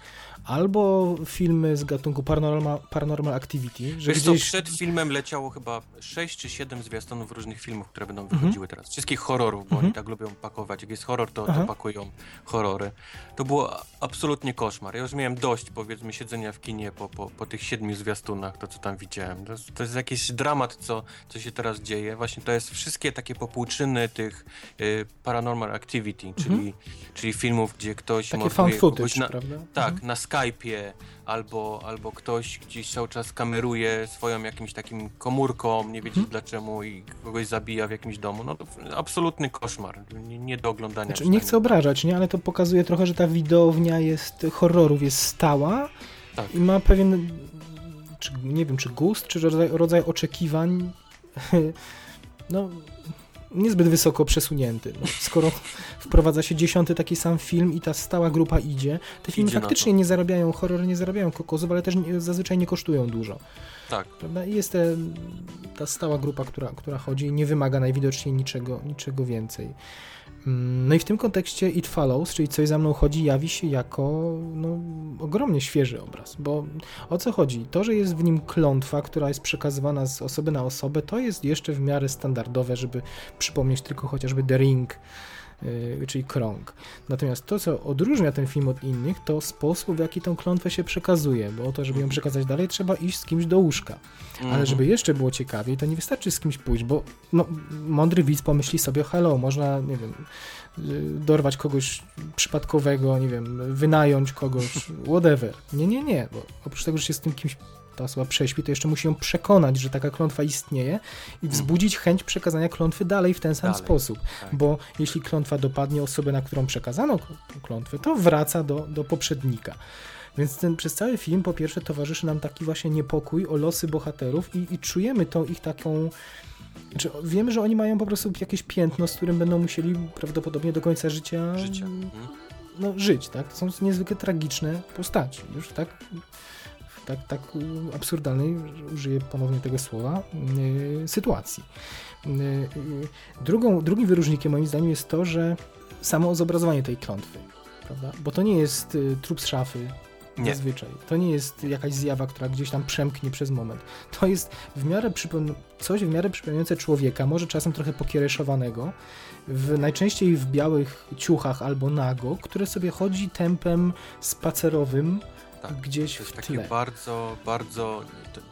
Albo filmy z gatunku Paranormal, paranormal Activity, że Wiesz co, gdzieś... przed filmem leciało chyba 6 czy 7 zwiastunów różnych filmów, które będą Mhm. wychodziły teraz. Wszystkich horrorów, bo Mhm. oni tak lubią pakować. Jak jest horror, to, to pakują horrory. To było absolutnie koszmar. Ja już miałem dość, powiedzmy, siedzenia w kinie po, po, po tych siedmiu zwiastunach, to co tam widziałem. To, jest- to jest jakiś dramat, co, co się teraz dzieje. Właśnie to jest wszystkie takie popłuczyny tych y, Paranormal Activity, czyli, czyli filmów, gdzie ktoś Mhm. Takie kogoś footage, na, prawda? tak, Mhm. na Skype'ie, albo, albo ktoś gdzieś cały czas kameruje swoją jakimś takim komórką, nie wiedzieć Mhm. dlaczego i kogoś zabija w jakimś domu. No to absolutny koszmar, nie, nie do oglądania. Znaczy, nie chcę obrażać, nie? ale to pokazuje trochę, że ta widownia jest horrorów jest stała Tak. i ma pewien, czy, nie wiem, czy gust, czy rodzaj, rodzaj oczekiwań. No, niezbyt wysoko przesunięty. No, skoro wprowadza się dziesiąty taki sam film i ta stała grupa idzie, te filmy Idzie faktycznie nie zarabiają, horrory nie zarabiają kokosów, ale też nie, zazwyczaj nie kosztują dużo. Tak. Prawda? I jest te, ta stała grupa, która, która chodzi i nie wymaga najwidoczniej niczego, niczego więcej. Mm, No i w tym kontekście It Follows, czyli Coś za mną chodzi, jawi się jako no, ogromnie świeży obraz, bo o co chodzi? To, że jest w nim klątwa, która jest przekazywana z osoby na osobę, to jest jeszcze w miarę standardowe, żeby przypomnieć tylko chociażby The Ring, czyli krąg. Natomiast to, co odróżnia ten film od innych, to sposób, w jaki tą klątwę się przekazuje, bo o to, żeby ją przekazać dalej, trzeba iść z kimś do łóżka. Ale Mhm. żeby jeszcze było ciekawiej, to nie wystarczy z kimś pójść, bo no, mądry widz pomyśli sobie, hello, można, nie wiem, y, dorwać kogoś przypadkowego, nie wiem, wynająć kogoś, whatever. Nie, nie, nie, bo oprócz tego, że się z tym kimś ta osoba prześpi, to jeszcze musi ją przekonać, że taka klątwa istnieje i wzbudzić chęć przekazania klątwy dalej w ten sam Dalej, sposób. tak. Bo jeśli klątwa dopadnie osobę, na którą przekazano klątwę, to wraca do, do poprzednika. Więc ten, przez cały film po pierwsze towarzyszy nam taki właśnie niepokój o losy bohaterów i, i czujemy tą ich taką... Znaczy, wiemy, że oni mają po prostu jakieś piętno, z którym będą musieli prawdopodobnie do końca życia, Życia. Mhm. no, żyć, tak? To są niezwykle tragiczne postaci. Już tak, tak, tak absurdalnej, użyję ponownie tego słowa, y, sytuacji. Y, y, Drugą, drugim wyróżnikiem moim zdaniem jest to, że samo zobrazowanie tej klątwy, prawda? Bo to nie jest trup z szafy, Nie. zazwyczaj. To nie jest jakaś zjawa, która gdzieś tam przemknie przez moment. To jest w miarę przypom- coś w miarę przypominające człowieka, może czasem trochę pokiereszowanego, w, najczęściej w białych ciuchach albo nago, które sobie chodzi tempem spacerowym Tak. gdzieś To jest w takie tle. bardzo, bardzo,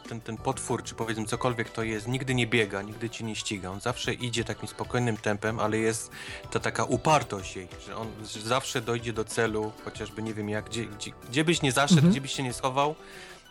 ten, ten potwór, czy powiedzmy cokolwiek to jest, nigdy nie biega, nigdy ci nie ściga. On zawsze idzie takim spokojnym tempem, ale jest to taka upartość jej, że on zawsze dojdzie do celu, chociażby nie wiem jak, gdzie, gdzie, gdzie byś nie zaszedł, Mhm. gdzie byś się nie schował,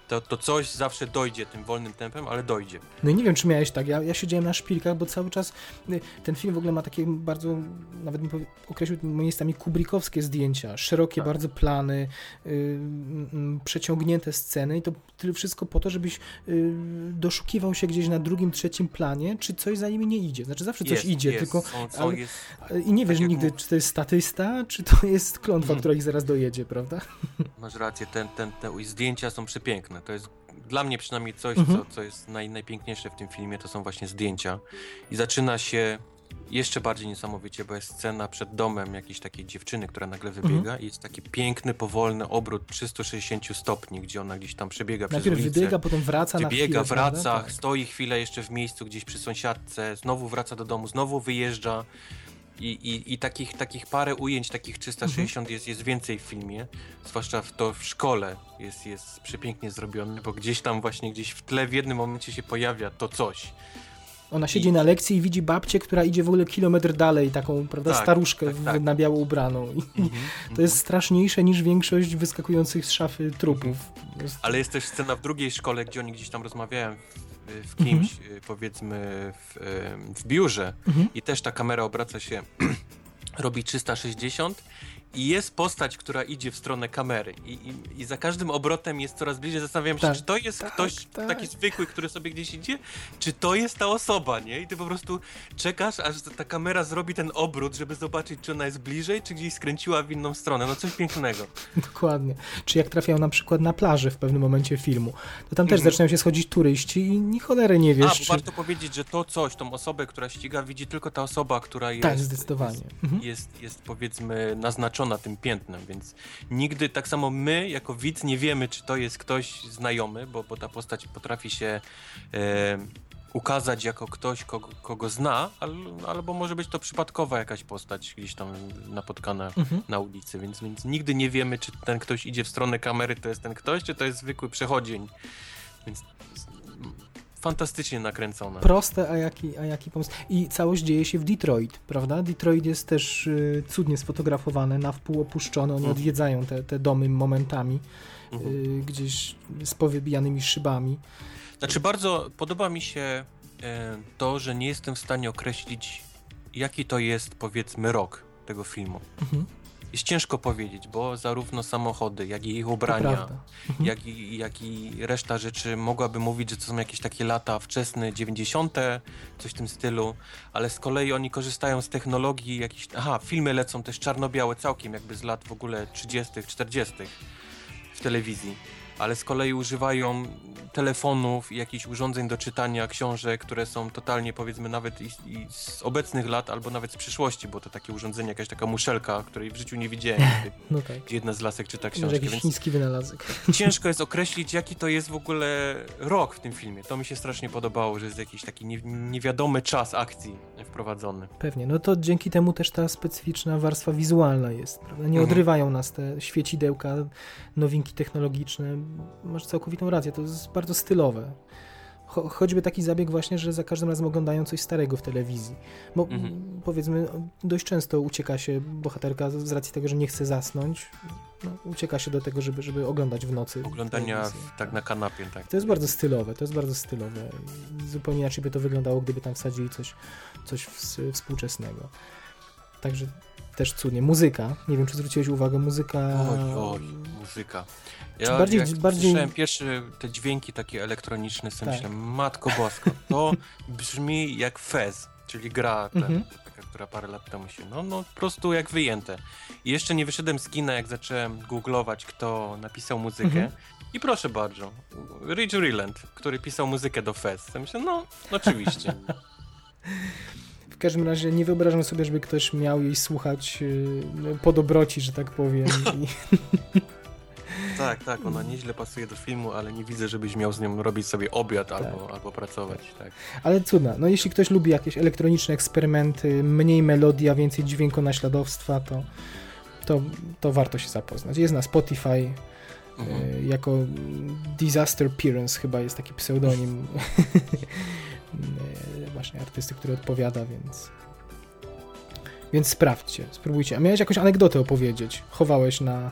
to, to coś zawsze dojdzie tym wolnym tempem, ale dojdzie. No i nie wiem, czy miałeś tak. Ja, ja siedziałem na szpilkach, bo cały czas y, ten film w ogóle ma takie bardzo, nawet bym określił miejscami kubrikowskie zdjęcia. Szerokie Tak. bardzo plany, y, mm, mm, przeciągnięte sceny i to tyle wszystko po to, żebyś y, doszukiwał się gdzieś na drugim, trzecim planie, czy coś za nimi nie idzie. Znaczy zawsze coś jest, idzie, jest, tylko ale- jest, i nie wiesz jak nigdy, mów- czy to jest statysta, czy to jest klątwa, Mhm. która ich zaraz dojedzie, prawda? masz rację, ten, ten, te zdjęcia są przepiękne. To jest dla mnie przynajmniej coś, Mhm. co, co jest naj, najpiękniejsze w tym filmie, to są właśnie zdjęcia. I zaczyna się jeszcze bardziej niesamowicie, bo jest scena przed domem jakiejś takiej dziewczyny, która nagle Mhm. wybiega i jest taki piękny, powolny obrót 360 stopni, gdzie ona gdzieś tam przebiega przez Najpierw ulicę. wybiega, potem wraca na Wybiega, chwilę, prawda? wraca, Tak. stoi chwilę jeszcze w miejscu gdzieś przy sąsiadce, znowu wraca do domu, znowu wyjeżdża. I, i, i takich, takich parę ujęć, takich 360 Mhm. jest, jest więcej w filmie, zwłaszcza w to w szkole jest, jest przepięknie zrobione, bo gdzieś tam właśnie gdzieś w tle w jednym momencie się pojawia to coś. Ona siedzi na lekcji i widzi babcię, która idzie w ogóle kilometr dalej, taką, prawda, Tak, staruszkę tak, tak. na biało ubraną. I Mhm, to jest straszniejsze niż większość wyskakujących z szafy trupów. Jest- Ale jest też scena w drugiej szkole, gdzie oni gdzieś tam rozmawiają w, w Mhm. kimś, y, powiedzmy w, y, w biurze Mhm. i też ta kamera obraca się, robi 360 i jest postać, która idzie w stronę kamery i, i, i za każdym obrotem jest coraz bliżej. Zastanawiam się, Tak, czy to jest tak, ktoś tak. taki zwykły, który sobie gdzieś idzie, czy to jest ta osoba, nie? I ty po prostu czekasz, aż ta kamera zrobi ten obrót, żeby zobaczyć, czy ona jest bliżej, czy gdzieś skręciła w inną stronę. No coś pięknego. Dokładnie. Czy jak trafiają na przykład na plażę w pewnym momencie filmu, to tam też Mhm. zaczynają się schodzić turyści i ni cholery nie A, wiesz, bo czy... warto powiedzieć, że to coś, tą osobę, która ściga, widzi tylko ta osoba, która jest... Tak, zdecydowanie. Mhm. Jest, jest powiedzmy naznaczona tym piętnem, więc nigdy, tak samo my jako widz nie wiemy, czy to jest ktoś znajomy, bo, bo ta postać potrafi się e, ukazać jako ktoś, kogo, kogo zna, al, albo może być to przypadkowa jakaś postać gdzieś tam napotkana Mhm. na ulicy, więc, więc nigdy nie wiemy, czy ten ktoś idzie w stronę kamery, to jest ten ktoś, czy to jest zwykły przechodzień. Więc fantastycznie nakręcone. Proste, a jaki, a jaki pomysł. I całość dzieje się w Detroit, prawda? Detroit jest też y, cudnie sfotografowane, na wpół opuszczone, oni Mhm. odwiedzają te, te domy momentami, y, gdzieś z powybijanymi szybami. Znaczy bardzo podoba mi się e, to, że nie jestem w stanie określić jaki to jest powiedzmy rok tego filmu. Mhm. Jest ciężko powiedzieć, bo zarówno samochody, jak i ich ubrania. Mhm. jak i, jak i reszta rzeczy mogłaby mówić, że to są jakieś takie lata wczesne 90., coś w tym stylu, ale z kolei oni korzystają z technologii jakichś. Aha, filmy lecą też czarno-białe całkiem, jakby z lat w ogóle 30., 40. w telewizji. Ale z kolei używają telefonów i jakichś urządzeń do czytania książek, które są totalnie powiedzmy nawet i, i z obecnych lat, albo nawet z przyszłości, bo to takie urządzenie, jakaś taka muszelka, której w życiu nie widziałem, No tak. jedna z lasek czyta Może książkę, jakiś więc chiński wynalazek. ciężko jest określić, jaki to jest w ogóle rok w tym filmie. To mi się strasznie podobało, że jest jakiś taki nie, niewiadomy czas akcji wprowadzony. Pewnie. No to dzięki temu też ta specyficzna warstwa wizualna jest, prawda? Nie Mhm. odrywają nas te świecidełka, nowinki technologiczne. Masz całkowitą rację, to jest bardzo stylowe. Cho choćby taki zabieg właśnie, że za każdym razem oglądają coś starego w telewizji. Bo Mhm. powiedzmy, dość często ucieka się bohaterka z racji tego, że nie chce zasnąć. No, ucieka się do tego, żeby, żeby oglądać w nocy. Oglądania w, tak na kanapie, tak. To jest bardzo stylowe, to jest bardzo stylowe. Zupełnie inaczej by to wyglądało, gdyby tam wsadzili coś, coś ws- współczesnego. Także też cudnie. Muzyka, nie wiem czy zwróciłeś uwagę, muzyka... Oj, oj, muzyka. Ja bardziej- jak bardziej- słyszałem pierwsze te dźwięki takie elektroniczne, sobie Tak. myślałem, matko bosko, to brzmi jak Fez, czyli gra ten, Mhm. taka, która parę lat temu się, no, no po prostu jak wyjęte. I jeszcze nie wyszedłem z kina, jak zacząłem googlować, kto napisał muzykę. Mhm. I proszę bardzo, Rich Ryland, który pisał muzykę do Fez. Ja myślę, no, oczywiście. W każdym razie nie wyobrażam sobie, żeby ktoś miał jej słuchać yy, po dobroci, że tak powiem. Tak, tak, ona nieźle pasuje do filmu, ale nie widzę, żebyś miał z nią robić sobie obiad albo, albo pracować, tak. ale cudna. No jeśli ktoś lubi jakieś elektroniczne eksperymenty, mniej melodii, a więcej dźwiękonaśladowstwa, to, to, to warto się zapoznać. Jest na Spotify, Mhm. E, jako Disaster Appearance chyba jest taki pseudonim właśnie artysty, który odpowiada, więc więc sprawdźcie, spróbujcie. A miałeś jakąś anegdotę opowiedzieć? Chowałeś na...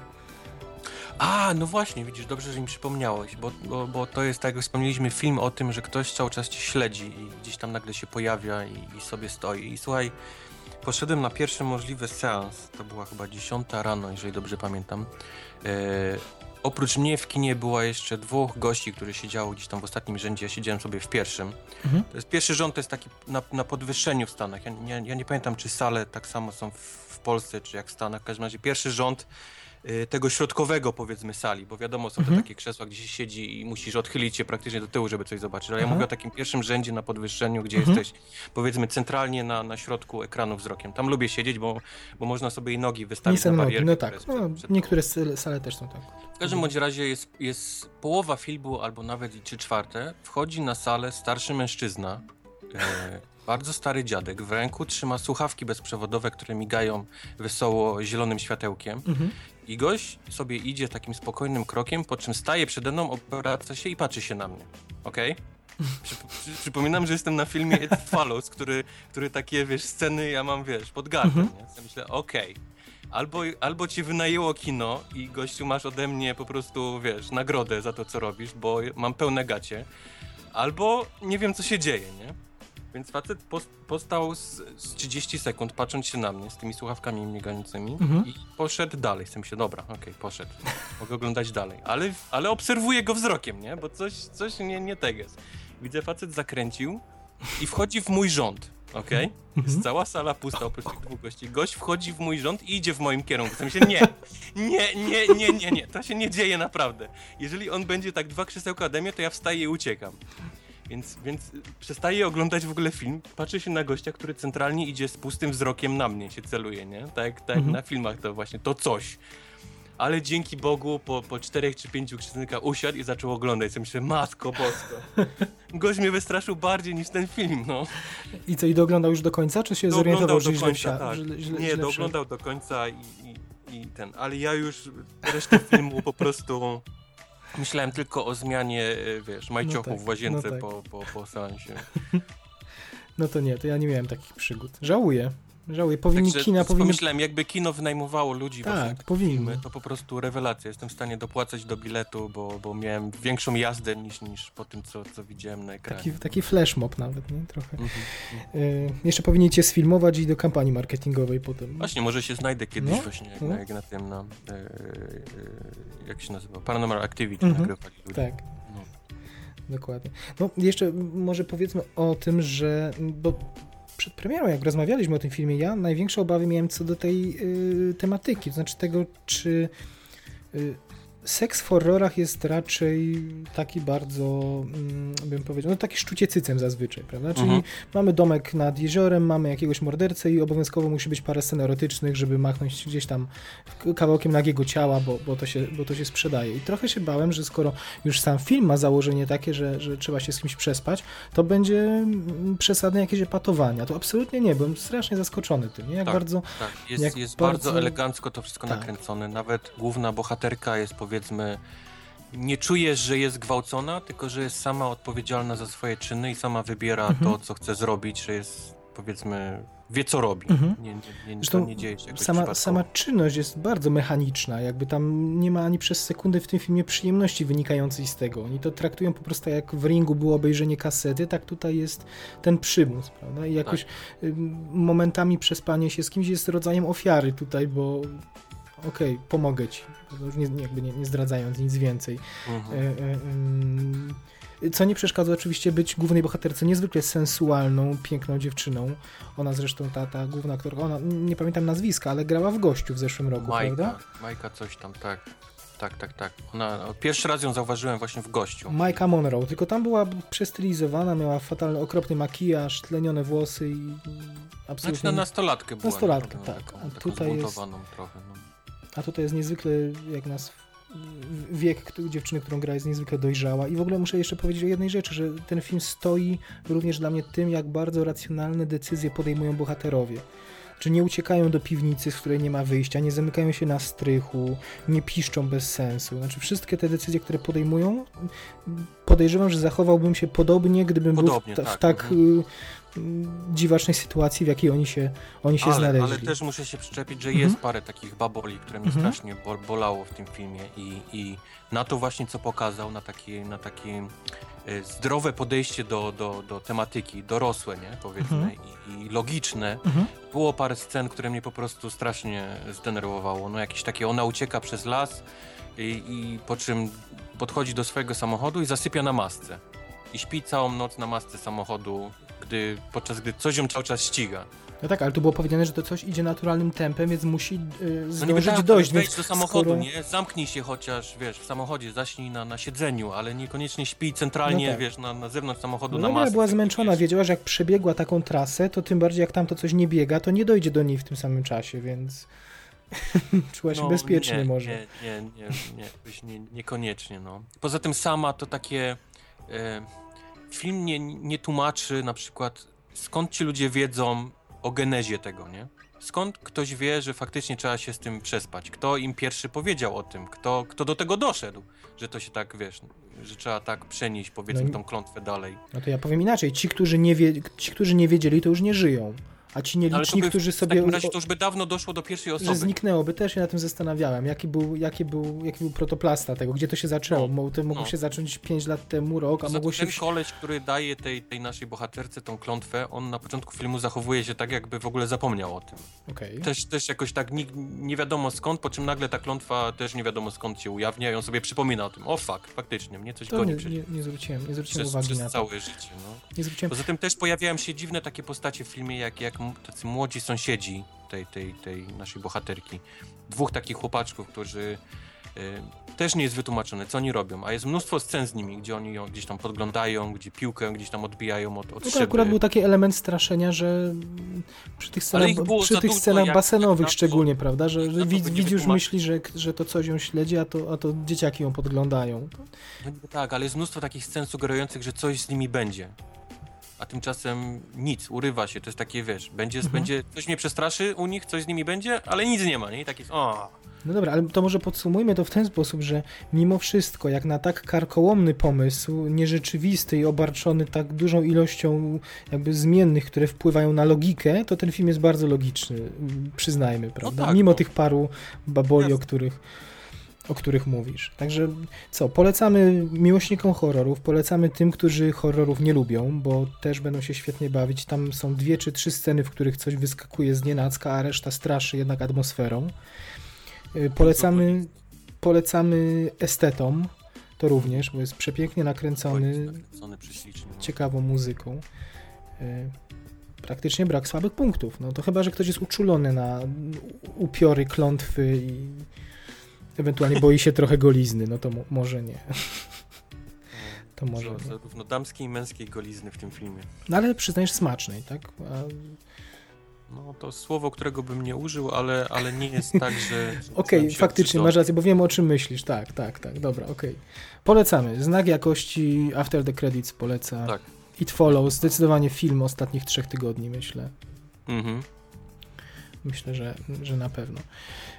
A, no właśnie, widzisz, dobrze, że mi przypomniałeś, bo, bo, bo to jest, tak jak wspomnieliśmy, film o tym, że ktoś cały czas cię śledzi i gdzieś tam nagle się pojawia i, i sobie stoi. I słuchaj, poszedłem na pierwszy możliwy seans, to była chyba 10 rano, jeżeli dobrze pamiętam. E, oprócz mnie w kinie było jeszcze dwóch gości, którzy siedziało gdzieś tam w ostatnim rzędzie, ja siedziałem sobie w pierwszym. Mhm. To jest pierwszy rząd, to jest taki na, na podwyższeniu w Stanach. Ja, ja, ja nie pamiętam, czy sale tak samo są w, w Polsce, czy jak w Stanach. W każdym razie pierwszy rząd tego środkowego, powiedzmy, sali, bo wiadomo, są Mhm. te takie krzesła, gdzie się siedzi i musisz odchylić się praktycznie do tyłu, żeby coś zobaczyć. Ale ja Aha. mówię o takim pierwszym rzędzie na podwyższeniu, gdzie Mhm. jesteś, powiedzmy, centralnie na, na środku ekranu wzrokiem. Tam lubię siedzieć, bo, bo można sobie i nogi wystawić na nogi, barierkę. no która tak. No, przed- przed niektóre sale sale też są tak. w każdym bądź razie jest, jest połowa filmu, albo nawet i trzy czwarte. Wchodzi na salę starszy mężczyzna, e, bardzo stary dziadek. W ręku trzyma słuchawki bezprzewodowe, które migają wesoło zielonym światełkiem. Mhm. I gość sobie idzie takim spokojnym krokiem, po czym staje przede mną, obraca się i patrzy się na mnie. Okej? Przy, przypominam, że jestem na filmie It Follows, który, który takie, wiesz, sceny ja mam, wiesz, pod gardłem, Mhm. nie? Ja myślę, okej. Albo, albo ci wynajęło kino i gościu masz ode mnie po prostu, wiesz, nagrodę za to, co robisz, bo mam pełne gacie. Albo nie wiem, co się dzieje, nie? Więc facet pos- postał z, z 30 sekund, patrząc się na mnie z tymi słuchawkami migającymi Mhm. i poszedł dalej. Chcę się, dobra, okej, poszedł. Mogę oglądać dalej. Ale, ale obserwuję go wzrokiem, nie? Bo coś, coś nie, nie tak jest. Widzę, facet zakręcił i wchodzi w mój rząd, okej? Jest cała sala pusta oprócz tych dwóch gości. Gość wchodzi w mój rząd i idzie w moim kierunku. W sensie nie, nie, nie, nie, nie, nie. To się nie dzieje naprawdę. Jeżeli on będzie tak dwa krzesełka ode mnie, to ja wstaję i uciekam. Więc, więc przestaję oglądać w ogóle film, patrzę się na gościa, który centralnie idzie z pustym wzrokiem na mnie, się celuje, nie? Tak, tak Mhm. na filmach to właśnie, to coś. Ale dzięki Bogu po, po czterech czy pięciu krzesełkach usiadł i zaczął oglądać. Ja myślę, matko bosko. Gość mnie wystraszył bardziej niż ten film, no. I co, i dooglądał już do końca, czy się zorientował, że źle końca, tak. Źle, źle, Nie, źle dooglądał do końca i, i, i ten, ale ja już resztę filmu po prostu myślałem tylko o zmianie, e, wiesz, majciochów tak, w łazience no tak. po, po, po seansie. No to nie, to ja nie miałem takich przygód. Żałuję. Żałuję, powinni Także kina, powinny... pomyślałem, jakby kino wynajmowało ludzi Tak, właśnie powinny. filmy, to po prostu rewelacja. Jestem w stanie dopłacać do biletu, bo, bo miałem większą jazdę niż, niż po tym, co, co widziałem na ekranie. Taki, taki flash mob nawet, nie? Trochę. Mhm. Y, jeszcze powinniście sfilmować i do kampanii marketingowej potem. Właśnie, może się znajdę kiedyś No, właśnie, jak, no. na, jak na tym, na, e, e, jak się nazywa, Paranormal Activity Mhm, nagrywali ludzie. Tak. No. Dokładnie. No jeszcze może powiedzmy o tym, że bo przed premierą, jak rozmawialiśmy o tym filmie, ja największe obawy miałem co do tej y, tematyki, to znaczy tego, czy y, seks w horrorach jest raczej taki bardzo, mm, bym powiedział, no taki szczucie cycem zazwyczaj, prawda? Czyli Mhm. mamy domek nad jeziorem, mamy jakiegoś mordercę i obowiązkowo musi być parę scen erotycznych, żeby machnąć gdzieś tam kawałkiem nagiego ciała, bo, bo, to, się, bo to się sprzedaje. I trochę się bałem, że skoro już sam film ma założenie takie, że, że trzeba się z kimś przespać, to będzie mm, przesadne jakieś epatowania. To absolutnie nie, byłem strasznie zaskoczony tym, nie? Jak Tak. bardzo... Tak, jest, Jak jest bardzo- bardzo... elegancko to wszystko Tak. nakręcone. Nawet główna bohaterka jest powiedzmy. Nie czujesz, że jest gwałcona, tylko że jest sama odpowiedzialna za swoje czyny i sama wybiera Mhm. to, co chce zrobić, że jest powiedzmy. Wie co robi. Mhm. Nie, nie, nie, Zresztą to nie dzieje się Sama, sama czynność jest bardzo mechaniczna, jakby tam nie ma ani przez sekundę w tym filmie przyjemności wynikającej z tego. Oni to traktują po prostu jak w ringu było obejrzenie kasety, tak tutaj jest ten przymus, prawda? I jakoś Tak. momentami przespanie się z kimś jest rodzajem ofiary tutaj, bo okej, pomogę ci, No nie, jakby nie, nie zdradzając nic więcej. Mhm. E, e, Co nie przeszkadza oczywiście być głównej bohaterce niezwykle sensualną, piękną dziewczyną. Ona zresztą, ta, ta główna aktorka, ona, nie pamiętam nazwiska, ale grała w Gościu w zeszłym roku, Majka, prawda? Majka coś tam, tak. Tak, tak, tak. Ona, pierwszy raz ją zauważyłem właśnie w gościu. Majka Monroe, tylko tam była przestylizowana, miała fatalny, okropny makijaż, tlenione włosy i absolutnie... Znaczy na nastolatkę była. Nastolatkę, tak. Taką, taką tutaj jest- trochę. No. A tutaj jest niezwykle, jak nas wiek dziewczyny, którą gra jest niezwykle dojrzała i w ogóle muszę jeszcze powiedzieć o jednej rzeczy, że ten film stoi również dla mnie tym, jak bardzo racjonalne decyzje podejmują bohaterowie. Czy nie uciekają do piwnicy, z której nie ma wyjścia, nie zamykają się na strychu, nie piszczą bez sensu. Znaczy wszystkie te decyzje, które podejmują, podejrzewam, że zachowałbym się podobnie, gdybym Podobnie, był w, ta, w tak, tak mhm. Dziwacznej sytuacji, w jakiej oni się, oni się ale, znaleźli. ale też muszę się przyczepić, że Mhm. jest parę takich baboli, które mnie Mhm. strasznie bol, bolało w tym filmie i, i na to właśnie co pokazał, na takie, na takie e, zdrowe podejście do, do, do tematyki, dorosłe, nie, powiedzmy, Mhm. i, i logiczne. Mhm. Było parę scen, które mnie po prostu strasznie zdenerwowało. No jakieś takie, ona ucieka przez las i, i po czym podchodzi do swojego samochodu i zasypia na masce. I śpi całą noc na masce samochodu, gdy, podczas gdy coś ją cały czas ściga. No tak, ale tu było powiedziane, że to coś idzie naturalnym tempem, więc musi y, No zdążyć tak, dojść. wejdź do samochodu, skoro... nie? Zamknij się chociaż, wiesz, w samochodzie, zaśnij na, na siedzeniu, ale niekoniecznie śpij centralnie, No tak. wiesz, na, na zewnątrz samochodu, No na masce. była zmęczona, wiesz. wiedziała, że jak przebiegła taką trasę, to tym bardziej jak tam to coś nie biega, to nie dojdzie do niej w tym samym czasie, więc czuła się No, bezpiecznie nie, może. Nie, nie, nie, nie, nie, niekoniecznie, no. Poza tym sama to takie... E, film nie, nie tłumaczy na przykład, skąd ci ludzie wiedzą o genezie tego, nie? Skąd ktoś wie, że faktycznie trzeba się z tym przespać? Kto im pierwszy powiedział o tym? Kto, kto do tego doszedł? Że to się tak, wiesz, że trzeba tak przenieść, powiedzmy, No i- tą klątwę dalej. No to ja powiem inaczej, ci, którzy nie, wie, ci, którzy nie wiedzieli, to już nie żyją. A ci nieliczni, by, którzy w sobie... takim razie to już by dawno doszło do pierwszej że osoby. zniknęłoby, też się na tym zastanawiałem, jaki był, jaki był, jaki był protoplasta tego, gdzie to się zaczęło. No, to mogło no. się zacząć 5 lat temu, rok, a mogło się... ten koleś, który daje tej, tej naszej bohaterce tą klątwę, on na początku filmu zachowuje się tak, jakby w ogóle zapomniał o tym. Okej. Też, też jakoś tak nie, nie wiadomo skąd, po czym nagle ta klątwa też nie wiadomo skąd się ujawnia i on sobie przypomina o tym. O fuck, faktycznie, mnie coś To goni nie, przecież. nie, nie zwróciłem, nie zwróciłem Przez, uwagi przez na to. całe życie, no. Nie zwróciłem... Poza tym też pojawiają się dziwne takie postacie w filmie, jak, jak tacy młodzi sąsiedzi tej, tej, tej naszej bohaterki. Dwóch takich chłopaczków, którzy y, też nie jest wytłumaczone, co oni robią, a jest mnóstwo scen z nimi, gdzie oni ją gdzieś tam podglądają, gdzie piłkę gdzieś tam odbijają od, od No to szyby. akurat był taki element straszenia, że przy tych scenach, przy tych scenach basenowych na to- szczególnie, prawda, że, że widz, widz już myśli, że, że to coś ją śledzi, a to, a to dzieciaki ją podglądają. No tak, ale jest mnóstwo takich scen sugerujących, że coś z nimi będzie. A tymczasem nic, urywa się, to jest takie, wiesz, będzie, Mhm. będzie coś mnie przestraszy u nich, coś z nimi będzie, ale nic nie ma, nie? I tak jest, o, No dobra, ale to może podsumujmy to w ten sposób, że mimo wszystko, jak na tak karkołomny pomysł, nierzeczywisty i obarczony tak dużą ilością jakby zmiennych, które wpływają na logikę, to ten film jest bardzo logiczny, przyznajmy, prawda? tak, mimo no. tych paru baboli, o Jasne. których, o których mówisz. Także co, polecamy miłośnikom horrorów, polecamy tym, którzy horrorów nie lubią, bo też będą się świetnie bawić. Tam są dwie czy trzy sceny, w których coś wyskakuje z nienacka, a reszta straszy jednak atmosferą. Y, Polecamy, polecamy estetom, to również, bo jest przepięknie nakręcony, no. ciekawą muzyką. Y, Praktycznie brak słabych punktów. No to chyba, że ktoś jest uczulony na upiory, klątwy i ewentualnie boi się trochę golizny, no to mo- może nie. To może Dużo nie. Zarówno damskiej i męskiej golizny w tym filmie. No ale przyznajesz smacznej, tak? A, No to słowo, którego bym nie użył, ale, ale nie jest tak, że... Okej, się faktycznie masz rację, bo wiem o czym myślisz. Tak, tak, tak, dobra, okej. Polecamy. Znak jakości After the Credits poleca. Tak. It Follows, zdecydowanie film ostatnich trzech tygodni, myślę. Mhm. Myślę, że, że na pewno.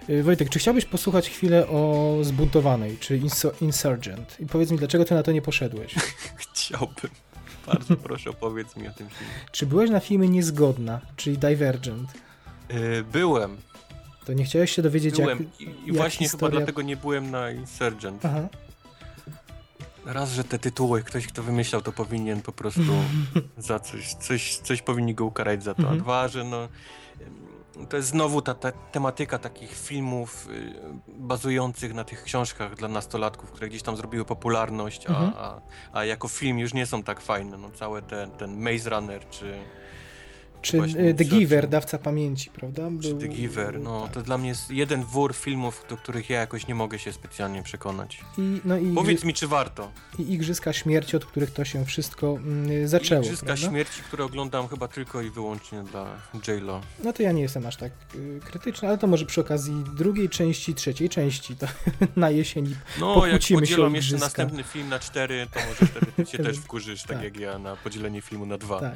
Y, Wojtek, czy chciałbyś posłuchać chwilę o Zbuntowanej, czy Insurgent? I powiedz mi, dlaczego ty na to nie poszedłeś? Chciałbym. Bardzo proszę, opowiedz mi o tym filmie. Czy byłeś na filmie Niezgodna, czyli Divergent? Yy, byłem, To nie chciałeś się dowiedzieć, byłem jak... i, i jak właśnie historia- chyba dlatego nie byłem na Insurgent. Aha. Raz, że te tytuły, ktoś kto wymyślał to powinien po prostu za coś, coś, coś powinni go ukarać za to. A Mhm. dwa, że no to jest znowu ta, ta tematyka takich filmów y, bazujących na tych książkach dla nastolatków, które gdzieś tam zrobiły popularność, a, Mhm. a, a jako film już nie są tak fajne. No całe ten, ten Maze Runner czy, Czy Właśnie y, The. Giver, dawca pamięci, prawda? czy Był- The Giver, no tak. to dla mnie jest jeden wór filmów, do których ja jakoś nie mogę się specjalnie przekonać. I, no i, Powiedz mi, czy warto? i Igrzyska Śmierci, od których to się wszystko mm, zaczęło, Igrzyska prawda? Śmierci, które oglądam chyba tylko i wyłącznie dla J-Lo. No to ja nie jestem aż tak y, krytyczny, ale to może przy okazji drugiej części, trzeciej części, to na jesieni. No, jak o jeszcze następny film na cztery, to może wtedy ty się też wkurzysz, tak, Tak. jak ja, na podzielenie filmu na dwa. Tak.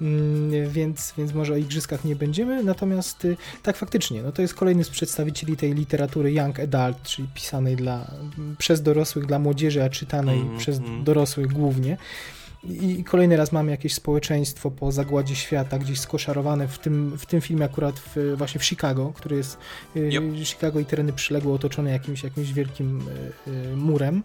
Mm, Więc, więc może o igrzyskach nie będziemy, natomiast y, tak faktycznie, no to jest kolejny z przedstawicieli tej literatury young adult, czyli pisanej dla, przez dorosłych, dla młodzieży, a czytanej Mhm, przez mhm. dorosłych głównie. I kolejny raz mamy jakieś społeczeństwo po zagładzie świata, gdzieś skoszarowane w tym, w tym filmie akurat w, właśnie w Chicago, który jest Yep. Chicago i tereny przyległe otoczone jakimś, jakimś wielkim y, y, murem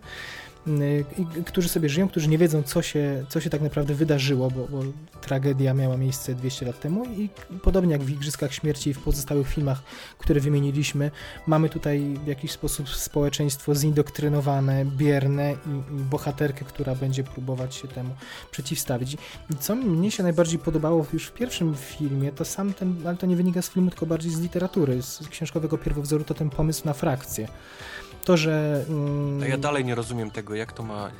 którzy sobie żyją, którzy nie wiedzą, co się, co się tak naprawdę wydarzyło, bo, bo tragedia miała miejsce 200 lat temu i podobnie jak w Igrzyskach Śmierci i w pozostałych filmach, które wymieniliśmy, mamy tutaj w jakiś sposób społeczeństwo zindoktrynowane, bierne i, i bohaterkę, która będzie próbować się temu przeciwstawić. I co mnie się najbardziej podobało już w pierwszym filmie, to sam ten, ale to nie wynika z filmu, tylko bardziej z literatury, z książkowego pierwowzoru, to ten pomysł na frakcję. To, że... mm, ja dalej nie rozumiem tego, jak to ma...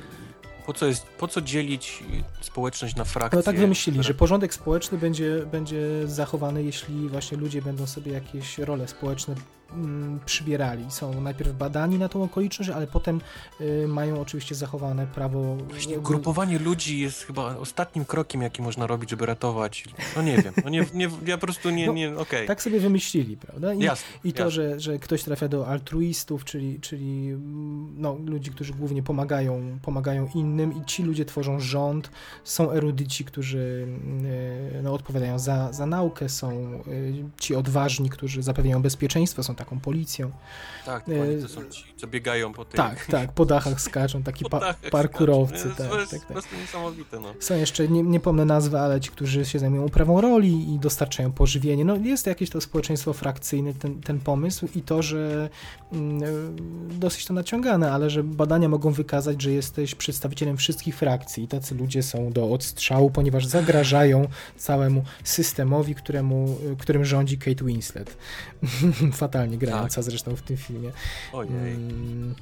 Po co, jest, po co dzielić społeczność na frakcje? No tak wymyślili, które- że porządek społeczny będzie, będzie zachowany, jeśli właśnie ludzie będą sobie jakieś role społeczne mm, przybierali. Są najpierw badani na tą okoliczność, ale potem y, mają oczywiście zachowane prawo... Właśnie grupowanie ludzi jest chyba ostatnim krokiem, jaki można robić, żeby ratować. No nie wiem, no nie, nie, ja po prostu nie, No, nie, okej. Tak sobie wymyślili, prawda? I, Jasne, I to, jasne. że, że ktoś trafia do altruistów, czyli, czyli mm, no, ludzi, którzy głównie pomagają, pomagają innym i ci ludzie tworzą rząd, są erudyci, którzy y, no, odpowiadają za, za naukę, są y, ci odważni, którzy zapewniają bezpieczeństwo, są taką policją. Tak, e, to są ci, co biegają po tej... Tak, tak, po dachach skaczą, taki po pa dachach parkurowcy. skaczą. Tak, To jest tak, po tak. prostu niesamowite, no. Są jeszcze, nie, nie pomnę nazwy, ale ci, którzy się zajmują uprawą roli i dostarczają pożywienie. No jest jakieś to społeczeństwo frakcyjne, ten, ten pomysł i to, że mm, e, dosyć to naciągane, ale że badania mogą wykazać, że jesteś przedstawicielem wszystkich frakcji i tacy ludzie są do odstrzału, ponieważ zagrażają całemu systemowi, któremu, którym rządzi Kate Winslet. Fatalnie grająca zresztą w tym filmie. Ojej. Mm.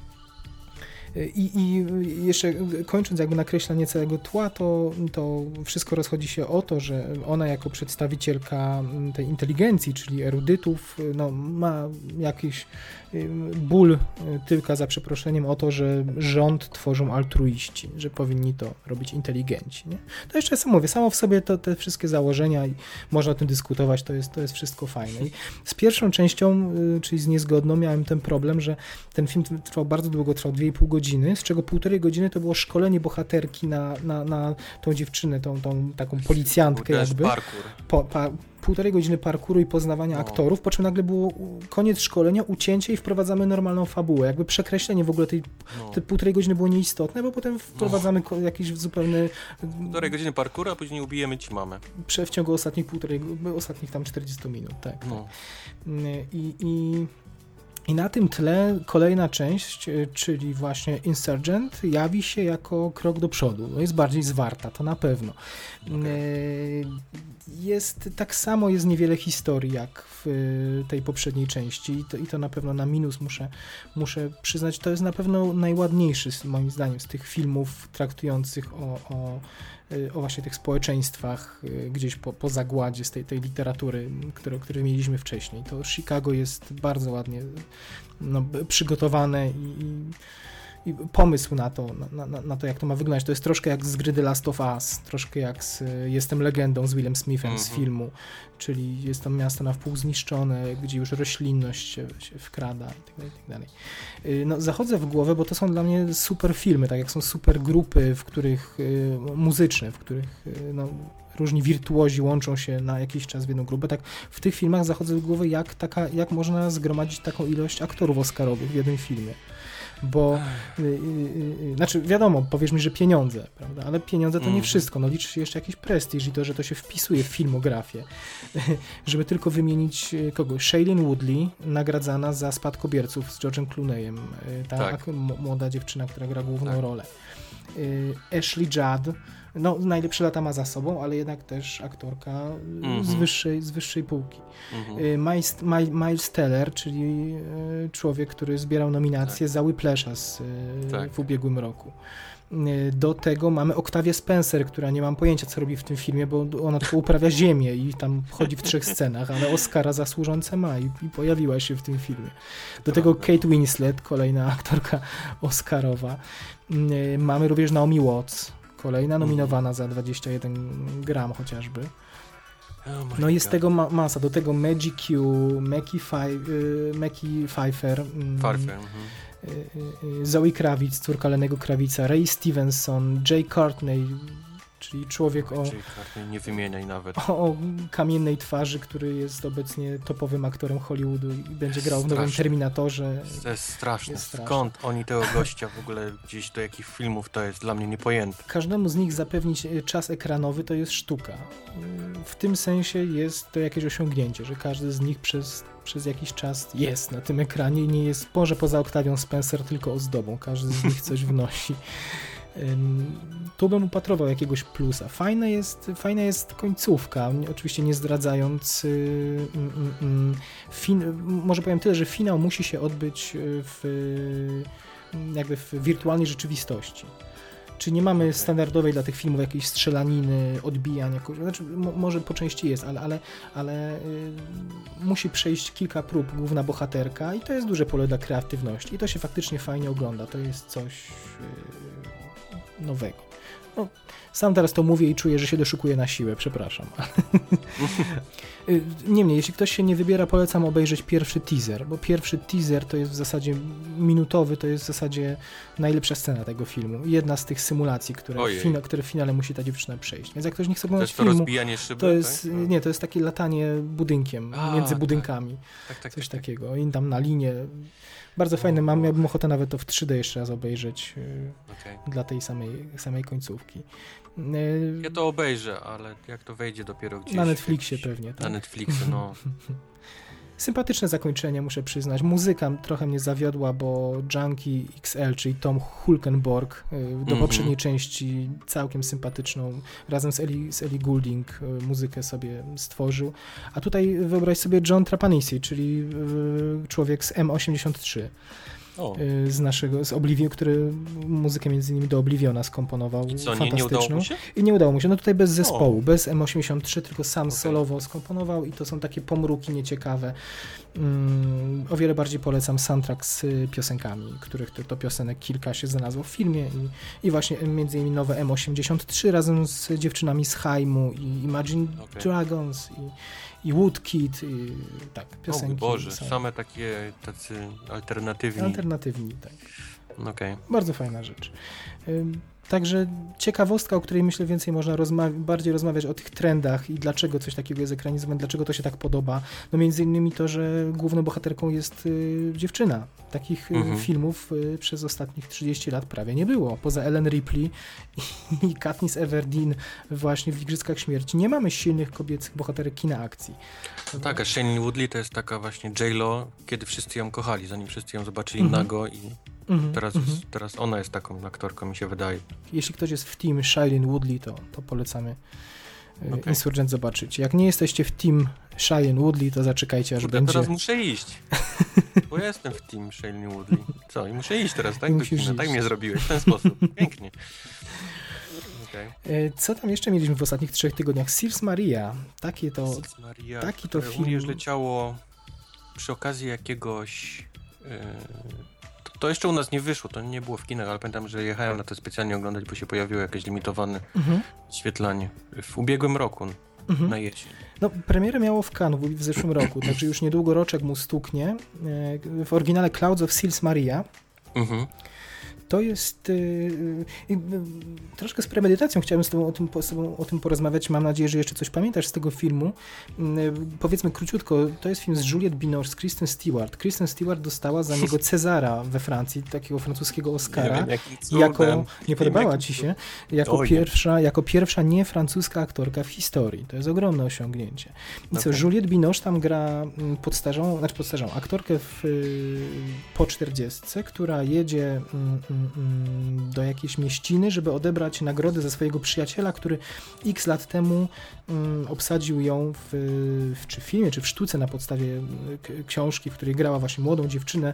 I, I jeszcze kończąc jakby nakreślanie całego tła, to, to wszystko rozchodzi się o to, że ona jako przedstawicielka tej inteligencji, czyli erudytów, no, ma jakiś ból tylko za przeproszeniem o to, że rząd tworzą altruiści, że powinni to robić inteligenci. Nie? To jeszcze sam mówię, samo w sobie to te wszystkie założenia i można o tym dyskutować, to jest, to jest wszystko fajne. I z pierwszą częścią, y, czyli z niezgodną, miałem ten problem, że ten film trwał bardzo długo, trwał 2,5 godziny, z czego półtorej godziny to było szkolenie bohaterki na, na, na tą dziewczynę, tą, tą taką policjantkę jakby. Po, pa, półtorej godziny parkuru i poznawania no. aktorów, po czym nagle było koniec szkolenia, ucięcie i wprowadzamy normalną fabułę. Jakby przekreślenie w ogóle tej, no. tej półtorej godziny było nieistotne, bo potem wprowadzamy no. jakiś zupełny... Półtorej godziny parkuru, a później ubijemy ci mamę. Prze, w ciągu ostatnich półtorej, ostatnich tam 40 minut, tak. No. I, i i na tym tle kolejna część, e, czyli właśnie Insurgent, jawi się jako krok do przodu. No jest bardziej zwarta, to na pewno. Okay. Jest tak samo, jest niewiele historii jak w e, tej poprzedniej części i to, i to na pewno na minus muszę, muszę przyznać. To jest na pewno najładniejszy moim zdaniem z tych filmów traktujących o, o o właśnie tych społeczeństwach y, gdzieś po, po zagładzie z tej, tej literatury, które, które mieliśmy wcześniej. To Chicago jest bardzo ładnie no, przygotowane i, i i pomysł na to, na, na, na, to, jak to ma wyglądać. To jest troszkę jak z gry The Last of Us, troszkę jak z Jestem legendą z Willem Smithem mm -hmm. z mhm. filmu, czyli jest to miasto na wpół zniszczone, gdzie już roślinność się, się wkrada itd., tak itd. Tak y, no, zachodzę w głowę, bo to są dla mnie super filmy, tak jak są super grupy, w których y, muzyczne, w których y, no, różni wirtuozi łączą się na jakiś czas w jedną grupę. Tak w tych filmach zachodzę w głowę, jak, taka, jak można zgromadzić taką ilość aktorów oscarowych w jednym filmie bo y, y, y, znaczy wiadomo, powiesz mi, że pieniądze, prawda, ale pieniądze to nie mhm. wszystko, no liczy się jeszcze jakiś prestiż i to, że to się wpisuje w filmografię. Żeby tylko wymienić kogoś, Shailene Woodley nagradzana za Spadkobierców z George'em Clooneyem, ta tak. młoda dziewczyna, która gra główną tak. rolę. Ashley Judd no, najlepsze lata ma za sobą, ale jednak też aktorka mm -hmm. z, wyższej, z wyższej półki. Mm -hmm. Miles, Miles Teller, czyli y, człowiek, który zbierał nominacje tak. za Whiplasha z, tak. w ubiegłym roku. Do tego mamy Octavia Spencer, która nie mam pojęcia, co robi w tym filmie, bo ona tylko uprawia ziemię i tam chodzi w trzech scenach, ale Oscara zasłużące ma i, i pojawiła się w tym filmie. Do tego Kate Winslet, kolejna aktorka Oscarowa. Mamy również Naomi Watts, Kolejna nominowana za 21 gram chociażby. Oh no jest God. tego ma masa. Do tego Magic Q, Mackie, y, Pfeiffer, mm, Pfeiffer y, y, Zoe Kravitz, córka Lenego Krawica, Ray Stevenson, Jay Courtney, czyli człowiek o... Nie wymieniaj nawet. O, o, kamiennej twarzy, który jest obecnie topowym aktorem Hollywoodu i będzie grał w nowym Terminatorze. To jest straszne. Jest straszne. Skąd oni tego gościa w ogóle gdzieś do jakich filmów, to jest dla mnie niepojęte. Każdemu z nich zapewnić e, czas ekranowy to jest sztuka. W tym sensie jest to jakieś osiągnięcie, że każdy z nich przez przez jakiś czas jest na tym ekranie i nie jest, może poza Octavią Spencer, tylko ozdobą. Każdy z nich coś wnosi tu bym upatrował jakiegoś plusa. Fajna jest, fajna jest końcówka, oczywiście nie zdradzając. Y, mm, mm, mm, fin, może powiem tyle, że finał musi się odbyć w, jakby w wirtualnej rzeczywistości. Czy nie mamy standardowej dla tych filmów jakiejś strzelaniny, odbijań, jakoś, znaczy może po części jest, ale, ale, ale y, musi przejść kilka prób główna bohaterka i to jest duże pole dla kreatywności i to się faktycznie fajnie ogląda, to jest coś y, nowego. No, sam teraz to mówię i czuję, że się doszukuję na siłę, przepraszam. Niemniej, jeśli ktoś się nie wybiera, polecam obejrzeć pierwszy teaser, bo pierwszy teaser to jest w zasadzie minutowy, to jest w zasadzie najlepsza scena tego filmu. Jedna z tych symulacji, które, w, fina, które w finale musi ta dziewczyna przejść. Więc jak ktoś nie chce oglądać filmu, rozbijanie szyby, to jest, tak? nie, to jest takie latanie budynkiem, A, między tak. budynkami. Tak, tak, coś tak, tak. takiego. I tam na linię bardzo fajne mam, miałbym ochotę nawet to w 3D jeszcze raz obejrzeć y, okay. dla tej samej, samej końcówki. Y, ja to obejrzę, ale jak to wejdzie dopiero gdzieś... Na Netflixie pewnie, tak? Na Netflixie, no. Sympatyczne zakończenie, muszę przyznać. Muzyka trochę mnie zawiodła, bo Junkie XL, czyli Tom Hulkenborg, y, do mm -hmm. poprzedniej części całkiem sympatyczną, razem z Ellie, z Ellie Goulding y, muzykę sobie stworzył. A tutaj wyobraź sobie John Trapanisi, czyli y, człowiek z M83. O. y, z naszego, z Oblivion, który muzykę między innymi do Obliviona skomponował. I co, nie, nie udało mu się? I nie udało mu się. No tutaj bez zespołu, bez M83, tylko sam okay. solowo skomponował i to są takie pomruki nieciekawe. Mm, o wiele bardziej polecam soundtrack z piosenkami, których to, piosenek kilka się znalazło w filmie i, i właśnie między innymi nowe M83 razem z dziewczynami z Haimu i Imagine okay. Dragons i, i Woodkid i tak, piosenki. O Boże, są. same takie tacy alternatywni. Alternatywni, tak. Okay. Bardzo fajna rzecz. Także ciekawostka, o której myślę więcej można rozma bardziej rozmawiać o tych trendach i dlaczego coś takiego jest ekranizowane, dlaczego to się tak podoba. No między innymi to, że główną bohaterką jest y, dziewczyna. Takich y, mhm. filmów y, przez ostatnich 30 lat prawie nie było. Poza Ellen Ripley i, i Katniss Everdeen właśnie w Igrzyskach Śmierci nie mamy silnych kobiecych bohaterek kina akcji. No tak, a Shane Woodley to jest taka właśnie J-Lo, kiedy wszyscy ją kochali, zanim wszyscy ją zobaczyli mhm. nago i Mhm, teraz, mhm. teraz ona jest taką aktorką, mi się wydaje. Jeśli ktoś jest w team Shailene Woodley, to, to polecamy e, okay. Insurgent zobaczyć. Jak nie jesteście w team Shailene Woodley, to zaczekajcie, aż Kurde, będzie... teraz muszę iść. Bo ja jestem w team Shailene Woodley. Co? I muszę iść teraz, tak? Do tak mnie zrobiłeś, w ten sposób. Pięknie. Okay. E, co tam jeszcze mieliśmy w ostatnich trzech tygodniach? Sears Maria. Takie to, Maria, taki to film. U leciało przy okazji jakiegoś... Yy to jeszcze u nas nie wyszło, to nie było w kinach, ale pamiętam, że jechałem na to specjalnie oglądać, bo się pojawiło jakieś limitowane mhm. świetlanie w ubiegłym roku mhm. na jesień. No, premierę miało w Cannes w zeszłym roku, także już niedługo roczek mu stuknie. E, w oryginale Clouds of Seals Maria. Mhm to jest y, y, y, troszkę z premedytacją chciałem z tobą o tym, o tym porozmawiać. Mam nadzieję, że jeszcze coś pamiętasz z tego filmu. Powiedzmy króciutko, to jest film z Juliette Binoche, z Kristen Stewart. Kristen Stewart dostała za niego Cezara we Francji, takiego francuskiego Oscara. Nie wiem, jako, nie podobała ci się? Jako pierwsza, jako pierwsza nie francuska aktorka w historii. To jest ogromne osiągnięcie. I co, okay. Juliette Binoche tam gra podstarzą, znaczy podstarzą, aktorkę w, po 40, która jedzie Mm, do jakiejś mieściny, żeby odebrać nagrodę za swojego przyjaciela, który x lat temu mm, obsadził ją w, w czy filmie, czy w sztuce na podstawie książki, w której grała właśnie młodą dziewczynę.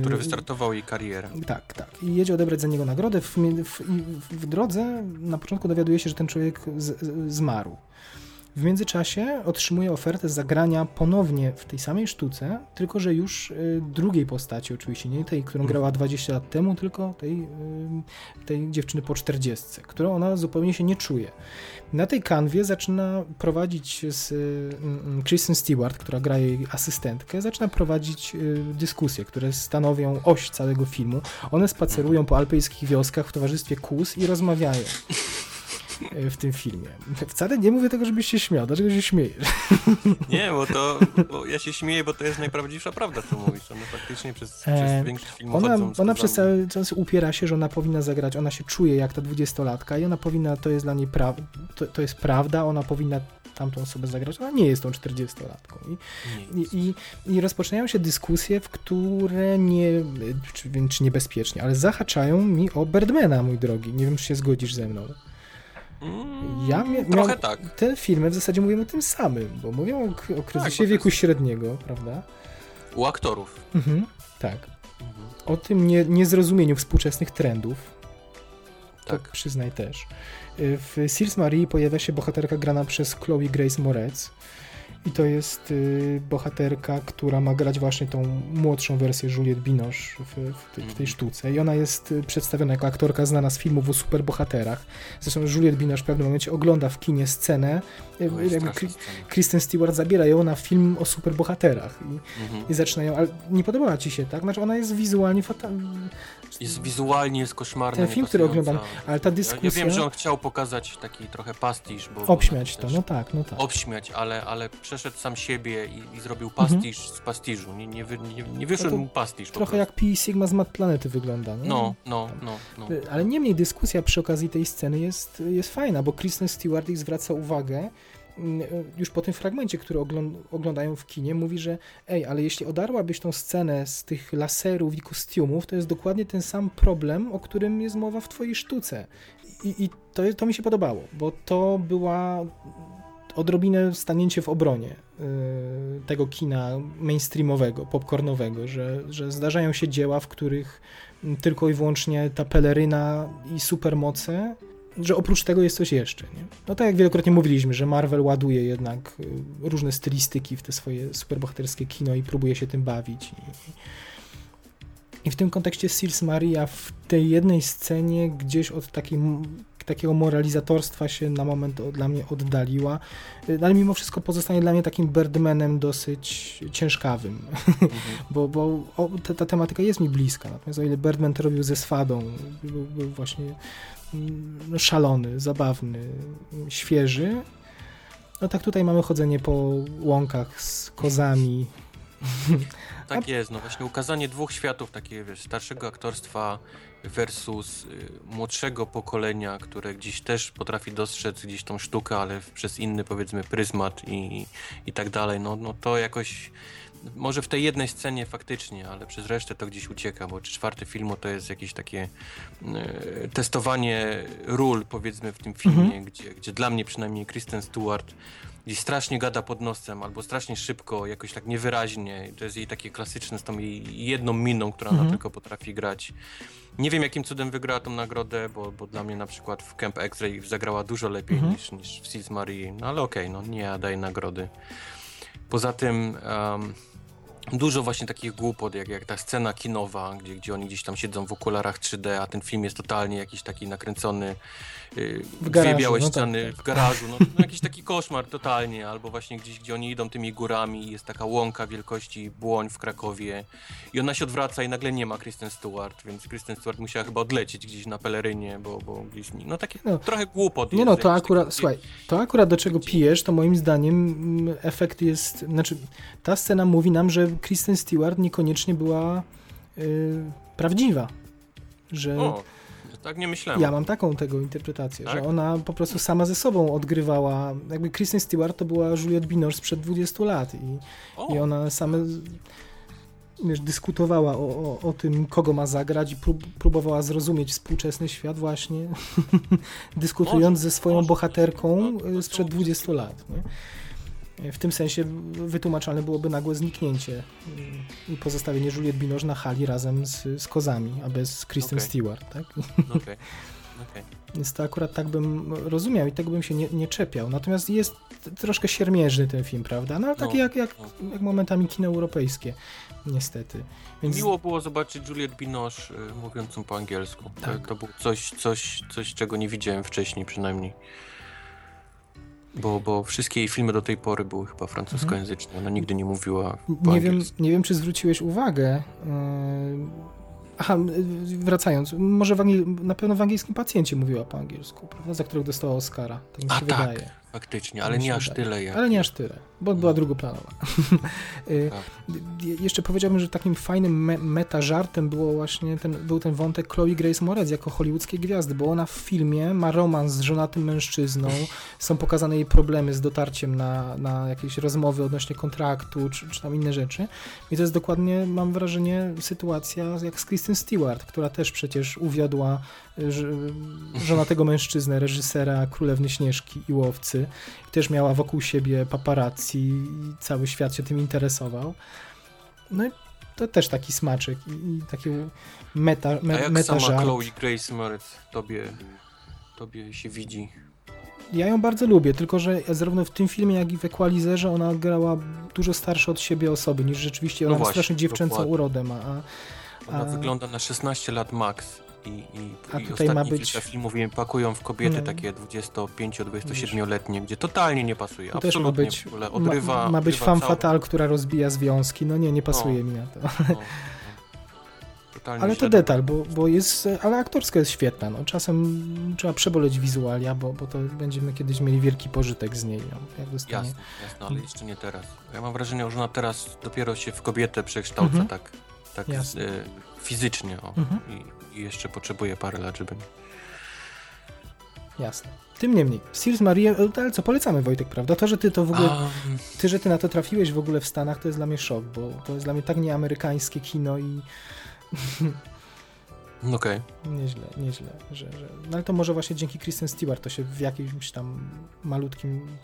Który wystartował jej karierę. Tak, tak. I jedzie odebrać za niego nagrodę. W, w, w drodze na początku dowiaduje się, że ten człowiek z, zmarł. W międzyczasie otrzymuje ofertę zagrania ponownie w tej samej sztuce, tylko że już y, drugiej postaci oczywiście, nie tej, którą grała 20 lat temu, tylko tej, y, tej dziewczyny po 40, którą ona zupełnie się nie czuje. Na tej kanwie zaczyna prowadzić z y, Kristen Stewart, która gra jej asystentkę, zaczyna prowadzić dyskusje, które stanowią oś całego filmu. One spacerują po alpejskich wioskach w towarzystwie kus i rozmawiają w tym filmie. Wcale nie mówię tego, żebyś się śmiał. Dlaczego się śmiejesz? Nie, bo to bo ja się śmieję, bo to jest najprawdziwsza prawda, co mówisz. Ona faktycznie przez, przez e, większość filmu Ona, ona przez cały czas upiera się, że ona powinna zagrać, ona się czuje jak ta dwudziestolatka i ona powinna, to jest dla niej pra, to, to jest prawda, ona powinna tamtą osobę zagrać, ona nie jest tą 40-latką. I, i, i, I, rozpoczynają się dyskusje, w które nie, czy, czy niebezpiecznie, ale zahaczają mi o Birdmana, mój drogi. Nie wiem, czy się zgodzisz ze mną. Ja mia Trochę tak. Te filmy w zasadzie mówią o tym samym, bo mówią o, o kryzysie tak, wieku średniego, prawda? U aktorów. Mhm, tak. Mhm. O tym nie, niezrozumieniu współczesnych trendów. Tak. To przyznaj też. W Sears Marie pojawia się bohaterka grana przez Chloe Grace Moretz i to jest y, bohaterka, która ma grać właśnie tą młodszą wersję Juliette Binoche w, w, tej, w tej mhm. sztuce. I ona jest y, przedstawiona jako aktorka znana z filmów o superbohaterach. Zresztą Juliette Binoche w pewnym momencie ogląda w kinie scenę, jakby Kristen Stewart zabiera ją na film o superbohaterach i, mhm. i zaczynają, ale nie podobała ci się, tak? Znaczy ona jest wizualnie fatalna. Jest wizualnie, jest koszmarny. Ten film, który oglądam, ale ta dyskusja... Ja, wiem, że on chciał pokazać taki trochę pastisz, bo... Obśmiać to, no tak, no tak. Obśmiać, ale, ale przeszedł sam siebie i, i zrobił pastisz mhm. z pastiżu. Nie, nie, nie, nie wyszedł no mu pastisz Trochę jak Pi Sigma z Mat Planety wygląda. Nie? No, no, no, no. Ale niemniej dyskusja przy okazji tej sceny jest, jest fajna, bo Kristen Stewart ich zwraca uwagę, już po tym fragmencie, który oglądają w kinie, mówi, że ej, ale jeśli odarłabyś tą scenę z tych laserów i kostiumów, to jest dokładnie ten sam problem, o którym jest mowa w twojej sztuce. I, i to, to mi się podobało, bo to była odrobinę stanięcie w obronie y, tego kina mainstreamowego, popcornowego, że, że zdarzają się dzieła, w których tylko i wyłącznie ta peleryna i supermoce, że oprócz tego jest coś jeszcze. Nie? No tak jak wielokrotnie mówiliśmy, że Marvel ładuje jednak y, różne stylistyki w te swoje superbohaterskie kino i próbuje się tym bawić. I, w tym kontekście Seals Maria w tej jednej scenie gdzieś od takiej takiego moralizatorstwa się na moment dla mnie oddaliła, y, ale mimo wszystko pozostanie dla mnie takim Birdmanem dosyć ciężkawym, mhm. bo, bo o, ta, ta, tematyka jest mi bliska, natomiast o ile Birdman to robił ze swadą, był, był właśnie szalony, zabawny, świeży, no tak tutaj mamy chodzenie po łąkach z kozami. Tak jest, no właśnie ukazanie dwóch światów, takiego wiesz, starszego aktorstwa versus y, młodszego pokolenia, które gdzieś też potrafi dostrzec gdzieś tą sztukę, ale przez inny powiedzmy pryzmat i, i tak dalej, no, no to jakoś może w tej jednej scenie faktycznie, ale przez resztę to gdzieś ucieka, bo czwarty film to jest jakieś takie e, testowanie ról powiedzmy w tym filmie, mhm. gdzie, gdzie dla mnie przynajmniej Kristen Stewart gdzieś strasznie gada pod nosem, albo strasznie szybko, jakoś tak niewyraźnie. To jest jej takie klasyczne z tą jej jedną miną, którą mhm. ona tylko potrafi grać. Nie wiem, jakim cudem wygrała tą nagrodę, bo, bo dla mnie na przykład w Camp X-Ray zagrała dużo lepiej mhm. niż, niż w Seas Marie. No ale okej, okay, no nie daje nagrody. Poza tym um, dużo właśnie takich głupot, jak, jak ta scena kinowa, gdzie, gdzie oni gdzieś tam siedzą w okularach 3D, a ten film jest totalnie jakiś taki nakręcony, w garażu, dwie białe no tak, ściany tak, tak. w garażu, no, no, jakiś taki koszmar totalnie, albo właśnie gdzieś, gdzie oni idą tymi górami i jest taka łąka wielkości Błoń w Krakowie i ona się odwraca i nagle nie ma Kristen Stewart, więc Kristen Stewart musiała chyba odlecieć gdzieś na pelerynie, bo, bo gdzieś, no takie no, trochę głupot. Nie no, to akurat, taki, słuchaj, to akurat do czego pijesz, to moim zdaniem mm, efekt jest, znaczy ta scena mówi nam, że Kristen Stewart niekoniecznie była yy, prawdziwa. Że o, tak nie myślałem. Ja mam taką tego interpretację, tak? że ona po prostu sama ze sobą odgrywała. Jakby Kristen Stewart to była Juliette Binoche sprzed 20 lat i, i ona same wiesz, dyskutowała o, o, o, tym, kogo ma zagrać i prób, próbowała zrozumieć współczesny świat właśnie dyskutując może, ze swoją może, bohaterką może, sprzed 20 lat. Nie? W tym sensie wytłumaczalne byłoby nagłe zniknięcie i pozostawienie Juliette Binoche na hali razem z, z kozami, a bez Kristen okay. Stewart, tak? Okay. Okay. Więc to akurat tak bym rozumiał i tego bym się nie, nie czepiał. Natomiast jest troszkę siermierzny ten film, prawda? No ale taki no, jak, jak, no. jak momentami kino europejskie, niestety. Więc... Miło było zobaczyć Juliette Binoche y, mówiącą po angielsku. Tak. To, to było coś, coś, coś, czego nie widziałem wcześniej przynajmniej. Bo, bo wszystkie jej filmy do tej pory były chyba francuskojęzyczne. Ona nigdy nie mówiła po nie wiem, nie wiem, czy zwróciłeś uwagę. Yy... Aha, wracając, może na pewno w angielskim pacjencie mówiła po angielsku, prawda? Za którego dostała Oscara. Tak mi się A, tak. wydaje. Tak. Faktycznie, ale nie aż tyle. Jak... Ale nie aż tyle, bo była drugoplanowa. Y, tak. Jeszcze powiedziałbym, że takim fajnym me meta żartem było właśnie ten, był ten wątek Chloe Grace Moretz jako hollywoodzkiej gwiazdy, bo ona w filmie ma romans z żonatym mężczyzną, są pokazane jej problemy z dotarciem na, na jakieś rozmowy odnośnie kontraktu, czy, czy tam inne rzeczy. I to jest dokładnie, mam wrażenie, sytuacja jak z Kristen Stewart, która też przecież uwiodła żonatego mężczyznę, reżysera Królewny Śnieżki i Łowcy. Też miała wokół siebie paparazzi i cały świat się tym interesował. No i to też taki smaczek i, taki meta, me, A jak meta sama Chloe Grace Moretz tobie, tobie się widzi? Ja ją bardzo lubię, tylko że zarówno w tym filmie, jak i w Equalizerze ona grała dużo starsze od siebie osoby, niż rzeczywiście no ona właśnie, strasznie dziewczęcą dokładnie. urodę ma. A, a... Ona wygląda na 16 lat max i, i, A i tutaj ma być... kilka filmów pakują w kobiety no. takie 25-27-letnie, gdzie totalnie nie pasuje. To Absolutnie też ma być, odrywa, ma, ma być femme fatale, która rozbija związki. No nie, nie pasuje no. mi na to. No. ale to detal, bo, bo jest, ale aktorska jest świetna. No. Czasem trzeba przeboleć wizualia, bo, bo to będziemy kiedyś mieli wielki pożytek z niej. No, jak dostanie... Jasne, jasne, ale jeszcze nie teraz. Ja mam wrażenie, że ona teraz dopiero się w kobietę przekształca mhm. tak, tak y, fizycznie. O, mhm. I, i jeszcze potrzebuje parę lat, żeby... Jasne. Tym niemniej, Sears Maria, ale co polecamy Wojtek, prawda? To, że ty to w ogóle, um... ty, że ty na to trafiłeś w ogóle w Stanach, to jest dla mnie szok, bo to jest dla mnie tak nieamerykańskie kino i... Okej. Okay. Nieźle, nieźle. Że, że... No ale to może właśnie dzięki Kristen Stewart to się w jakimś tam malutkim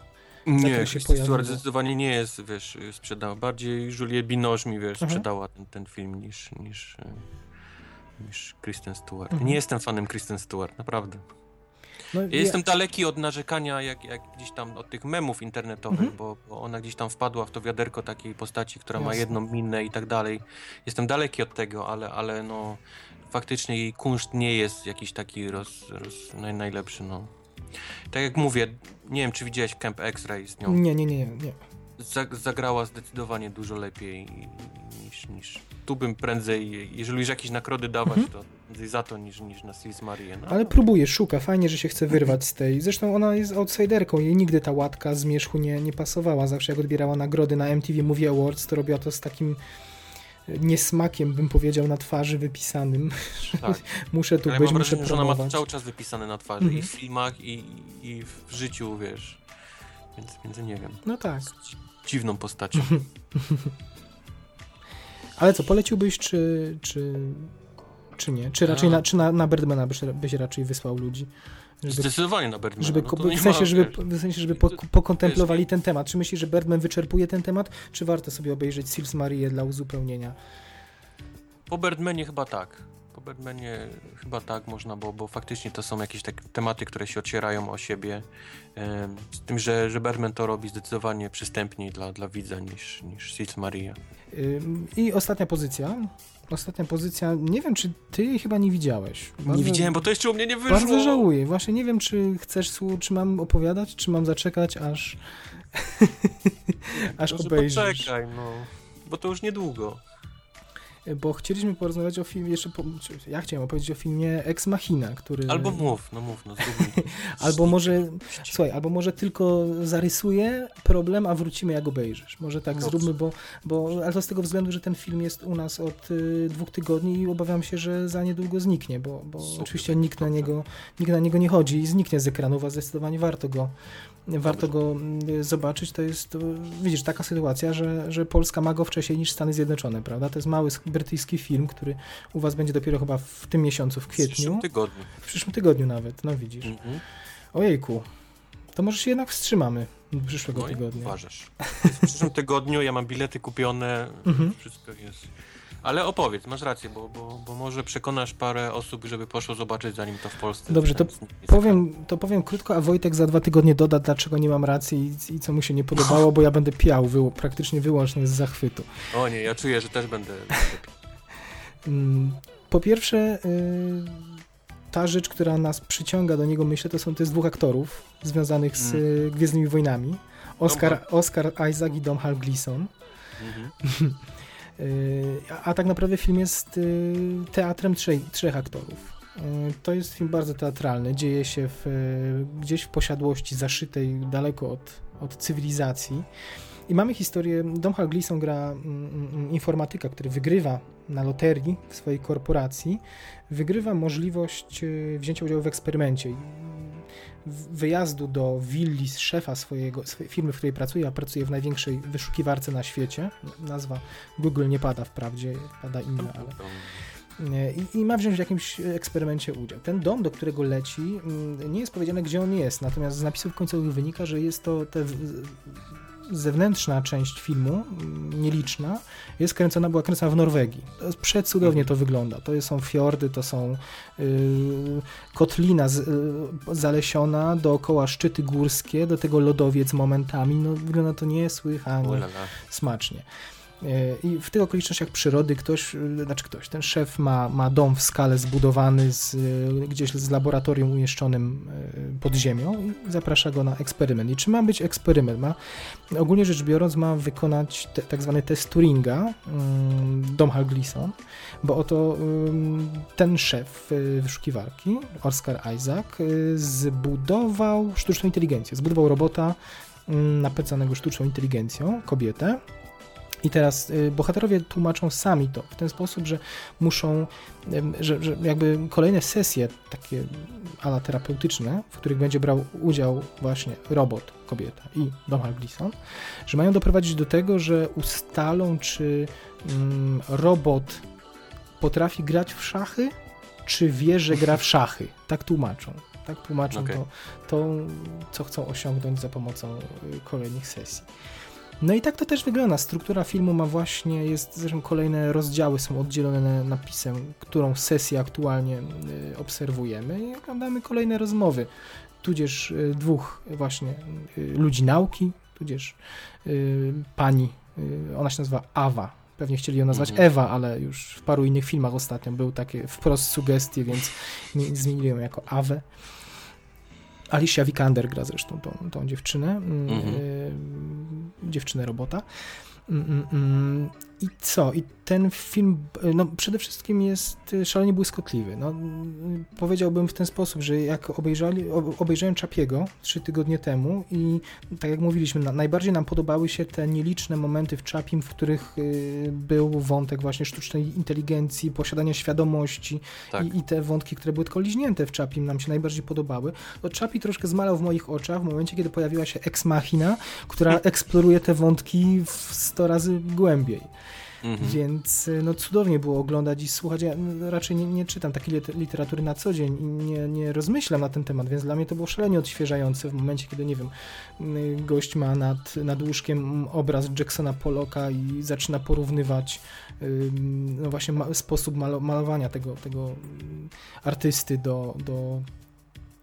Nie, Kristen Stewart zdecydowanie nie jest, wiesz, sprzedała. Bardziej Juliette Binoche mi, wiesz, Mhm. sprzedała ten, ten film niż, niż, e, niż Kristen Stewart. Mhm. Nie jestem fanem Kristen Stewart, naprawdę. No, Ja jestem daleki od narzekania, jak, jak gdzieś tam od tych memów internetowych, Mhm. bo, bo ona gdzieś tam wpadła w to wiaderko takiej postaci, która ma Jasne. jedną minę i tak dalej. Jestem daleki od tego, ale, ale no faktycznie jej kunszt nie jest jakiś taki roz, roz, naj, najlepszy, no. Tak jak mówię, nie wiem, czy widziałeś Camp X-Ray z nią. Nie, nie, nie, nie. nie. Zag- zagrała zdecydowanie dużo lepiej niż, niż tu bym prędzej, jeżeli już jakieś nagrody dawać, Mhm. to prędzej za to niż, niż na Sils Marię. No. Ale próbuje, szuka, fajnie, że się chce wyrwać z tej. Zresztą ona jest outsiderką, jej nigdy ta łatka z nie, nie pasowała. Zawsze jak odbierała nagrody na MTV Movie Awards, to robiła to z takim e, niesmakiem, bym powiedział, na twarzy wypisanym. Tak. Muszę tu Ale być, mam muszę wrażenie, że ona ma promować. cały czas wypisane na twarzy Mhm. i w filmach, i, i w życiu, wiesz. Więc, więc nie wiem. No tak. Dziwną postacią. Ale co, poleciłbyś, czy, czy, czy nie? Czy raczej A. na, czy na, na Birdmana byś, byś raczej wysłał ludzi? Żeby, Zdecydowanie na Birdmana. żeby, no nie w sensie, ma, żeby, w sensie, żeby po, pokontemplowali ten temat. Czy myślisz, że Birdman wyczerpuje ten temat, czy warto sobie obejrzeć Sils Marię dla uzupełnienia? Po Birdmanie chyba tak. Po Birdmanie chyba tak można, bo, bo faktycznie to są jakieś takie tematy, które się ocierają o siebie. Z tym, że, że Birdman to robi zdecydowanie przystępniej dla, dla widza niż, niż Sils Maria. I ostatnia pozycja. Ostatnia pozycja, nie wiem, czy ty jej chyba nie widziałeś. Nie Bardzo- widziałem, bo to jeszcze u mnie nie wyszło. Bardzo żałuję. Właśnie nie wiem, czy chcesz, czy mam opowiadać, czy mam zaczekać, aż aż Może obejrzysz. Poczekaj, no. Bo to już niedługo. Bo chcieliśmy porozmawiać o filmie, jeszcze po, ja chciałem opowiedzieć o filmie Ex Machina, który... Albo mów, no mów, no. Albo może, słuchaj, albo może tylko zarysuję problem, a wrócimy jak obejrzysz. Może tak Dobrze. zróbmy, bo, bo, ale to z tego względu, że ten film jest u nas od y, dwóch tygodni i obawiam się, że za niedługo zniknie, bo, bo oczywiście nikt na, niego, nikt na niego nie chodzi i zniknie z ekranów, a zdecydowanie warto go, warto go y, zobaczyć. To jest, widzisz, taka sytuacja, że, że Polska ma go wcześniej niż Stany Zjednoczone, prawda? To jest mały sk- brytyjski film, który u was będzie dopiero chyba w tym miesiącu, w W przyszłym kwietniu, tygodniu. w przyszłym tygodniu nawet, no widzisz. Mhm. Ojejku, to może się jednak wstrzymamy przyszłego No tygodnia. uważasz. W przyszłym tygodniu ja mam bilety kupione, Mhm. wszystko jest. Ale opowiedz, masz rację, bo, bo, bo może przekonasz parę osób, żeby poszło zobaczyć, zanim to w Polsce. Dobrze, to Powiem, to powiem krótko, a Wojtek za dwa tygodnie doda, dlaczego nie mam racji i, i co mu się nie podobało, bo ja będę piał wyło, praktycznie wyłącznie z zachwytu. O nie, ja czuję, że też będę. Mm, Po pierwsze, y, ta rzecz, która nas przyciąga do niego, myślę, to są te z dwóch aktorów związanych z y, Gwiezdnymi Wojnami. Oscar, Oscar Isaac i Domhnall Gleeson. Mhm. Y, A, tak naprawdę film jest y, teatrem trzej, trzech aktorów. Y, To jest film bardzo teatralny. Dzieje się w, gdzieś w posiadłości zaszytej daleko od, od cywilizacji. I mamy historię. Domhnall Gleeson gra mm, mm, informatyka, który wygrywa na loterii w swojej korporacji. Wygrywa możliwość wzięcia udziału w eksperymencie. Wyjazdu do willi z szefa swojego, swojej firmy, w której pracuje, a pracuje w największej wyszukiwarce na świecie. Nazwa Google nie pada wprawdzie, pada inna, ale. Nie, I, I ma wziąć w jakimś eksperymencie udział. Ten dom, do którego leci, mm, nie jest powiedziane, gdzie on jest, natomiast z napisów końcowych wynika, że jest to te zewnętrzna część filmu, mm, nieliczna, jest kręcona, była kręcona w Norwegii. Przecudownie to wygląda. To są fiordy, to są yy, kotlina z, yy, zalesiona, dookoła szczyty górskie, do tego lodowiec momentami. No, wygląda to niesłychanie Ulala. smacznie. E, I w tych okolicznościach przyrody ktoś, znaczy ktoś, ten szef ma, ma dom w skale zbudowany z, y, gdzieś z laboratorium umieszczonym y, pod ziemią i zaprasza go na eksperyment. I czy ma być eksperyment? Ma, ogólnie rzecz biorąc ma wykonać te, tak zwany test Turinga, um, Domhnall Gleeson, bo oto ten szef y, wyszukiwarki, Oscar Isaac, zbudował sztuczną inteligencję, zbudował robota ym, napędzanego sztuczną inteligencją, kobietę, i teraz y, bohaterowie tłumaczą sami to w ten sposób, że muszą, że, że jakby kolejne sesje takie ala terapeutyczne, w których będzie brał udział właśnie robot, kobieta i Domhnall Gleeson, że mają doprowadzić do tego, że ustalą, czy mm, robot potrafi grać w szachy, czy wie, że gra w szachy. Tak tłumaczą. Tak tłumaczą Okej. to, to, co chcą osiągnąć za pomocą y, kolejnych sesji. No i tak to też wygląda. Struktura filmu ma właśnie, jest, zresztą kolejne rozdziały są oddzielone napisem, którą sesję aktualnie y, obserwujemy i oglądamy kolejne rozmowy, tudzież y, dwóch właśnie y, ludzi nauki, tudzież pani, ona się nazywa Awa. Pewnie chcieli ją nazwać Mhm. Ewa, ale już w paru innych filmach ostatnio były takie wprost sugestie, więc zmienili ją jako Awę. Alicia Vikander gra zresztą tą, tą dziewczynę, mm, Mhm. y, dziewczynę robota. I co? I ten film, no przede wszystkim jest y, szalenie błyskotliwy. No, y, powiedziałbym w ten sposób, że jak obejrzali, ob- obejrzałem Czapiego trzy tygodnie temu i tak jak mówiliśmy, na, najbardziej nam podobały się te nieliczne momenty w Czapim, w których y, był wątek właśnie sztucznej inteligencji, posiadania świadomości Tak. i, i te wątki, które były tylko liźnięte w Czapim, nam się najbardziej podobały. To Czapi troszkę zmalał w moich oczach w momencie, kiedy pojawiła się Ex Machina, która eksploruje te wątki w 100 razy głębiej. Mhm. Więc y, no cudownie było oglądać i słuchać. Ja raczej nie, nie czytam takiej lit- literatury na co dzień i nie, nie rozmyślam na ten temat, więc dla mnie to było szalenie odświeżające w momencie, kiedy, nie wiem, gość ma nad, nad łóżkiem obraz Jacksona Pollocka i zaczyna porównywać no właśnie ma, sposób malo, malowania tego, tego ym, artysty do, do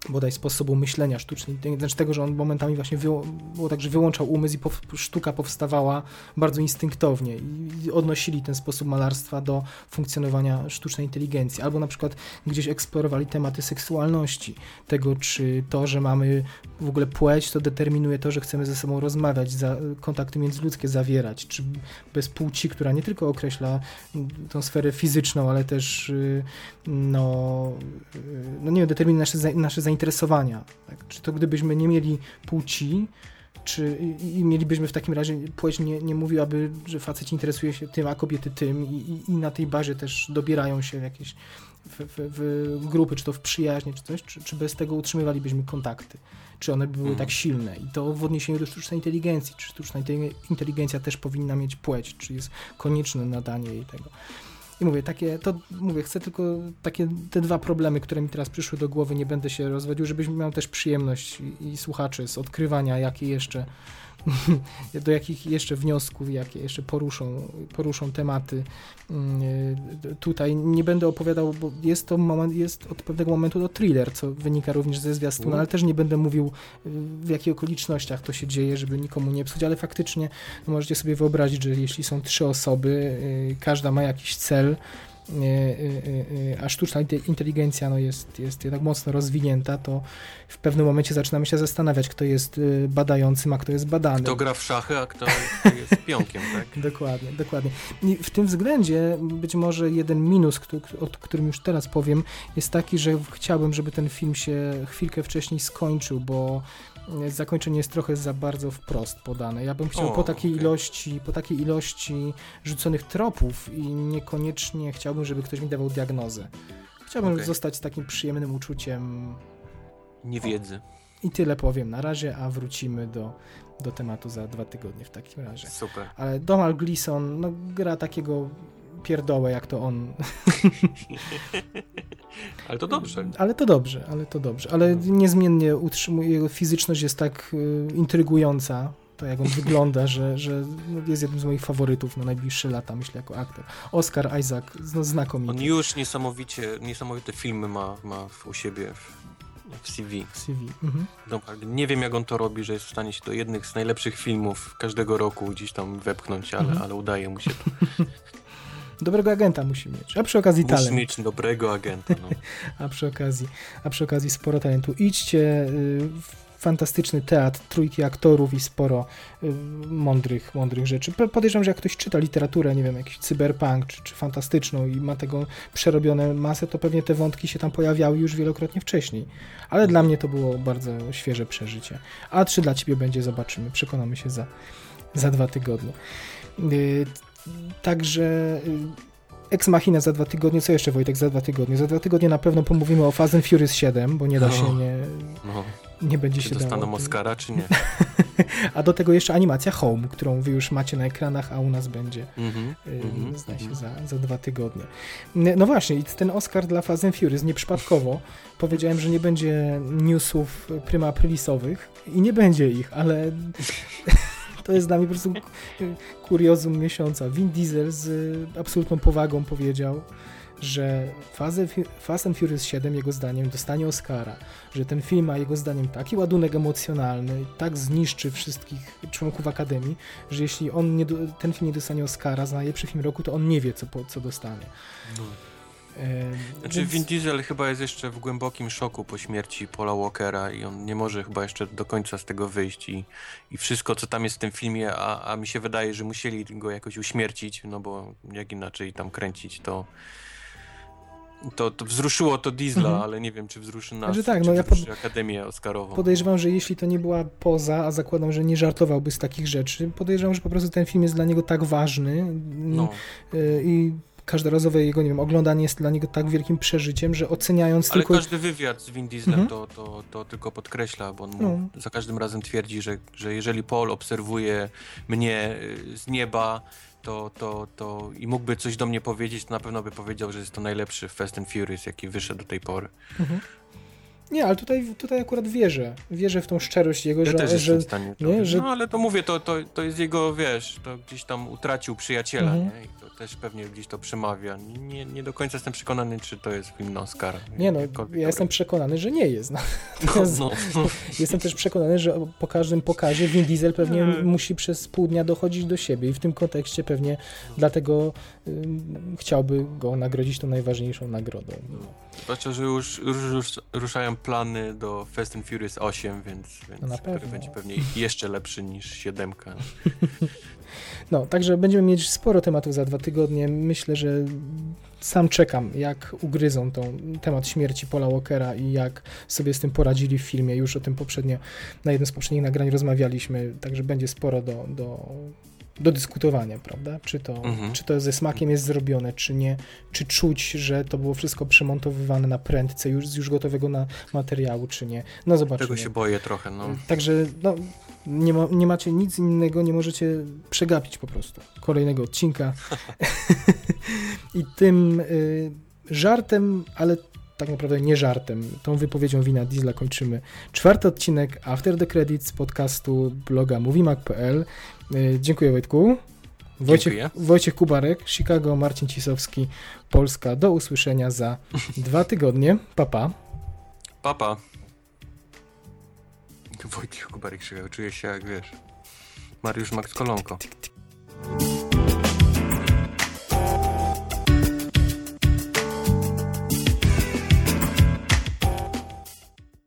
bodaj sposobu myślenia sztucznej, znaczy tego, że on momentami właśnie wyło, było tak, że wyłączał umysł i pow, sztuka powstawała bardzo instynktownie i odnosili ten sposób malarstwa do funkcjonowania sztucznej inteligencji. Albo na przykład gdzieś eksplorowali tematy seksualności, tego czy to, że mamy w ogóle płeć, to determinuje to, że chcemy ze sobą rozmawiać, za, kontakty międzyludzkie zawierać, czy bez płci, która nie tylko określa tą sferę fizyczną, ale też y, no, y, no nie wiem, determinuje nasze, nasze zainteresowania. Tak? Czy to gdybyśmy nie mieli płci, czy i, mielibyśmy w takim razie, płeć nie, nie mówiłaby, że facet interesuje się tym, a kobiety tym i, i, i na tej bazie też dobierają się w jakieś w, w, w grupy, czy to w przyjaźnie, czy coś, czy, czy bez tego utrzymywalibyśmy kontakty, czy one by były Mhm. tak silne i to w odniesieniu do sztucznej inteligencji, czy sztuczna inte- inteligencja też powinna mieć płeć, czy jest konieczne nadanie jej tego. I mówię, takie, to mówię, chcę tylko takie te dwa problemy, które mi teraz przyszły do głowy, nie będę się rozwodził, żebyś miał też przyjemność i, i słuchaczy z odkrywania, jakie jeszcze do jakich jeszcze wniosków, jakie jeszcze poruszą, poruszą tematy. Mm, Tutaj nie będę opowiadał, bo jest to moment, jest od pewnego momentu to thriller, co wynika również ze zwiastuna, ale też nie będę mówił w jakich okolicznościach to się dzieje, żeby nikomu nie psuć, ale faktycznie możecie sobie wyobrazić, że jeśli są trzy osoby, y, każda ma jakiś cel, a sztuczna inte- inteligencja no, jest, jest jednak mocno rozwinięta, to w pewnym momencie zaczynamy się zastanawiać, kto jest badającym, a kto jest badany. Kto gra w szachy, a kto jest pionkiem, tak? Dokładnie, dokładnie. I w tym względzie być może jeden minus, o którym już teraz powiem, jest taki, że chciałbym, żeby ten film się chwilkę wcześniej skończył, bo e, zakończenie jest trochę za bardzo wprost podane. Ja bym chciał O, po takiej okej. ilości, po takiej ilości rzuconych tropów i niekoniecznie chciałbym, żeby ktoś mi dawał diagnozę. Chciałbym Okej. zostać z takim przyjemnym uczuciem Niewiedzy. i tyle powiem na razie, a wrócimy do, do tematu za dwa tygodnie w takim razie. Super. Ale Donald Gleason no, gra takiego pierdołę, jak to on. Ale to dobrze. Ale to dobrze, ale to dobrze. Ale niezmiennie utrzymuje, jego fizyczność jest tak y, intrygująca, to jak on wygląda, że, że no, jest jednym z moich faworytów na najbliższe lata, myślę, jako aktor. Oscar Isaac, no, znakomity. On już niesamowicie, niesamowite filmy ma, ma u siebie w, CV. CV. Mhm. Naprawdę nie wiem, jak on to robi, że jest w stanie się do jednych z najlepszych filmów każdego roku gdzieś tam wepchnąć, ale, Mhm. ale udaje mu się to. Dobrego agenta musi mieć, a przy okazji Musi talent. mieć dobrego agenta. No. a przy okazji, a przy okazji sporo talentu. Idźcie, y, fantastyczny teatr, trójki aktorów i sporo y, mądrych, mądrych rzeczy. Po- Podejrzewam, że jak ktoś czyta literaturę, nie wiem, jakiś cyberpunk czy, czy fantastyczną i ma tego przerobione masę, to pewnie te wątki się tam pojawiały już wielokrotnie wcześniej. Ale dla mnie to było bardzo świeże przeżycie. A czy dla ciebie będzie, zobaczymy. Przekonamy się za, za dwa tygodnie. Y, Także y, Ex Machina za dwa tygodnie. Co jeszcze, Wojtek, za dwa tygodnie? Za dwa tygodnie na pewno pomówimy o Fast and Furious 7, bo nie da się O. nie, No. nie będzie Czy się dostaną dało. Oscara, czy nie? A do tego jeszcze animacja Home, którą wy już macie na ekranach, a u nas będzie, yy, mhm, zdaje się, mhm. za, za dwa tygodnie. No właśnie, i ten Oscar dla Fast and Furious nieprzypadkowo powiedziałem, że nie będzie newsów prima aprilisowych i nie będzie ich, ale to jest dla mnie po prostu kuriozum miesiąca. Vin Diesel z y, absolutną powagą powiedział, że Fast and Furious 7 jego zdaniem dostanie Oscara, że ten film ma jego zdaniem taki ładunek emocjonalny, tak zniszczy wszystkich członków Akademii, że jeśli on nie, ten film nie dostanie Oscara za najlepszy film roku, to on nie wie, co, co dostanie. No. Znaczy więc- Vin Diesel chyba jest jeszcze w głębokim szoku po śmierci Paula Walkera i on nie może chyba jeszcze do końca z tego wyjść i, i wszystko co tam jest w tym filmie, a, a mi się wydaje, że musieli go jakoś uśmiercić, no bo jak inaczej tam kręcić, to to, to wzruszyło to Diesla, Mhm. ale nie wiem czy wzruszy nas, Znaczy tak, no ja wzruszy Akademię Oscarową. Podejrzewam, że jeśli to nie była poza, a zakładam, że nie żartowałby z takich rzeczy, podejrzewam, że po prostu ten film jest dla niego tak ważny No, y, i każdorazowe jego, nie wiem, oglądanie jest dla niego tak wielkim przeżyciem, że oceniając ale tylko... każdy wywiad z Vin Dieslem Mhm. to, to, to tylko podkreśla, bo on mu No. za każdym razem twierdzi, że, że jeżeli Paul obserwuje mnie y, z nieba, to, to, to i mógłby coś do mnie powiedzieć, to na pewno by powiedział, że jest to najlepszy Fast and Furious, jaki wyszedł do tej pory. Mhm. Nie, ale tutaj, tutaj akurat wierzę. Wierzę w tą szczerość jego, Ja że, też że w stanie. Nie, że- No ale to mówię, to, to, to jest jego, wiesz, to gdzieś tam utracił przyjaciela, Mhm. nie? Też pewnie gdzieś to przemawia. Nie, nie do końca jestem przekonany, czy to jest film na Oscara. Nie no, ja jestem przekonany, że nie jest. No. No, no, no. Jestem też przekonany, że po każdym pokazie Vin Diesel pewnie Mm. musi przez pół dnia dochodzić do siebie i w tym kontekście pewnie dlatego chciałby go nagrodzić tą najważniejszą nagrodą. Zwłaszcza, że już, już ruszają plany do Fast and Furious 8, więc, więc No który będzie pewnie jeszcze lepszy niż 7. No, także będziemy mieć sporo tematów za dwa tygodnie. Myślę, że sam czekam, jak ugryzą tą temat śmierci Paula Walkera i jak sobie z tym poradzili w filmie. Już o tym poprzednio, na jednym z poprzednich nagrań rozmawialiśmy, także będzie sporo do, do, do dyskutowania, prawda? Czy to, Mhm. czy to ze smakiem jest zrobione, czy nie, czy czuć, że to było wszystko przemontowywane na prędce już z już gotowego na materiału, czy nie. No zobaczymy. Tego się boję trochę, no. Także no, nie, ma, nie macie nic innego, nie możecie przegapić po prostu kolejnego odcinka. I tym y, żartem, ale tak naprawdę nie żartem, tą wypowiedzią wina Diesla kończymy czwarty odcinek After the Credits podcastu bloga moviemac.pl. Y, dziękuję Wojtku. Wojciech, Dziękuję. Wojciech Kubarek, Chicago, Marcin Cisowski, Polska. Do usłyszenia za dwa tygodnie. Papa. Pa. Papa. Wojciech Kubarek Krzyżał, czuję się jak, wiesz, Mariusz Max Kolonko.